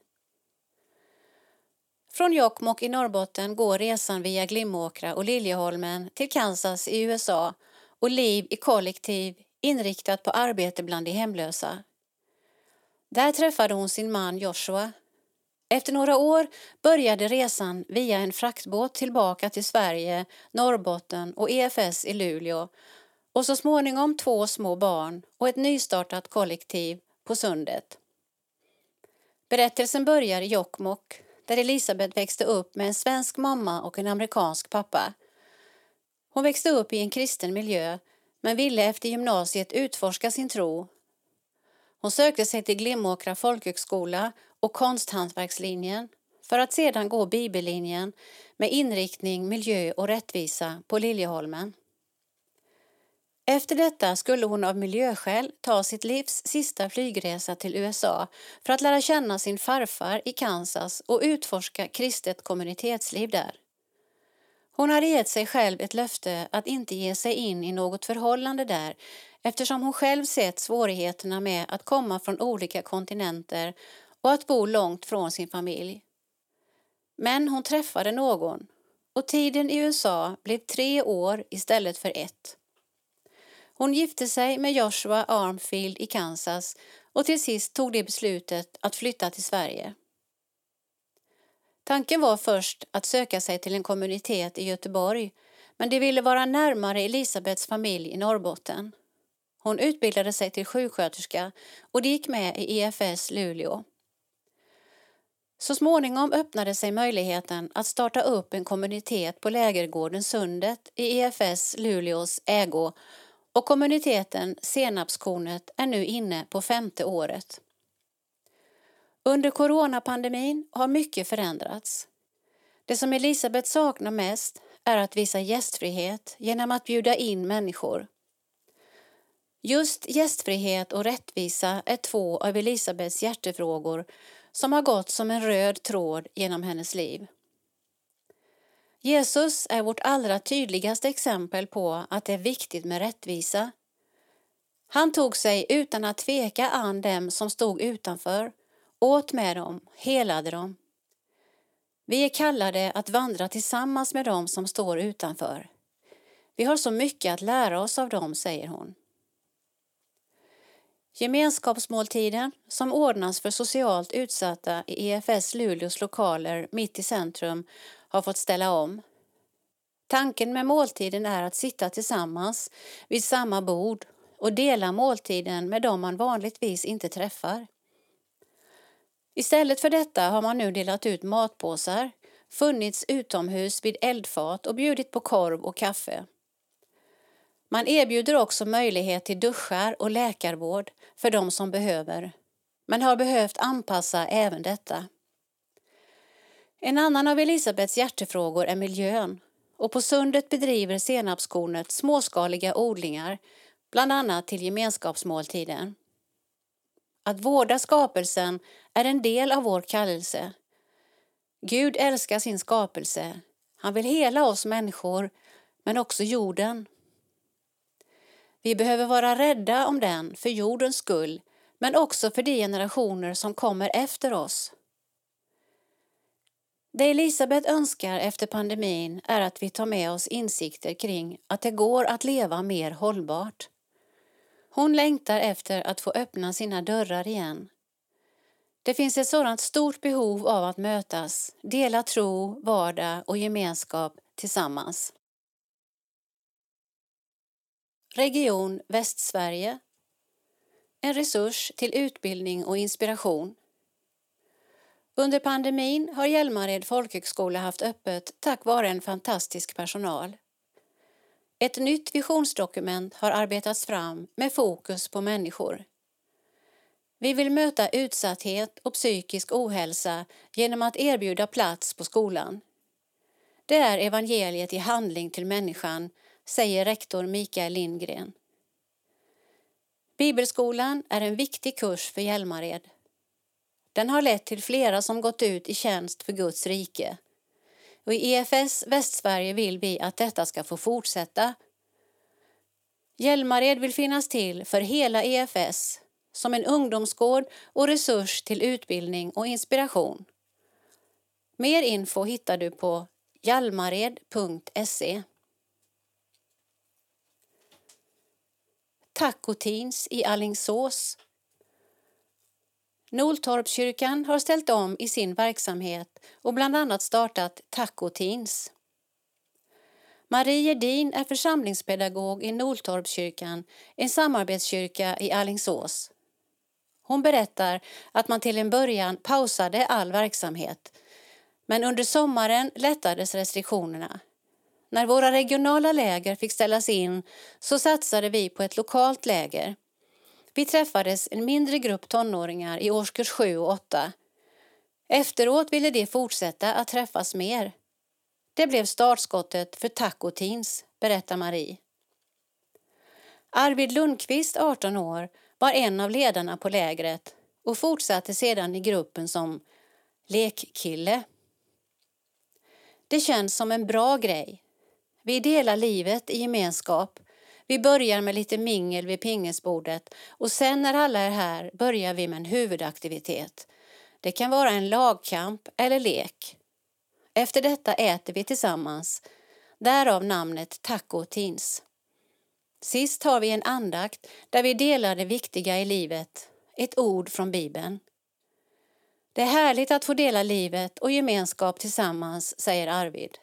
Från Jokkmokk i Norrbotten går resan via Glimåkra och Liljeholmen till Kansas i USA och liv i kollektiv inriktat på arbete bland de hemlösa. Där träffade hon sin man Joshua. Efter några år började resan via en fraktbåt tillbaka till Sverige, Norrbotten och EFS i Luleå och så småningom två små barn och ett nystartat kollektiv på Sundet. Berättelsen börjar i Jokkmokk där Elisabeth växte upp med en svensk mamma och en amerikansk pappa. Hon växte upp i en kristen miljö men ville efter gymnasiet utforska sin tro. Hon sökte sig till Glimåkra folkhögskola och konsthantverkslinjen för att sedan gå bibellinjen med inriktning miljö och rättvisa på Liljeholmen. Efter detta skulle hon av miljöskäl ta sitt livs sista flygresa till USA för att lära känna sin farfar i Kansas och utforska kristet kommunitetsliv där. Hon hade gett sig själv ett löfte att inte ge sig in i något förhållande där eftersom hon själv sett svårigheterna med att komma från olika kontinenter och att bo långt från sin familj. Men hon träffade någon och tiden i USA blev tre år istället för ett. Hon gifte sig med Joshua Armfield i Kansas och till sist tog de beslutet att flytta till Sverige. Tanken var först att söka sig till en kommunitet i Göteborg men de ville vara närmare Elisabets familj i Norrbotten. Hon utbildade sig till sjuksköterska och de gick med i EFS Luleå. Så småningom öppnade sig möjligheten att starta upp en kommunitet på lägergården Sundet i EFS Luleås ägo och kommuniteten Senapskornet är nu inne på femte året. Under coronapandemin har mycket förändrats. Det som Elisabeth saknar mest är att visa gästfrihet genom att bjuda in människor. Just gästfrihet och rättvisa är två av Elisabeths hjärtefrågor som har gått som en röd tråd genom hennes liv. Jesus är vårt allra tydligaste exempel på att det är viktigt med rättvisa. Han tog sig utan att tveka an dem som stod utanför, åt med dem, helade dem. Vi är kallade att vandra tillsammans med dem som står utanför. Vi har så mycket att lära oss av dem, säger hon. Gemenskapsmåltiden, som ordnas för socialt utsatta i EFS Luleås lokaler mitt i centrum, har fått ställa om. Tanken med måltiden är att sitta tillsammans vid samma bord och dela måltiden med dem man vanligtvis inte träffar. Istället för detta har man nu delat ut matpåsar, funnits utomhus vid eldfat och bjudit på korv och kaffe. Man erbjuder också möjlighet till duschar och läkarvård för de som behöver, men har behövt anpassa även detta. En annan av Elisabets hjärtefrågor är miljön och på sundet bedriver senapskornet småskaliga odlingar, bland annat till gemenskapsmåltiden. Att vårda skapelsen är en del av vår kallelse. Gud älskar sin skapelse. Han vill hela oss människor, men också jorden. Vi behöver vara rädda om den för jordens skull, men också för de generationer som kommer efter oss. Det Elisabet önskar efter pandemin är att vi tar med oss insikter kring att det går att leva mer hållbart. Hon längtar efter att få öppna sina dörrar igen. Det finns ett sådant stort behov av att mötas, dela tro, vardag och gemenskap tillsammans. Region Västsverige En resurs till utbildning och inspiration under pandemin har Hjälmared folkhögskola haft öppet tack vare en fantastisk personal. Ett nytt visionsdokument har arbetats fram med fokus på människor. Vi vill möta utsatthet och psykisk ohälsa genom att erbjuda plats på skolan. Det är evangeliet i handling till människan, säger rektor Mikael Lindgren. Bibelskolan är en viktig kurs för Hjälmared. Den har lett till flera som gått ut i tjänst för Guds rike. Och I EFS Västsverige vill vi att detta ska få fortsätta. Hjälmared vill finnas till för hela EFS som en ungdomsgård och resurs till utbildning och inspiration. Mer info hittar du på hjalmared.se. Tacoteens i Allingsås. Noltorpskyrkan har ställt om i sin verksamhet och bland annat startat Tacoteens. Marie Edin är församlingspedagog i Noltorpskyrkan, en samarbetskyrka i Allingsås. Hon berättar att man till en början pausade all verksamhet men under sommaren lättades restriktionerna. När våra regionala läger fick ställas in så satsade vi på ett lokalt läger. Vi träffades en mindre grupp tonåringar i årskurs 7 och 8. Efteråt ville de fortsätta att träffas mer. Det blev startskottet för Taco Teens, berättar Marie. Arvid Lundqvist, 18 år, var en av ledarna på lägret och fortsatte sedan i gruppen som lekkille. Det känns som en bra grej. Vi delar livet i gemenskap. Vi börjar med lite mingel vid pingisbordet och sen när alla är här börjar vi med en huvudaktivitet. Det kan vara en lagkamp eller lek. Efter detta äter vi tillsammans. Därav namnet Taco Teens. Sist har vi en andakt där vi delar det viktiga i livet, ett ord från Bibeln. Det är härligt att få dela livet och gemenskap tillsammans, säger Arvid.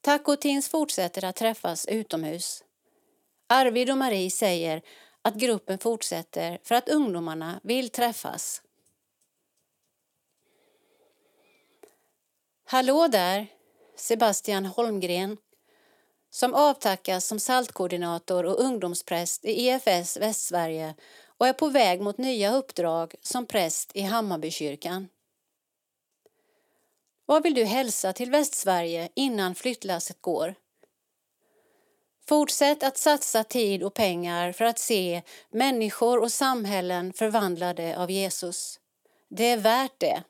Taco Teens fortsätter att träffas utomhus. Arvid och Marie säger att gruppen fortsätter för att ungdomarna vill träffas. Hallå där, Sebastian Holmgren som avtackas som saltkoordinator och ungdomspräst i EFS Västsverige och är på väg mot nya uppdrag som präst i Hammarbykyrkan. Vad vill du hälsa till Västsverige innan flyttlasset går? Fortsätt att satsa tid och pengar för att se människor och samhällen förvandlade av Jesus. Det är värt det.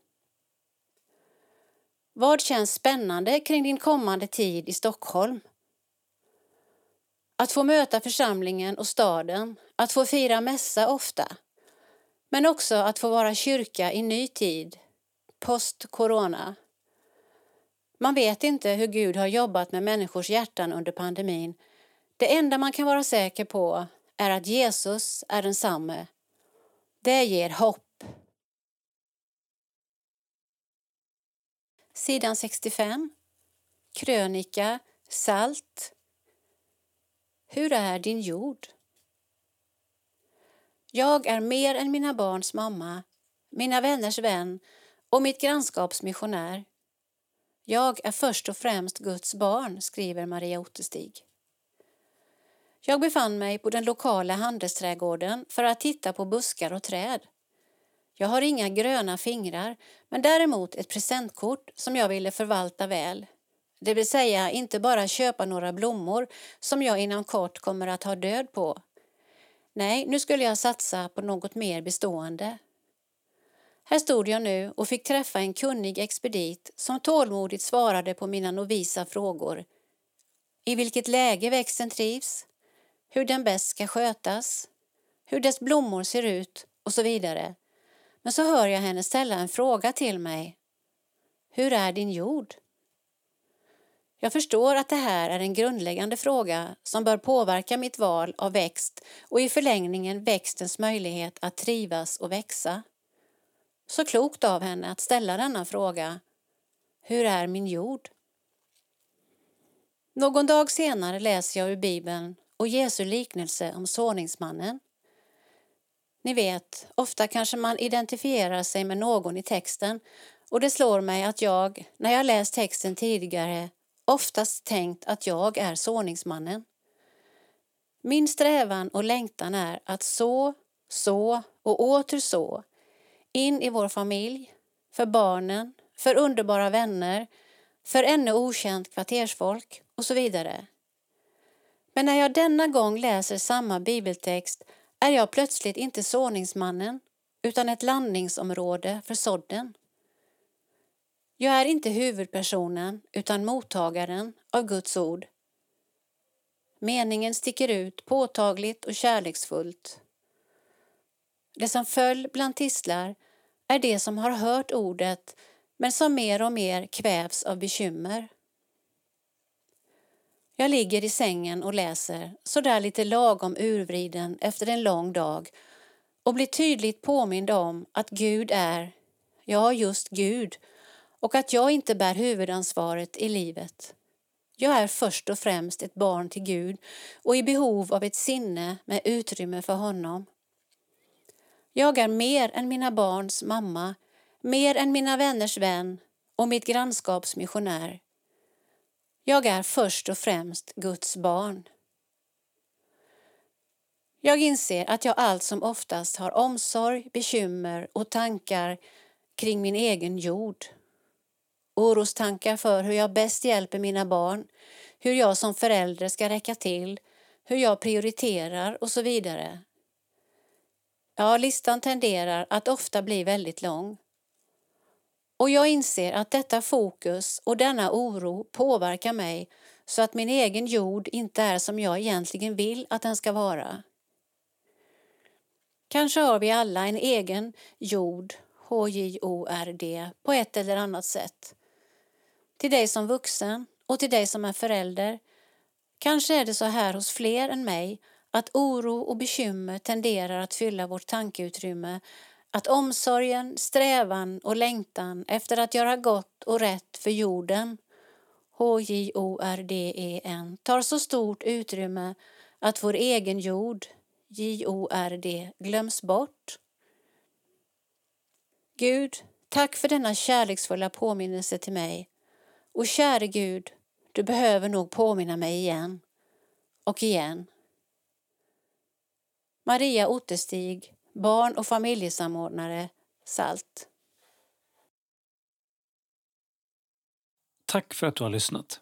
Vad känns spännande kring din kommande tid i Stockholm? Att få möta församlingen och staden, att få fira mässa ofta. Men också att få vara kyrka i ny tid, post-corona. Man vet inte hur Gud har jobbat med människors hjärtan under pandemin. Det enda man kan vara säker på är att Jesus är densamme. Det ger hopp. Sidan 65. Krönika Salt hur är din jord? Jag är mer än mina barns mamma, mina vänners vän och mitt grannskaps missionär. Jag är först och främst Guds barn, skriver Maria Ottestig. Jag befann mig på den lokala handelsträdgården för att titta på buskar och träd. Jag har inga gröna fingrar, men däremot ett presentkort som jag ville förvalta väl. Det vill säga inte bara köpa några blommor som jag inom kort kommer att ha död på. Nej, nu skulle jag satsa på något mer bestående. Här stod jag nu och fick träffa en kunnig expedit som tålmodigt svarade på mina novisa frågor. I vilket läge växten trivs, hur den bäst ska skötas, hur dess blommor ser ut och så vidare. Men så hör jag henne ställa en fråga till mig. Hur är din jord? Jag förstår att det här är en grundläggande fråga som bör påverka mitt val av växt och i förlängningen växtens möjlighet att trivas och växa. Så klokt av henne att ställa denna fråga. Hur är min jord? Någon dag senare läser jag ur Bibeln och Jesu liknelse om såningsmannen. Ni vet, ofta kanske man identifierar sig med någon i texten och det slår mig att jag, när jag läst texten tidigare, oftast tänkt att jag är såningsmannen. Min strävan och längtan är att så, så och åter så in i vår familj, för barnen, för underbara vänner, för ännu okänt kvartersfolk och så vidare. Men när jag denna gång läser samma bibeltext är jag plötsligt inte såningsmannen utan ett landningsområde för sådden. Jag är inte huvudpersonen utan mottagaren av Guds ord. Meningen sticker ut påtagligt och kärleksfullt. Det som föll bland tistlar är det som har hört ordet men som mer och mer kvävs av bekymmer. Jag ligger i sängen och läser, sådär lite lagom urvriden efter en lång dag och blir tydligt påmind om att Gud är, ja just Gud, och att jag inte bär huvudansvaret i livet. Jag är först och främst ett barn till Gud och i behov av ett sinne med utrymme för honom. Jag är mer än mina barns mamma, mer än mina vänners vän och mitt grannskaps missionär. Jag är först och främst Guds barn. Jag inser att jag allt som oftast har omsorg, bekymmer och tankar kring min egen jord. Orostankar för hur jag bäst hjälper mina barn, hur jag som förälder ska räcka till, hur jag prioriterar och så vidare. Ja, listan tenderar att ofta bli väldigt lång. Och jag inser att detta fokus och denna oro påverkar mig så att min egen jord inte är som jag egentligen vill att den ska vara. Kanske har vi alla en egen jord, H-J-O-R-D, på ett eller annat sätt. Till dig som vuxen och till dig som är förälder. Kanske är det så här hos fler än mig att oro och bekymmer tenderar att fylla vårt tankeutrymme att omsorgen, strävan och längtan efter att göra gott och rätt för jorden H-J-O-R-D-E-N tar så stort utrymme att vår egen jord, J-O-R-D, glöms bort. Gud, tack för denna kärleksfulla påminnelse till mig. Och käre Gud, du behöver nog påminna mig igen och igen. Maria Otterstig, barn och familjesamordnare, SALT. Tack för att du har lyssnat.